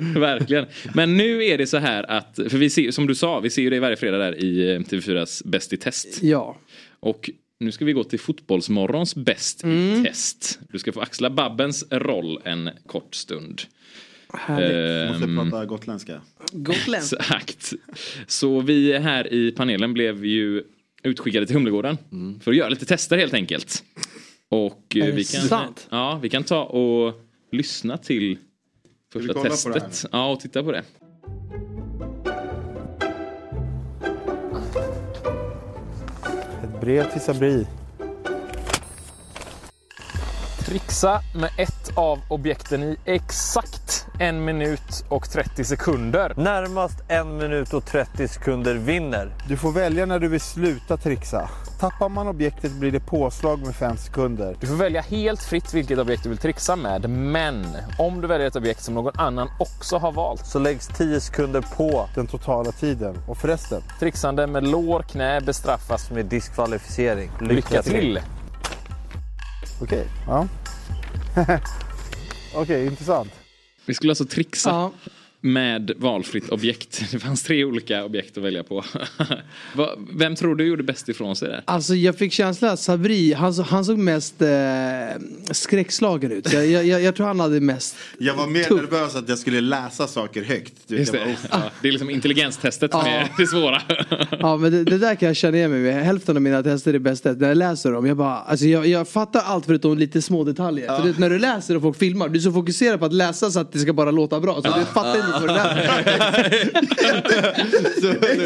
Verkligen. Men nu är det så här att, för vi ser, som du sa, vi ser ju dig varje fredag där i eh, TV4s Bäst i test. Ja. Och nu ska vi gå till Fotbollsmorgons Bäst Mm. i test. Du ska få axla Babbens roll en kort stund. Härligt. Måste Ehm, prata gotländska. Gotland. Exakt. Så vi här i panelen blev ju utskickade till Humlegården. För att göra lite tester helt enkelt. Och eh, vi kan, sant? ja, vi kan ta och lyssna till första testet. Ja, och titta på det. Ett brev till Sabri. Trixa med ett av objekten i exakt en minut och 30 sekunder. Närmast en minut och 30 sekunder vinner. Du får välja när du vill sluta trixa. Tappar man objektet blir det påslag med 5 sekunder. Du får välja helt fritt vilket objekt du vill trixa med, men om du väljer ett objekt som någon annan också har valt Så läggs 10 sekunder på den totala tiden. Och förresten, Trixande med lår, knä bestraffas med diskvalificering. Lycka till! Okej, ja. Okej, intressant. Vi skulle alltså trixa med valfritt objekt. Det fanns tre olika objekt att välja på. Vem tror du gjorde bäst ifrån sig där? Alltså jag fick känslan att Sabri, han, så- han såg mest eh, skräckslagen ut. Så jag, jag, jag, tror han hade mest Jag var mer Tuff. nervös att jag skulle läsa saker högt. Just det. bara, Ja, det är liksom intelligenstestet som Ja. är det svåra. Ja men det, det där kan jag känna igen mig med. Hälften av mina tester är bästa. När jag läser dem, jag bara, alltså jag, jag fattar allt förutom lite små detaljer. För det, när du läser och folk filmar, du är så fokuserad på att läsa så att det ska bara låta bra. Så du fattar inte du läser.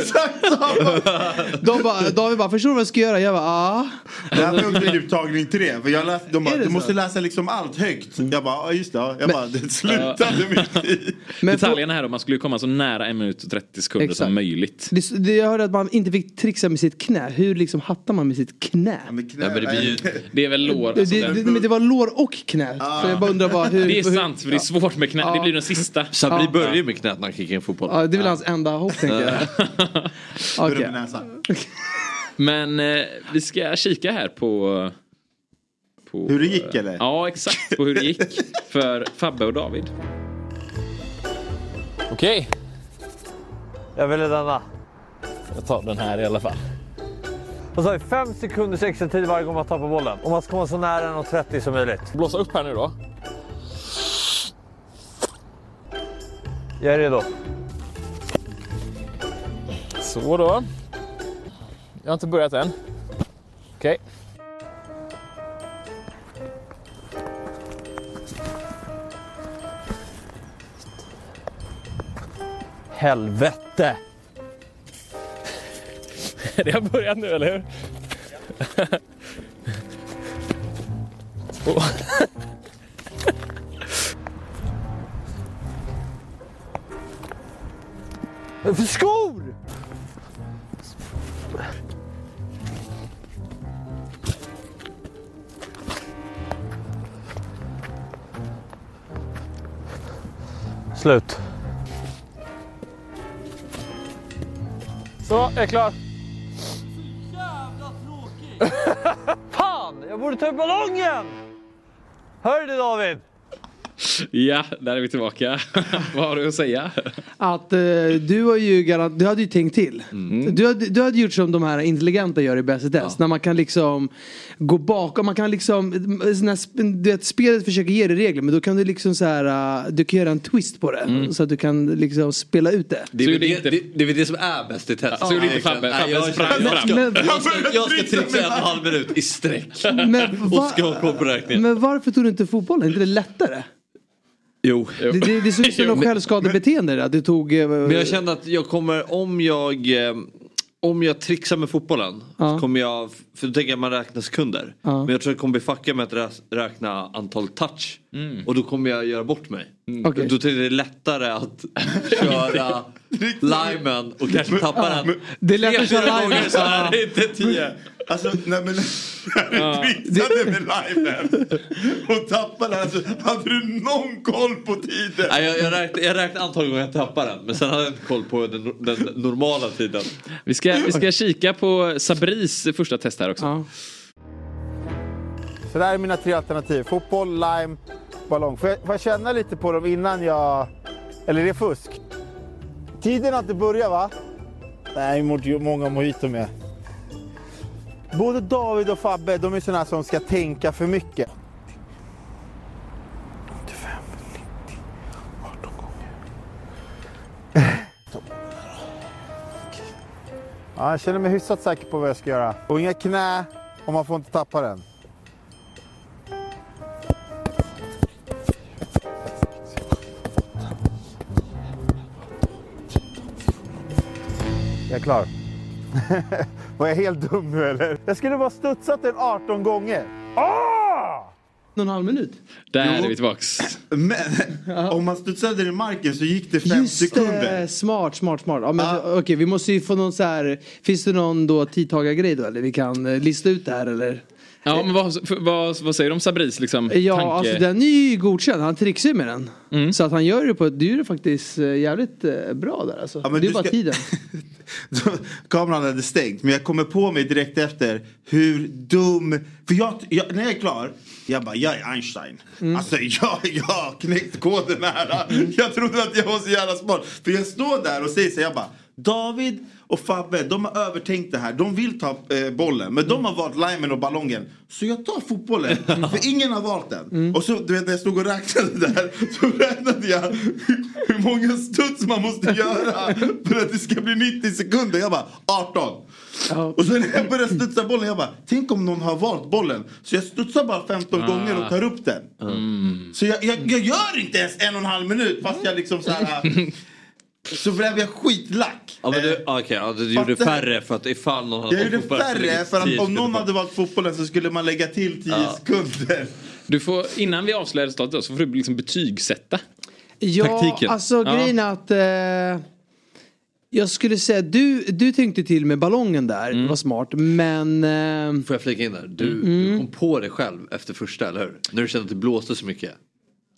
Exakt samma! De bara, David bara, förstår du vad jag ska göra? Jag bara, ja. Det här var också typ tagning tre. För jag läste, de bara, det du så? måste läsa liksom allt högt. Jag bara, ja just det. ja. Jag bara, det slutade mitt i. Detaljerna här då, man skulle komma så nära en minut och 30 sekunder Exakt. som möjligt. Det, det, jag hörde att man inte fick trixa med sitt knä. Hur liksom hattar man med sitt knä? Ja, men det, blir ju, det är väl lår. Det, Alltså, det, det, men det var lår och knä. Så jag bara undrar bara hur... det är hur- sant, för det är svårt med knä. Det blir den sista. Sabri Ja. börjar ju med knät när han kickar in fotboll. Ja, det är väl hans enda hopp tänker jag. Okej. Men eh, vi ska kika här på, på... Hur det gick, eller? Ja, exakt på hur det gick för Fabbe och David. Okej, Jag ville denna. jag tar den här i alla fall. Vad sa vi? 5 sekunders extra tid varje gång man tappar bollen. Och man ska komma så nära 1.30 som möjligt. Blåsa upp här nu då. Jag är redo. Så då. Jag har inte börjat än. Okej. Helvete! Det har börjat nu, eller hur? Oh. För skor? Slut. Så, jag är klar. Fan! Jag borde ta upp ballongen! Hör du David? Ja, där är vi tillbaka. Vad har du att säga? Att eh, du har ju garant, du hade ju tänkt till. Mm. Du, hade, du hade gjort som de här intelligenta gör i Bäst i test. När man kan liksom gå bakom, man kan liksom, när, sp- du vet, spelet försöker ge dig regler men då kan du liksom så här, eh, du kan göra en twist på det. Mm. Så att du kan liksom spela ut det. Det är, väl det, det, det är väl det som är bäst i test. Så gjorde inte Fabbe. Jag, ska, jag, ska, trixa en och halv minut i sträck. Men, Och va, ska ha koll på räkningen. men varför tog du inte fotbollen? Är inte det lättare? Jo. Det, det, det såg ut som något självskadebeteende där. Du tog... eh, Men jag kände att jag kommer, om jag, eh, om jag trixar med fotbollen. Så kommer jag, för då tänker jag att man räknar sekunder. Ja. Men jag tror jag kommer bli fuckad med att rä- räkna antal touch. Mm. Och då kommer jag göra bort mig. Okej. Då tycker jag det är lättare att köra limen och kanske tappa den. Det är lätt Tre, att köra limen. inte tio. Alltså nej men när du twittrade med liven och tappade alltså, hade du någon koll på tiden? Nej, jag, jag, räknade, jag räknade antal gånger jag tappade den. Men sen hade jag inte koll på den, den normala tiden. Vi ska, vi ska kika på Sabris första test här också. Så där är mina tre alternativ. Fotboll, lime, ballong. Får jag, får jag känna lite på dem innan jag... Eller är det fusk? Tiden har inte börjat va? Nej, många mojito med. Både David och Fabbe, de är sådana som ska tänka för mycket. 85, 90, 18 gånger. Ja, jag känner mig hyfsat säker på vad jag ska göra. Och inga knä, och man får inte tappa den. Jag är klar. Var jag helt dum nu eller? Jag skulle bara studsat den 18 gånger. Ah! En halv minut. Där Jo. är vi tillbaks. Men om man studsade den i marken så gick det fem Just sekunder. det, smart, smart, smart. Ja, men, Okej, vi måste ju få någon så här. Finns det någon då tidtagargrej då eller vi kan eh, lista ut det här eller? Ja, men vad, vad, vad säger du om Sabris liksom, Ja, tanke? alltså den är ju godkänd. Han trixar ju med den. Mm. Så att han gör det på ett, det är faktiskt eh, jävligt eh, bra där alltså. Ja, men det är du bara ska- tiden. Kameran hade stängt men jag kommer på mig direkt efter hur dum... För jag, jag, när jag är klar, jag bara jag är Einstein. Mm. Alltså jag, jag har knäckt koden här. Jag trodde att jag var så jävla smart. För jag står där och säger så jag bara David och Fabbe, de har övertänkt det här. De vill ta eh, bollen, men de har valt limen och ballongen. Så jag tar fotbollen, för ingen har valt den. Mm. Och så, du vet, när jag stod och räknade där, så räknade jag hur, många studs man måste göra för att det ska bli 90 sekunder. Jag bara, 18. Och sen när jag började studsa bollen, jag bara, tänk om någon har valt bollen. Så jag studsar bara 15 Ah. gånger och tar upp den. Så jag, jag, jag gör inte ens en och en halv minut fast jag liksom så här... Så blev jag skitlack. Ja, men du, okej, ja, du gjorde färre för att ifall någon hade Jag gjorde fotbollen så lägger färre för att 10 om någon hade valt fotbollen så skulle man lägga till 10 Ja. sekunder. Du får, innan vi avslöjar resultatet så får du liksom betygsätta Ja, taktiken. alltså grejen är att eh, jag skulle säga du, du tänkte till med ballongen där, Mm. det var smart. Men... Eh, Får jag flika in där? Du, Mm. du kom på det själv efter första, eller hur? När du kände att det blåste så mycket.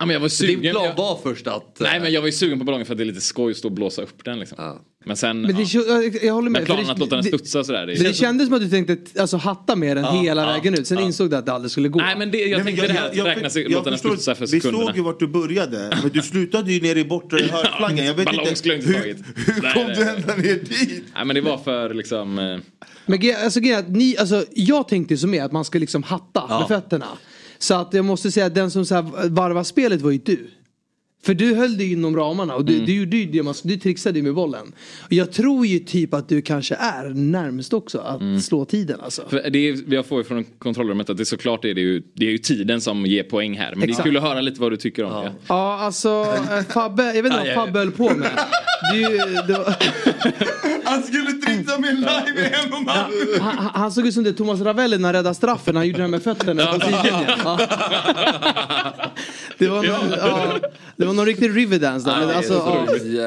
Ja, men jag var Så Din sugen. plan jag, var först att... nej, men jag var ju sugen på ballongen för att det är lite skoj att stå och blåsa upp den. Liksom. Men sen, men det, ja. jag, jag håller med. men planen det- att låta den det- studsa sådär. Det, Men det kändes som att du tänkte alltså, hatta med den Ja, hela ja, vägen ut. Sen ja. insåg du att det aldrig skulle gå. Nej, men det, jag Nej, men tänkte det här att räkna sig, låta den studsa för Vi sekunderna. såg ju vart du började. Men du slutade ju ner i bortre hörnflaggan. Jag vet inte. jag hur, hur Nej, kom du ända ner dit? Nej, men det var för liksom... eh, Men alltså, ni, alltså, jag tänkte som är att man ska liksom hatta Ja. med fötterna. Så att jag måste säga att den som så här varvar spelet var ju du. För du höll dig inom ramarna och du, Mm. du, gjorde ju det man, du trixade med bollen. Och jag tror ju typ att du kanske är närmst också att Mm. slå tiden alltså. För det är, jag får ju från kontrollrummet att det är såklart är det, ju, det är ju tiden som ger poäng här. Men det Exakt. är kul att höra lite vad du tycker om det. Ja alltså eh, Fabbe, jag vet inte vad Fabbe höll på med. Det, det var, Han skulle trixa med live i en och han, han- han såg ut som det Thomas Ravelli när han räddade straffen. Han gjorde det här med fötterna på sidlinjen. Ja. Det var någon, ja, det var någon riktig riverdance där. Men alltså,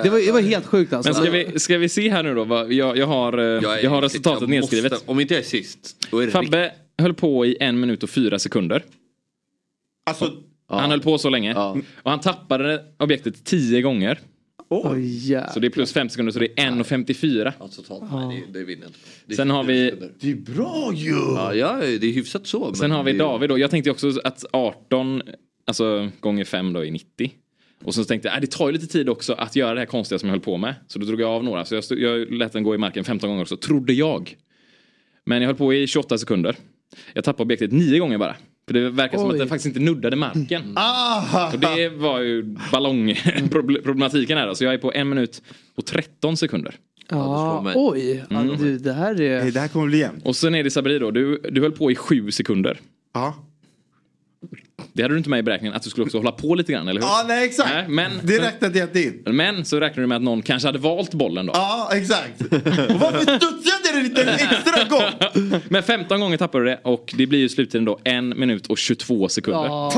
det var, det var helt sjukt alltså. Men ska vi, ska vi se här nu då? vad- Jag, jag, har, eh, jag, har resultatet jag nedskrivet. måste- om inte jag är sist, då är det Fabbe höll på i en minut och fyra sekunder. Alltså, Han höll på så länge. Och han tappade objektet tio gånger. Oj, Så det är plus 50 sekunder så det är 1.54. Ja, totalt. Nej, det, det vinner jag inte. Det är Sen har vi... Det är bra ju! Ja, ja, det är hyfsat så. men Sen har vi det David då. Jag tänkte också att 18 alltså, gånger 5 då är 90. Och sen tänkte jag, äh, det tar ju lite tid också att göra det här konstiga som jag höll på med. Så då drog jag av några. Så jag, stod, jag lät den gå i marken 15 gånger också, trodde jag. Men jag höll på i 28 sekunder. Jag tappade objektet 9 gånger bara. För det verkar som Oj. att den faktiskt inte nuddade marken. Ah! Och det var ju ballongproblematiken här då. Så jag är på en minut och 13 sekunder. Ja, oj, ja, Mm. du, det här är... Det här kommer bli jämnt. Och sen är det Sabri då, du, du höll på i 7 sekunder. Ja. Det hade du inte med i beräkningen, att du skulle också hålla på lite grann, eller hur? Ja, nej exakt. Nej, men, Det räknade jag inte in. men så räknar du med att någon kanske hade valt bollen då. Ja, exakt. Och varför studsade det lite extra gång? Men 15 gånger tappade du det och det blir ju slutligen då en minut och 22 sekunder. Ja.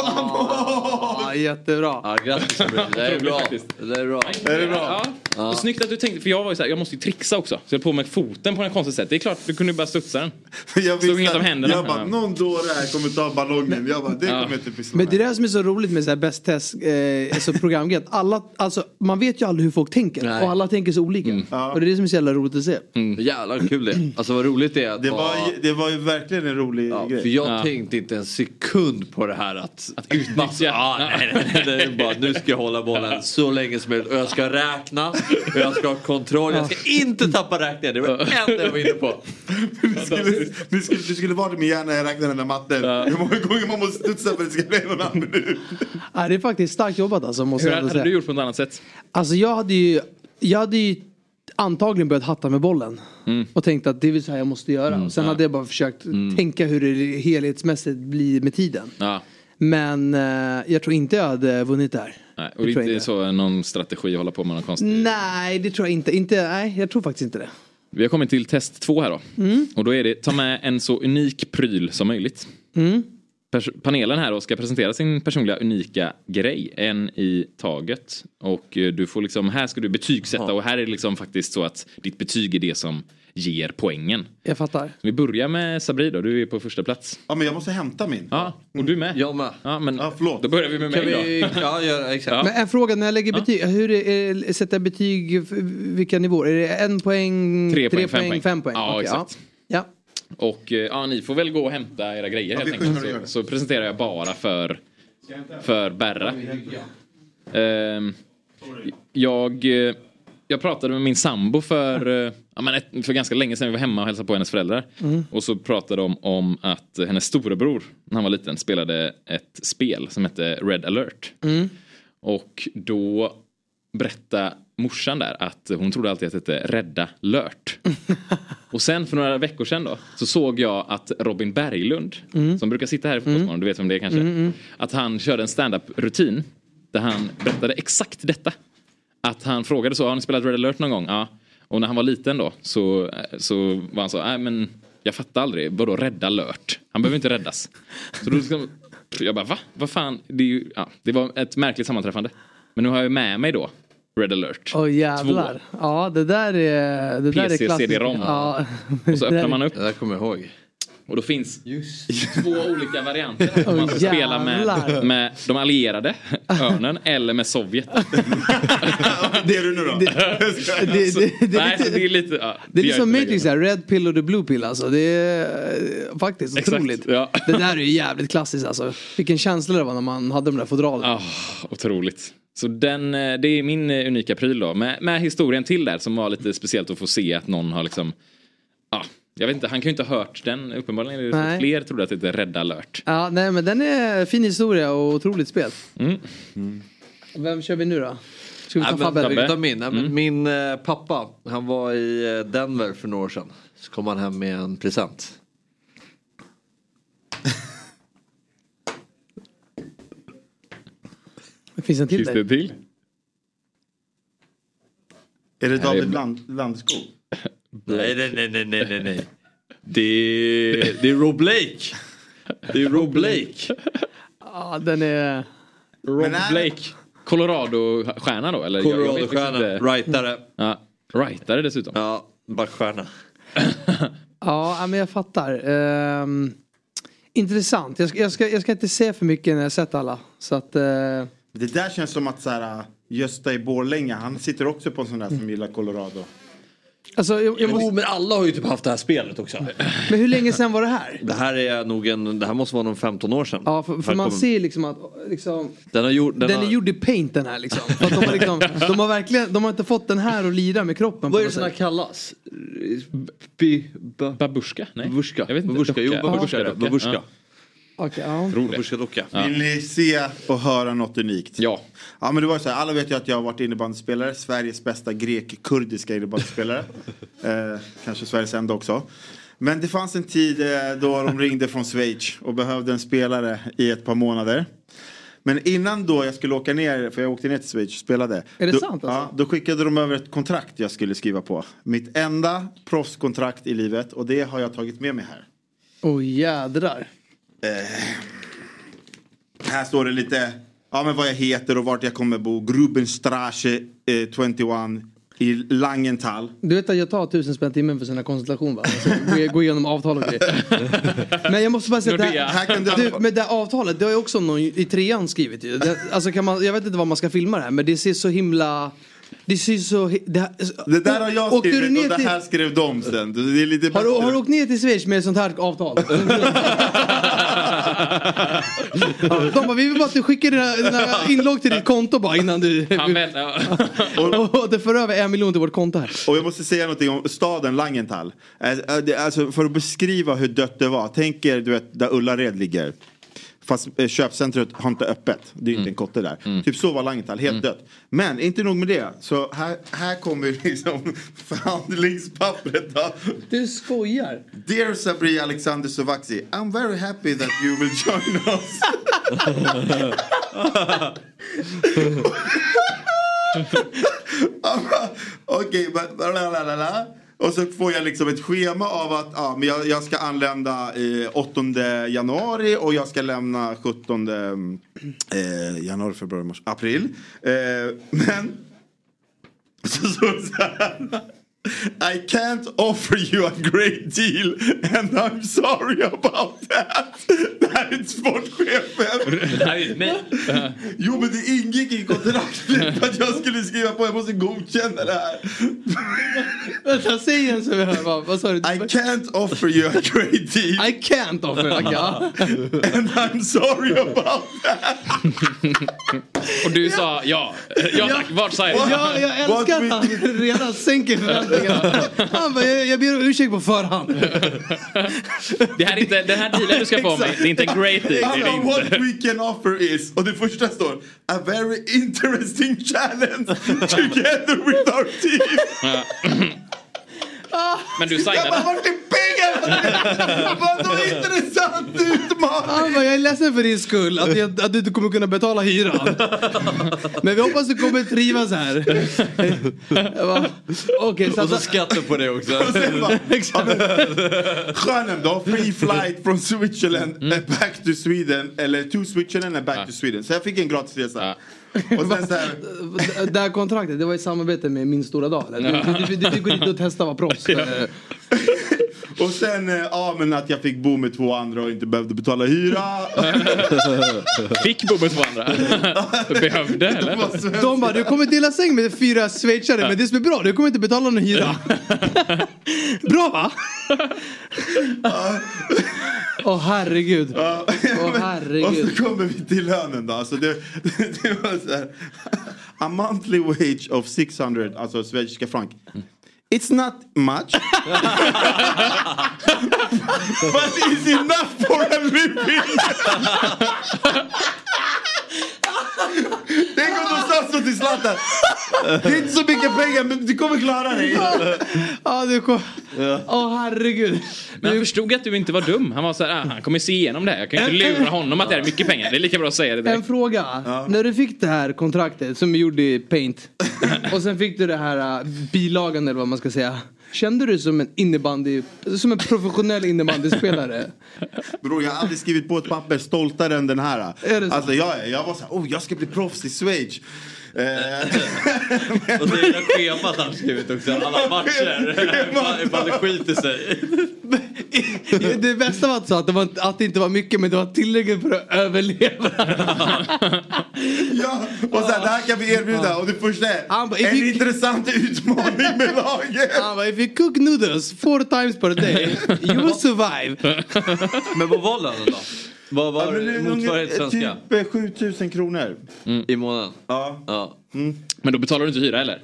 Ja, jättebra. Ja, grattis. Det är bra. Det är bra. Är det bra? Ja. Snyggt att du tänkte, för jag var ju såhär, jag måste ju trixa också. Så jag på med foten på något konstigt sätt. Det är klart, du kunde ju bara studsa den. Jag visste inget om händerna. Jag bara, Ja. någon dåre här kommer ta ballongen. Jag bara, det Ja. kommer jag inte pyssla Men med. det är det som är så roligt med så här bäst test, eh, alltså programgrej. att Alla, alltså, man vet ju aldrig hur folk tänker. Nej. Och alla tänker så olika. Och det är det som är så jävla roligt att se. Jävlar kul det Alltså vad roligt det är att Det var, det var ju verkligen en rolig Ja, grej. för jag tänkte inte en sekund på det här att... Att utnyttja. Ah, nej, nej, nej, bara, nu ska jag hålla bollen så länge som möjligt och jag ska räkna och jag ska ha kontroll. Jag ska inte tappa räkningen. Det var det enda jag var inne på. Du skulle, du skulle, du skulle vara i min hjärna när jag räknade den där matten. Hur många gånger man måste studsa för att det ska bli en och en halv minut. Ja, det är faktiskt starkt jobbat alltså. Måste Hur jag hade säga. du gjort på ett annat sätt? Alltså jag hade ju, jag hade ju antagligen börjat hatta med bollen. Mm. Och tänkt att det är så här jag måste göra. och sen hade jag bara försökt tänka hur det helhetsmässigt blir med tiden. Ja. Men eh, jag tror inte jag hade vunnit där. Nej, och Det är inte så någon strategi att hålla på med någon konstig. Nej, det tror jag inte. inte. Nej, jag tror faktiskt inte det. Vi har kommit till test två här då. Mm. Och då är det ta med en så unik pryl som möjligt. Mm. Panelen här då ska presentera sin personliga unika grej, en i taget. Och eh, du får liksom, här ska du betygsätta och här är det liksom faktiskt så att ditt betyg är det som ger poängen. Jag fattar. Vi börjar med Sabri då, du är på första plats. Ja, men jag måste hämta min. Ja, och du med. Jag med. Ja, men Ja, förlåt. då börjar vi med Kan mig vi... då. Ja, göra, exakt. Ja. Men en fråga, när jag lägger betyg, hur är, är, sätter jag betyg, vilka nivåer? Är det en poäng, Tre poäng, fem poäng, fem poäng? Ja, Okej, exakt. Ja. Och eh, ja, ni får väl gå och hämta era grejer helt vi enkelt. Så, det. så presenterar jag bara för, för Berra. Ehm, jag, eh, jag pratade med min sambo för, eh, ja, men ett, för ganska länge sedan. Vi var hemma och hälsade på hennes föräldrar. Mm. Och så pratade de om att hennes storebror, när han var liten, spelade ett spel som hette Red alert. Mm. Och då berättade morsan där att hon trodde alltid att det hette Rädda Lört. och sen för några veckor sedan då så såg jag att Robin Berglund Mm. som brukar sitta här i Fotbollsmorgon, du vet vem det är kanske. Mm, mm. Att han körde en stand-up rutin där han berättade exakt detta. Att han frågade så, har ni spelat Red alert någon gång? Ja. Och när han var liten då så, så var han så, nej men jag fattar aldrig, vadå rädda alert? Han behöver inte räddas. Så då ska, jag bara, va? Vad fan? Det, är ju, ja, det var ett märkligt sammanträffande. Men nu har jag med mig då Red alert. Åh jävlar. Ja, det där är, det där är PC, klassiskt. CD-ROM. Ja. Och så öppnar man upp. Det där kommer jag ihåg. Och då finns två olika varianter. Om man ska spela med, med de allierade, örnen, eller med Sovjet. Det är du nu då? det, det, det, det, Nej, det är lite... Ja, Det är gör lite som inte Matrix här, Red pill och the blue pill alltså. Det är eh, faktiskt Exakt, otroligt. ja. Det där är ju jävligt klassiskt alltså. Vilken känsla det var när man hade de där fodralen. Ah, otroligt. Så den, eh, det är min eh, unika pryl då. Med, med historien till där som var lite speciellt att få se att någon har liksom... Ja, jag vet inte, han kan ju inte ha hört den. Uppenbarligen är det Nej. att fler trodde att det är Rädda alert. Ja, nej men den är fin historia och otroligt spel. Mm. Vem kör vi nu då? Ska vi ta men, Fabbe? min. Men Min eh, pappa, han var i eh, Denver för några år sedan. Så kom han hem med en present. Det finns en till Finns det en till? Är det David Land, Landskog? Nej, nej, nej, nej, nej, nej, nej. Det är, det är Rob Blake. Det är Rob Blake. Ja, den är... Rob Blake. Colorado-stjärna då? Eller? Colorado-stjärna, inte. rightare. Ja, rightare dessutom. Ja, backstjärna. Ja, ja, men jag fattar. Ehm, intressant. Jag ska, jag, ska, jag ska inte säga för mycket när jag sett alla. Så att... eh, Det där känns som att så här, Gösta i Borlänge, han sitter också på en sån där som gillar Colorado. Alltså, jag, jag Jo, måste, men alla har ju typ haft det här spelet också. men hur länge sedan var det här? Det här är nog en, det här måste vara någon 15 år sedan. Ja, för, för man kommer- ser liksom att liksom, Den, har gjort, den, den, har, är gjord i paint den här liksom. De, har liksom de har verkligen, de har inte fått den här att lira med kroppen. Vad är det som kallas? Bi, ba, Babushka? Nej. babushka. Jag vet inte. Babushka, jo babushka. Ja. Babushka. Okej, ja. Docka. Ja. Vill ni se och höra något unikt? Ja. Ja men det var så här, alla vet ju att jag har varit innebandyspelare, Sveriges bästa grek-kurdiska innebandyspelare. eh, kanske Sveriges enda också. Men det fanns en tid eh, då de ringde från Schweiz och behövde en spelare i ett par månader. Men innan då jag skulle åka ner, för jag åkte ner till Schweiz och spelade. Är det då, sant alltså? Ja, då skickade de över ett kontrakt jag skulle skriva på. Mitt enda proffskontrakt i livet och det har jag tagit med mig här. Åh jädrar. Här står det lite ja, men vad jag heter och vart jag kommer bo. Grubenstraße eh, 21 i Langenthal. Du vet att jag tar tusen spänn timmen för sådana konsultation va? Alltså, gå, gå igenom avtal och grejer. Men jag måste bara säga att det. Här du, med det här avtalet, det har ju också någon i trean skrivit ju. Det, alltså kan man, jag vet inte vad man ska filma det här men det ser så himla... Det ser så... hi- Det, här- Det där har jag skrivit ner och det till- här skrev de sen. Det är lite Har du, har du åkt ner till Schweiz med ett sånt här avtal? Ja, De bara, vi vill bara att du skickar dina, dina inlogg till ditt konto bara innan du... Och, och det för över en miljon till vårt konto här. Och jag måste säga någonting om staden Langenthal. Alltså för att beskriva hur dött det var. Tänk er du vet, där Ullared ligger. Fast eh, köpcentret har inte öppet. Det är inte en kotte där. Typ så var Langenthal, helt dött. Men inte nog med det. Så här, här kommer liksom förhandlingspappret. Då. Du skojar. Dear Sabri Alexander Sovaksi, I'm very happy that you will join us. Okej, men lalalala. Och så får jag liksom ett schema av att ja, men jag, jag ska anlända eh, 8 januari och jag ska lämna 17 eh, januari, februari, mars, april. Eh, men så så, det så här. I can't offer you a great deal and I'm sorry about that. Det här är sportchefen. Här är nej. Jo men det ingick i kontraktet att jag skulle skriva på. Jag måste godkänna det här. Vänta, säg igen så vi hör. Vad, sa du? I can't offer you a great deal. I can't offer. Ja. And I'm sorry about that. Och du sa ja. Ja tack, vart sa jag? Ja, jag älskar att han redan sänker förväntningarna. Han bara, jag, jag ber om ursäkt på förhand. Det här är inte, den här dealen du ska få mig, det är inte en great deal. Alltså, det what we can offer is, och det första står, a very interesting challenge together with our team. Ja. Men du Jag bara, signade. vart är pengarna? Vadå intressant utmaning? Han bara, jag är ledsen för din skull att, jag, att du inte kommer kunna betala hyran. Men vi hoppas du kommer trivas här. Bara, Okej, så Och så att- skatter på det också. Och sen bara, ja, men, då, free flight from Switzerland eh, back to Sweden. Eller to Switzerland and back to Sweden. Så jag fick en gratis resa. Och sen så här, Det här kontraktet, det var i samarbete med Min Stora Dag. Du, du, du, du går dit och testar att vara proffs. Och sen, eh, ja men att jag fick bo med två andra och inte behövde betala hyra. Fick bo med två andra? Behövde eller? De bara, du kommer dela säng med fyra schweizare men det som är bra, du kommer inte betala någon hyra. bra va? Åh herregud. Åh Och herregud. så kommer vi till lönen då. Alltså det, det var så här, a monthly wage of 600, alltså schweiziska frank. It's not much. But it's enough for a living. Tänk om de sa så till Zlatan. Det är inte så mycket pengar men du kommer klara dig. Ja, du kom... Åh herregud. Men han förstod att du inte var dum. Han var så här, ah, han kommer se igenom det här. Jag kan ju inte lura honom att det är mycket pengar. Det är lika bra att säga det En direkt. fråga. När du fick det här kontraktet som är gjord i paint och sen fick du det här uh, bilagan eller vad man ska säga. Kände du dig som en innebandy, som en professionell innebandyspelare? Bror jag har aldrig skrivit på ett papper stoltare än den här. Är det så? Alltså jag, jag var så här, oh jag ska bli proffs i Schweiz. Eh, Och det är det schemat han skrivit också. Alla matcher. Ifall- det skiter sig. Det bästa var att, sa att, det var, att det inte var mycket men det var tillräckligt för att överleva. ja, och så här, det här kan vi erbjuda och det första är Han bara, en you- intressant utmaning med laget. Han bara, if you cook noodles four times per day you will survive. Men vad var lönen då? Vad var motsvarighet svenska? Typ eh, 7000 kronor. I månaden? Ja. ja. Men då betalar du inte hyra eller?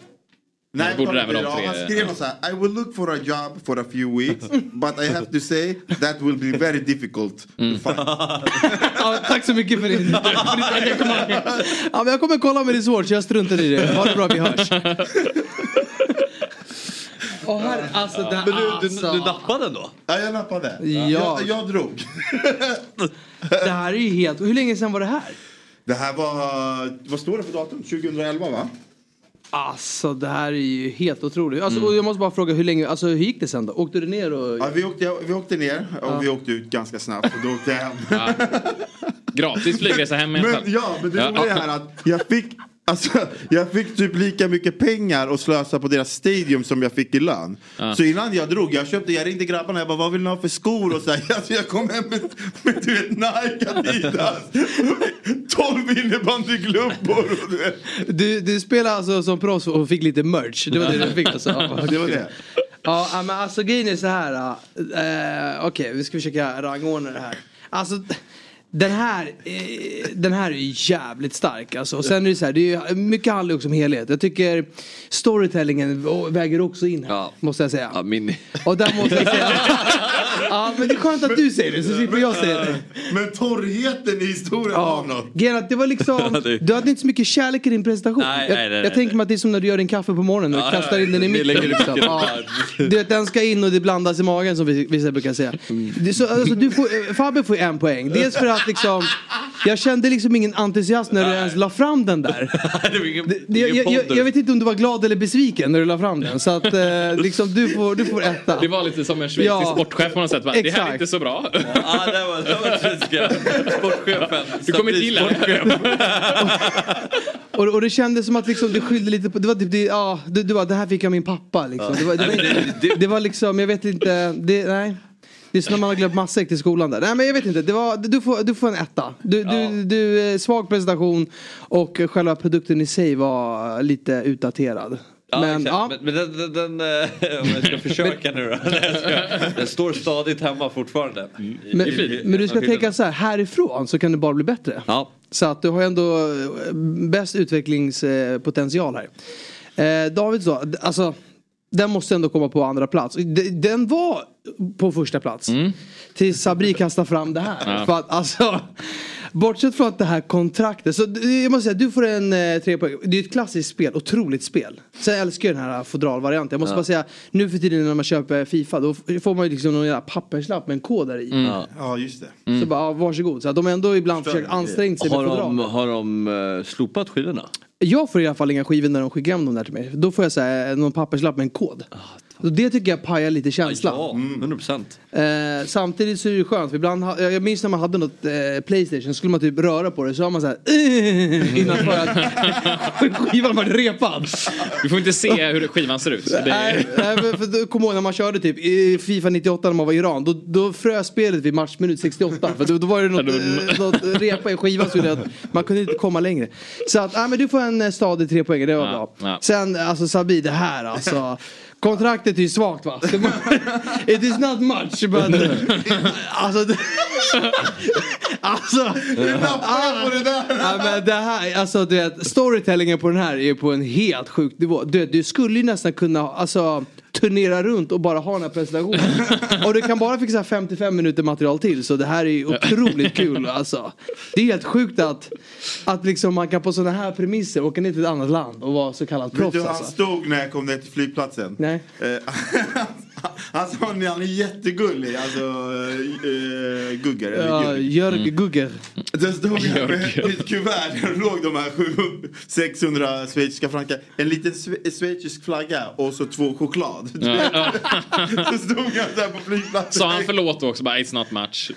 Nej, det borde det även ja, han skrev något så här, I will look for a job for a few weeks but I have to say that will be very difficult to find. Ja, tack så mycket för din, engagemang. Ja, men jag kommer kolla med det är svårt så jag struntar i det. Ha det bra, vi hörs. Åh, herre, alltså, det, Men du, du, alltså, du nappade ändå? Ja, jag nappade. Ja. Jag, jag drog. det här är ju helt... Hur länge sedan var det här? Det här var, vad står det för datum? 2011 va? Alltså det här är ju helt otroligt. Alltså, och jag måste bara fråga hur länge, alltså hur gick det sen då? Åkte du ner och... Ja, vi, åkte, vi åkte ner och Ja. vi åkte ut ganska snabbt och då åkte jag hem. Gratis flygresa hem. Men, ja, men det roliga är att jag fick, alltså, jag fick typ lika mycket pengar och slösa på deras stadium som jag fick i lön. Ja. Så innan jag drog, jag köpte, jag ringde grabbarna, jag bara vad vill ni ha för skor? Och så här, alltså, jag kom hem med, med du vet Nike, Adidas, 12 innebandyklubbor. du. Du, du spelade alltså som proffs och fick lite merch. Det var det du fick alltså? Ja, Det var det. Ja men alltså grejen är så här. Uh, Okej vi ska försöka rangordna det här. Alltså den här, eh, den här är jävligt stark alltså. Och sen är det så här, det är mycket handlar också om helhet. Jag tycker storytellingen väger också in här. Måste jag säga. Ja, min... Och där måste jag säga. ja men det är skönt att du säger det så slipper jag säga det. Men torrheten i historien var något. Grejen är att det var liksom, Ja, du hade inte så mycket kärlek i din presentation. Nej, jag, nej, nej, jag tänker mig att det är som när du gör din kaffe på morgonen och Ja, kastar ja, in den i det mitten. Liksom. Ja. Du vet, den ska in och det blandas i magen som vi- vissa brukar säga. Mm. Så, alltså, du får, eh, Fabbe får en poäng. Dels för att liksom, jag kände liksom ingen entusiasm när du ens la fram den där. det ingen, Det, jag, jag, jag, jag vet inte om du var glad eller besviken när du la fram den. Så att eh, liksom, du, får, du får etta. Det var lite som en schweizisk Ja. sportchef på något sätt. Va? Det här är inte så bra. Ja, det var, det var svenska sportchefen. Du kommer inte gilla det. Och, och det kändes som att liksom, du skyllde lite på, det var typ, det, ja, du, du bara, det här fick jag min pappa liksom. Det var, det, var, det var liksom, jag vet inte, det, nej. Det är som när man har glömt matsäck till skolan där. Nej men jag vet inte, det var, du, får, du får en etta. Du, du, du, eh, svag presentation och själva produkten i sig var lite utdaterad. Ja, men, exakt. ja. men, men den, den, den eh, om jag ska försöka nu då. Den står stadigt hemma fortfarande. I- Men, i- i- men du ska tänka så här, härifrån så kan det bara bli bättre. Ja. Så att du har ändå eh, bäst utvecklingspotential här. Eh, David så, d- alltså den måste ändå komma på andra plats. Den var på första plats. Tills Sabri kastade fram det här. Ja. För att alltså Bortsett från att det här kontraktet, så jag måste säga du får en eh, tre poäng. Det är ett klassiskt spel, otroligt spel. Sen älskar jag den här fodralvarianten. Jag måste Ja. bara säga, nu för tiden när man köper Fifa då får man ju liksom någon jävla papperslapp med en kod där i. Ja. Ja, just det. Så bara, ja, varsågod. Så att de ändå ibland försöker det. ansträngt sig med Har de, fodral. har de eh, slopat skivorna? Jag får i alla fall inga skivor när de skickar hem dem där till mig. Då får jag säga någon papperslapp med en kod. Och det tycker jag pajar lite känslan. Ja, 100 procent. Eh, samtidigt så är det skönt för ibland, ha, jag minns när man hade något eh, Playstation skulle man typ röra på det så har man så här innan för att skivan var repad. Du får inte se hur skivan ser ut. Nej, nej, för jag ihåg när man körde typ i Fifa 98 när man var i Iran. Då, då frös spelet vid matchminut 68. För då, då var det något, eh, något repa i skivan så gjorde att man kunde inte komma längre. Så att, nej, men du får en eh, stadig tre poäng, det var Ja, bra. ja. Sen alltså Sabi, det här alltså. Kontraktet är ju svagt va? It is not much but... Alltså... det- Alltså... Hur nappar jag på det där? Ja, men det här, alltså du vet, storytellingen på den här är på en helt sjuk nivå. Du, du skulle ju nästan kunna, alltså turnera runt och bara ha den här presentationen. och du kan bara fixa 55 minuter material till så det här är ju otroligt kul alltså. Det är helt sjukt att, att liksom man kan på sådana här premisser åka ner till ett annat land och vara så kallad Vet proffs du hur han alltså. stod när jag kom ner till flygplatsen? Nej. Eh, han han är jättegullig, alltså uh, Gugger. eller Ja, Jörg. Jörg Gugger. Då stod med ett kuvert där det låg de här 700 600 schweiziska frankar. En liten schweizisk flagga och så två choklad. Ja. så stod jag där på flygplatsen. Sa han förlåt också? Bara, it's not much.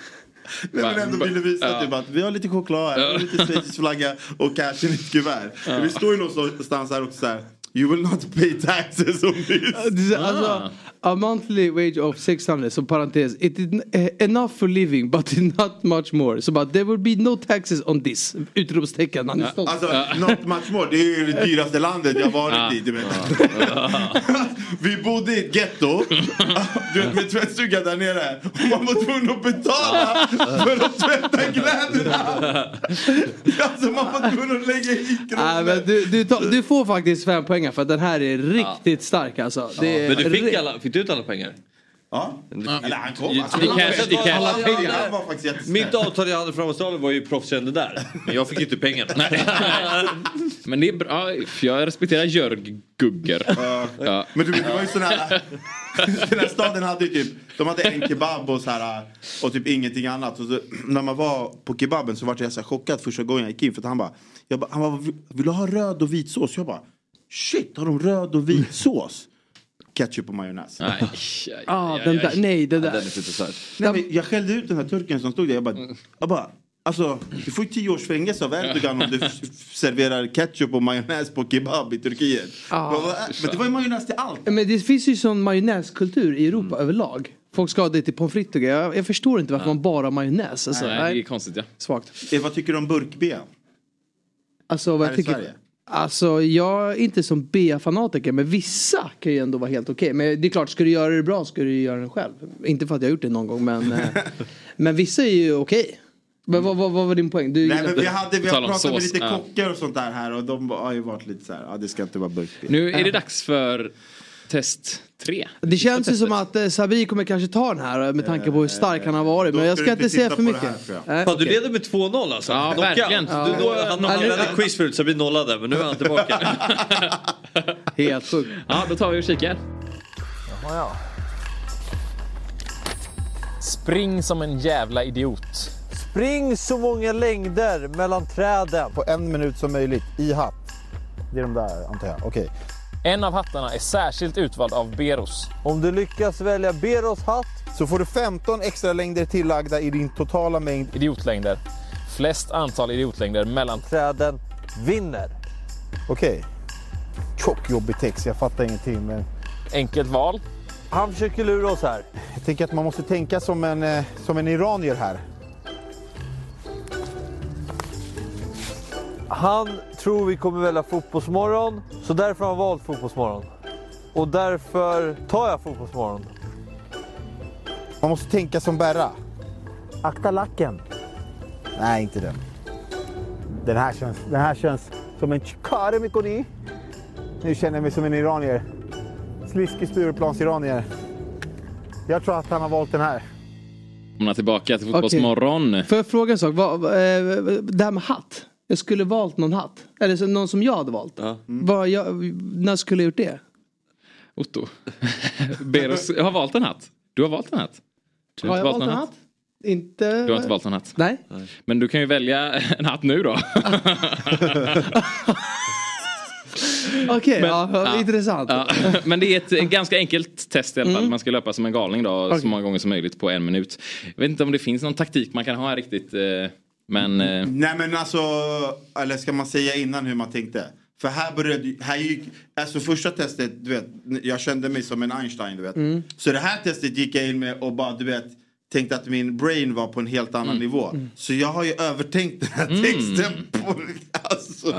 Nej, men ändå ville visa Ja. typ att vi har lite choklad här, lite schweizisk flagga och cash i ett kuvert. Ja. Det står ju någonstans här också så här. You will not pay taxes on this. Det är Alltså, a monthly wage of 600, så parentes, it is enough for living but not much more. Så bara, there will be no taxes on this. Utropstecken, han är stolt. Alltså, not much more. Det är ju det dyraste landet jag varit i. Du vet. Vi bodde i ett getto. Du vet med tvättstuga där nere. Och man var tvungen att betala för att tvätta kläderna. Alltså man var tvungen att lägga i Nej, men du, du, du får faktiskt fem poäng för att den här är riktigt stark alltså. Det är Men du fick, alla, du ut alla pengar? Ja. Eller han kom. Det Alltså, kanske, det alla pengar. Han var faktiskt. Mitt avtal jag hade från Australien var ju proffsigande där. Men jag fick inte pengarna. Men det är bra, jag respekterar Jörg Gugger. Ja. Men du det var ju sån här... Den här staden hade ju typ, de hade en kebab och så här och typ ingenting annat. Och så, när man var på kebaben så var jag så här chockad första gången jag gick in för att han bara, jag bara, han bara, vill du ha röd och vit sås? Jag bara, shit har de röd och vit sås? Ketchup och majonnäs. Nej. Ah, den där, nej, det där. Nej, men jag skällde ut den här turken som stod där. Jag bara, jag bara Alltså, du får ju tio års fängelse av Erdogan om du serverar ketchup och majonnäs på kebab i Turkiet. Ja. Vad- vad- Men det var ju majonnäs till allt. Men det finns ju sån majonnäskultur i Europa överlag. Folk ska ha det till pommes frites och jag, jag förstår inte varför man bara har majonnäs. Alltså, Nej, det är konstigt ja. Svagt. Eh, vad tycker du om burk-B? Alltså vad Här jag tycker. Sverige? Alltså jag är inte som B-fanatiker men vissa kan ju ändå vara helt okej. Men det är klart, ska du göra det bra ska du göra det själv. Inte för att jag har gjort det någon gång men, eh, men vissa är ju okej. Men vad, vad, vad var din poäng? Du Nej, men vi, hade, vi har pratat med lite kockar och sånt där här och de har ju varit lite så här, ja det ska inte vara burk-B. Nu är det dags för test tre. Det känns ju som att eh, Sabri kommer kanske ta den här med tanke på hur stark han har varit. Men jag ska inte säga för mycket. Nej, Fan, du leder med 2-0 alltså? Ja, Knockout. verkligen. Du, då, han en quiz förut så blir nollade men nu är han tillbaka. Helt sjukt. Ja, då tar vi och kikar. Ja, ja. Spring som en jävla idiot. Spring så många längder mellan träden. På en minut som möjligt i hatt. Det är de där antar jag. Okej. En av hattarna är särskilt utvald av Beros. Om du lyckas välja Beros hatt så får du 15 extra längder tillagda i din totala mängd. Idiotlängder. Flest antal idiotlängder mellan Träden vinner. Okej. Tjock jobbig text, jag fattar ingenting men... Enkelt val. Han försöker lura oss här. Jag tänker att man måste tänka som en, eh, som en iranier här. Han tror vi kommer välja Fotbollsmorgon, så därför har han valt Fotbollsmorgon. Och därför tar jag Fotbollsmorgon. Man måste tänka som Berra. Akta lacken. Nej, inte den. Den här känns, den här känns som en chikare mikoni. Nu känner jag mig som en iranier. Sliskig Stureplans-iranier. Jag tror att han har valt den här. Välkomna tillbaka till Fotbollsmorgon. Får jag fråga en sak? Vad, eh, det här med hatt. Jag skulle valt någon hatt. Eller så, någon som jag hade valt. Vad jag, när skulle jag gjort det? Otto. Beros har valt en hatt. Du har valt en hatt. Du Har inte jag valt en hatt? Inte... Du har inte valt en hatt? Nej. Men du kan ju välja en hatt nu då. Okej, Men- ja, ja. intressant. Ja, men det är ett en ganska enkelt test i alla fall. Mm. Man ska löpa som en galning då, så Okej. många gånger som möjligt på en minut. Jag vet inte om det finns någon taktik man kan ha här riktigt. eh, Men eh, Nej men alltså, eller ska man säga innan hur man tänkte? För här började, här gick, alltså första testet, du vet, jag kände mig som en Einstein du vet. Mm. Så det här testet gick jag in med och bara du vet, tänkte att min brain var på en helt annan nivå. Så jag har ju övertänkt den här Mm. texten på, alltså,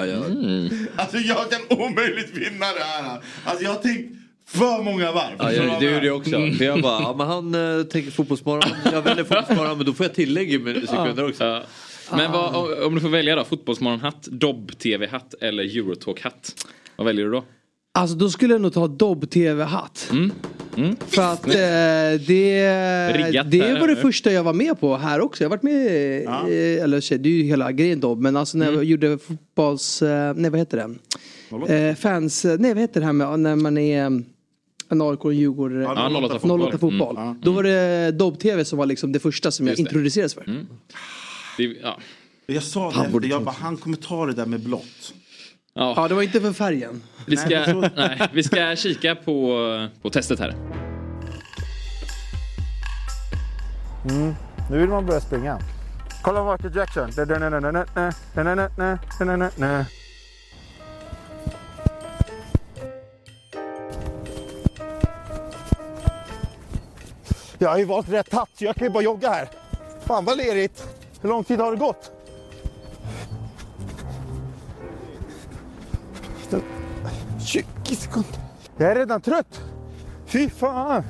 alltså jag kan omöjligt vinna det här. Alltså jag har tänkt för många varv. Ja, jag, det gjorde jag också. För jag bara, ja, men han uh, tänker fotbollsmorgon. Jag väljer fotbollsmorgon men då får jag tillägg i sekunder också. Ja. Men vad, om- du får välja då, Fotbollsmorgonhatt, Dobb-TV-hatt eller Eurotalk-hatt? Vad väljer du då? Alltså då skulle jag nog ta Dobb-TV-hatt. För att eh, det, Riggat det var det första jag var med på här också. Jag har varit med, eh, eller det är ju hela grejen Dobb. Men alltså när jag gjorde fotbolls, eh, nej vad heter det? Eh, fans, eh, nej vad heter det här med när man är eh, en AIK och Djurgården. Ja, 08 fotboll. 08 fotboll. Mm. Då var det Dobb-TV som var liksom det första som jag Just det. introducerades för. Det, ja. Jag sa det, efter, jag bara, han kommer ta det där med blått. Ja. Ja, det var inte för färgen. Vi ska, nej, vi ska kika på, på testet här. Mm. Nu vill man börja springa. Kolla Michael Jackson. Jag har ju valt rätt hatt så jag kan ju bara jogga här. Fan vad lerigt. Hur lång tid har det gått? 20 sekunder. Jag är redan trött. Fy fan.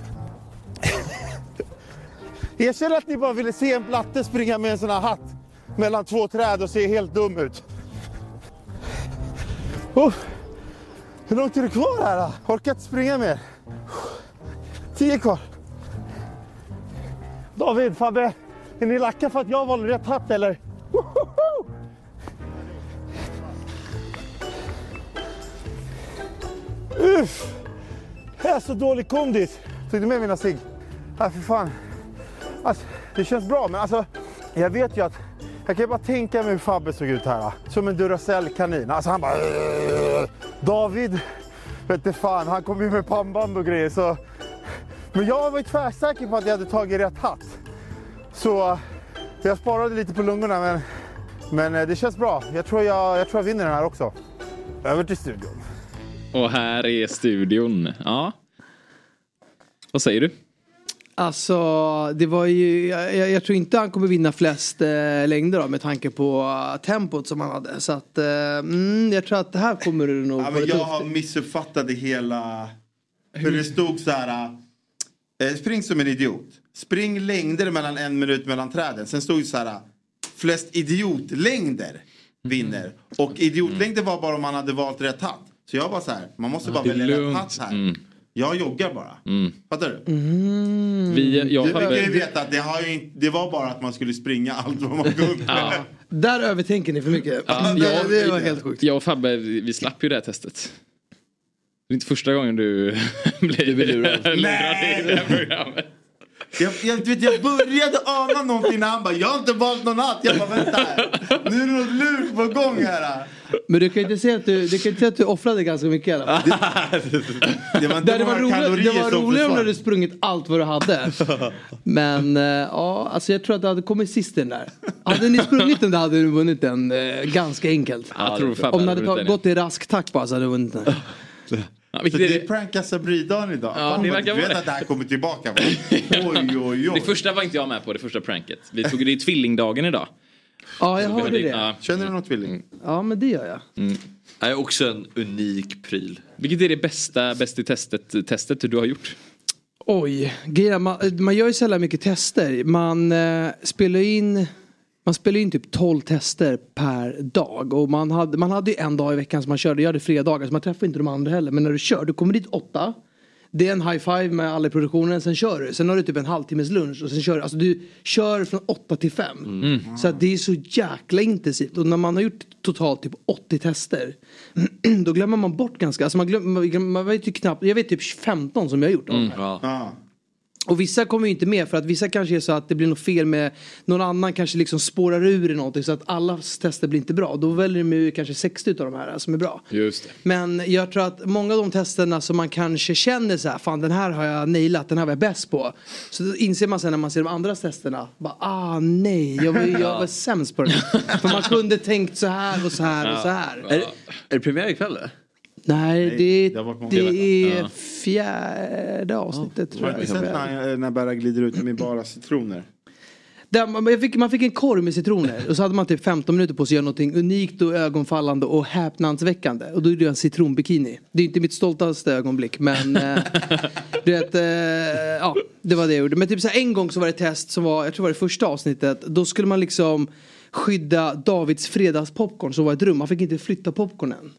Erkänn att ni bara ville se en blatte springa med en sån här hatt mellan två träd och se helt dum ut. Oh. Hur långt är det kvar här då? Orkar inte springa mer. Tio kvar. David, Fabbe, är ni lacka för att jag valde rätt hatt eller? Wohoho! Uff! Jag är så dålig kondis. Tog du med mina cigg? Ja, för fan. Alltså, det känns bra, men alltså, jag vet ju att jag kan bara tänka mig hur Fabbe såg ut här. Som en Duracell-kanin. Alltså han bara... David, vet du fan, han kom ju med pannband och grejer. Så... Men jag var ju tvärsäker på att jag hade tagit rätt hatt. Så Så jag sparade lite på lungorna men, men eh, det känns bra. Jag tror jag, jag tror jag vinner den här också. Över till studion. Och här är studion. Ja. Vad säger du? Alltså, det var ju, jag, jag- tror inte han kommer vinna flest eh, längder då, med tanke på eh, tempot som han hade. Så att, eh, mm, jag tror att det här kommer det nog Ja, men jag tufft. har missuppfattat det hela. För det stod så här. Eh, spring som en idiot. Spring längder mellan en minut mellan träden. Sen stod det så här. Flest idiotlängder vinner. Och idiotlängder var bara om man hade valt rätt hatt. Så jag var så här. Man måste bara välja rätt lugnt. hatt här. Mm. Jag joggar bara. Mm. Fattar du? Vi, jag du fick ju veta att det, har ju inte, det var bara att man skulle springa allt vad man kunde. Där övertänker ni för mycket. Ja, det, jag- det var helt sjukt. Jag och Fabbe, vi slapp ju det här testet. Det är inte första gången du blir lurad i det här programmet. Jag, jag, vet, jag började ana någonting när han bara, jag har inte valt någon hatt. Jag bara, vänta här. Nu är det något lurt på gång här. Men du kan ju inte säga att du, du, kan inte säga att du offrade ganska mycket i alla fall. Det var inte det, det var, det var som roligare om du hade sprungit allt vad du hade. Men eh, ja, alltså jag tror att du hade kommit sist den där. Hade ni sprungit den där hade du vunnit den eh, ganska enkelt. Jag tror Fabbe om du hade tagit, gått i rask takt bara så hade du vunnit den. Ja, Så är det det? prankar Sabri-dagen idag. Ja, Fan, det verkar du vet att det här kommer tillbaka va? Oj, oj, Det oj. första var inte jag med på, det första pranket. Vi tog det i tvillingdagen idag. Ja, jag Så vi hörde det. ja. Känner du någon tvilling? Ja, men det gör jag. Det är också en unik pryl. Vilket är det bästa bäst i testet, testet du har gjort? Oj, är, man, man gör ju sällan mycket tester. Man eh, spelar in man spelar in typ 12 tester per dag och man hade, man hade ju en dag i veckan som man körde, jag hade fredagar så man träffar inte de andra heller. Men när du kör, du kommer dit åtta. Det är en high five med alla i produktionen, sen kör du. Sen har du typ en halvtimmes lunch och sen kör du. Alltså du kör från åtta till fem. Mm. Så att det är så jäkla intensivt. Och när man har gjort totalt typ 80 tester. då glömmer man bort ganska, alltså man, glömmer, man, vet ju knappt, jag vet typ 15 som jag har gjort. här. Ja. Och vissa kommer ju inte med för att vissa kanske är så att det blir något fel med någon annan kanske liksom spårar ur i någonting så att alla tester blir inte bra. Då väljer de ju kanske 60 av de här som är bra. Just det. Men jag tror att många av de testerna som man kanske känner så här, fan den här har jag nailat, den här var jag bäst på. Så då inser man sen när man ser de andra testerna, bara ah nej, jag var, jag var sämst på det. För man kunde tänkt så här och så här och så här. Är, det- är det premiär ikväll eller? Nej, det, det har det veckor. är Ja. fjärde avsnittet tror Har jag. du sett när, när Berra glider ut med bara citroner? Där man, fick, man fick en korv med citroner och så hade man typ 15 minuter på sig att göra någonting unikt och ögonfallande och häpnadsväckande. Och då gjorde jag en citronbikini. Det är inte mitt stoltaste ögonblick men eh, du vet, eh, ja, det var det jag gjorde. Men typ så här, en gång så var det ett test som var, jag tror det var det första avsnittet. Då skulle man liksom skydda Davids fredagspopcorn som var ett rum. Man fick inte flytta popcornen.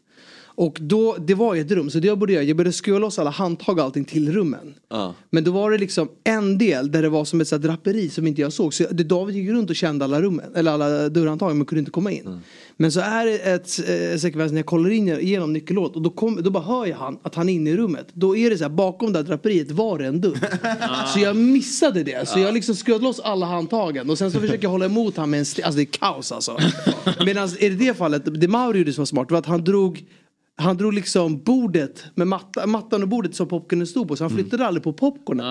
Och då, det var ju ett rum, så det jag började göra, jag började skruva loss alla handtag och allting till rummen. Ja. Men då var det liksom en del där det var som ett så draperi som inte jag såg. Så det, David gick runt och kände alla rummen, eller alla dörrhandtag men kunde inte komma in. Men så är det ett eh, sekvens när jag kollar in igenom nyckelhålet och då, kom, då bara hör jag han, att han är inne i rummet. Då är det så här, bakom det här draperiet var det en dörr. så jag missade det. Så jag liksom skruvade loss alla handtagen och sen så försöker jag hålla emot han med en. Alltså det är kaos alltså. Medan i det fallet, det Mauri gjorde som var smart var att han drog han drog liksom bordet med matta, mattan och bordet som popcornen stod på så han flyttade aldrig på popcornen.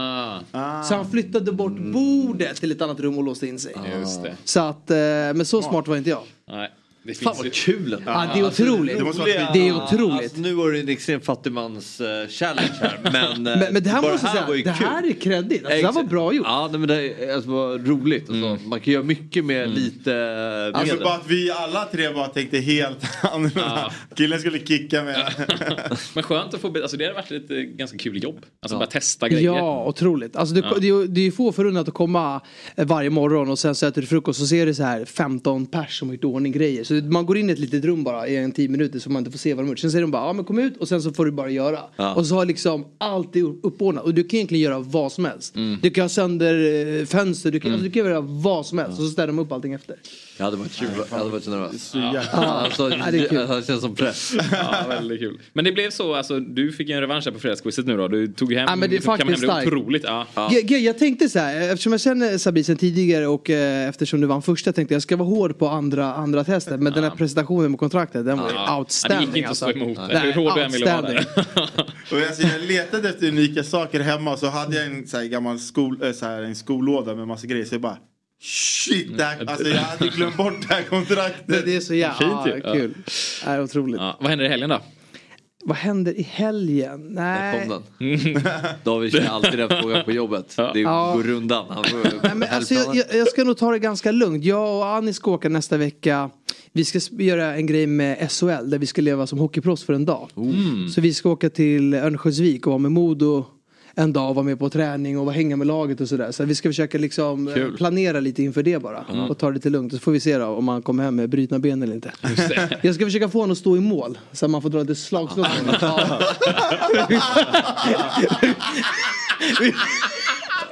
Så han flyttade bort bordet till ett annat rum och låste in sig. Det. Så att, eh, men så smart var inte jag. Nej. Det Fan finns vad kul. Ja, det är otroligt. Det, måste vara Det är otroligt. Alltså, nu var det en extrem fattigmans uh, challenge här. Men, eh, Men, men det här måste jag säga, var ju det kul. här är kreddigt. Alltså, det här var bra gjort. Ja, nej, men det är- alltså, var roligt. Alltså, Man kan göra mycket med lite eh, Alltså medel. bara att vi alla tre bara tänkte helt annorlunda. Killen skulle kicka med. Men skönt att få, alltså det hade varit ett eh, ganska kul jobb. Alltså bara testa grejer. Ja, otroligt. Alltså det, Ja. det, är ju- det är ju få förunnat att komma eh, varje morgon och sen så äter du frukost och ser det så här 15 pers som har gjort i ordning grejer. Så man går in i ett litet rum bara i en 10 minuter så man inte får se vad de gjort. Sen säger de bara, ja men kom ut och sen så får du bara göra. Ja. Och så har liksom allt är uppordnat och du kan egentligen göra vad som helst. Mm. Du kan ha sönder eh, fönster, du kan, alltså, du kan göra vad som helst och så ställer de upp allting efter. Jag hade varit, jag hade varit så nervös. Ja. Alltså, Ja, det är kul. det känns som press. Ja, väldigt kul. Men det blev så, alltså du fick en revansch här på fredagsquizet nu då. Du tog hem, Ja, men det du tog hem faktiskt det starkt. otroligt. Ja. Ge- Jag tänkte så här, eftersom jag känner Sabri sen tidigare och eh, eftersom du vann första tänkte jag ska vara hård på andra, andra testet. Men den här presentationen med kontraktet den var Ja. outstanding. Ja, det gick inte att stå alltså. emot det. Nej, Hur hård du än ville vara outstanding. Och alltså, jag letade efter unika saker hemma så hade jag en så här, gammal skol, äh, så här, en skollåda med massa grejer. Så jag bara Shit, det här, alltså jag hade glömt bort det här kontraktet. Det, är så jävla Fint ja, kul. Det är otroligt. Ja, vad händer i helgen då? Vad händer i helgen? Nej. Där kom den. David kör alltid den frågan på jobbet. Det Ja. går rundan. Han får Nej, men alltså, jag, jag, jag ska nog ta det ganska lugnt. Jag och Annie ska åka nästa vecka. Vi ska göra en grej med SHL där vi ska leva som hockeyproffs för en dag. Mm. Så vi ska åka till Örnsköldsvik och vara med Modo en dag och vara med på träning och hänga med laget och sådär. Så vi ska försöka liksom eh, Kul. planera lite inför det bara. Ja. Och ta det lite lugnt. Så får vi se då om man kommer hem med brutna ben eller inte. Jag ska försöka få honom att stå i mål. Så att man får dra lite slagskott.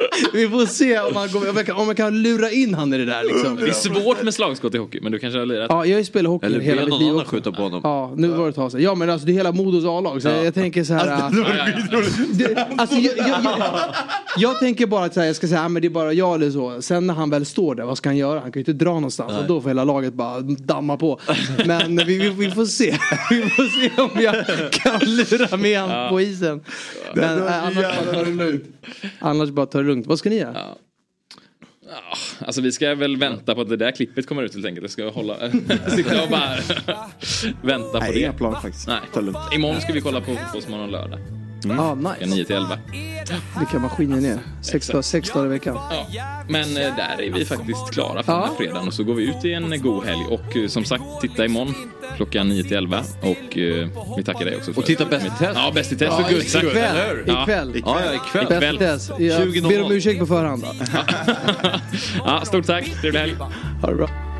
honom. vi, får se om, man går, om, jag kan, om jag kan lura in han i det där liksom. Det är svårt med slagskott i hockey men du kanske har lirat. Ja, jag har ju spelat hockey Eller hela mitt någon liv annan också. skjuta på honom. Ja, nu var det ett tag sedan. Ja, men alltså det är hela Modos A-lag. Så Ja. jag tänker så här. Alltså, det äh, alltså, jag, jag, jag, jag tänker bara att så här, jag ska säga, men det är bara jag eller så. Sen när han väl står där, vad ska han göra? Han kan ju inte dra någonstans. Och då får hela laget bara damma på. Men vi, vi, vi får se. Vi får se om jag kan lura med han Ja. på isen. Men äh, annars bara. Annars bara ta det lugnt. Vad ska ni göra? Alltså vi ska väl vänta på att det där klippet kommer ut helt enkelt. Jag ska hålla, sitta och bara vänta på Nej, det. inga planer faktiskt. Nej. Ta lugnt. Imorgon ska vi kolla på Fotbollsmorgon lördag. Ah, nice. Klockan 9 till 11. Vilka maskiner ni är. Sex, dagar- sex dagar i veckan. Ja. Men eh, där är vi faktiskt klara för den här Ja. fredagen och så går vi ut i en god helg. Och eh, som sagt, titta imorgon klockan 9 till 11. Och eh, vi tackar dig också för Och titta Bäst i test. Ja, Bäst i test Ja, för guds skull. ikväll. hur? Ikväll. Ja, ja, ikväll. Bäst i test. Jag 20.00. ber om ursäkt på förhand. Ja, stort tack. Trevlig helg. Ha det bra.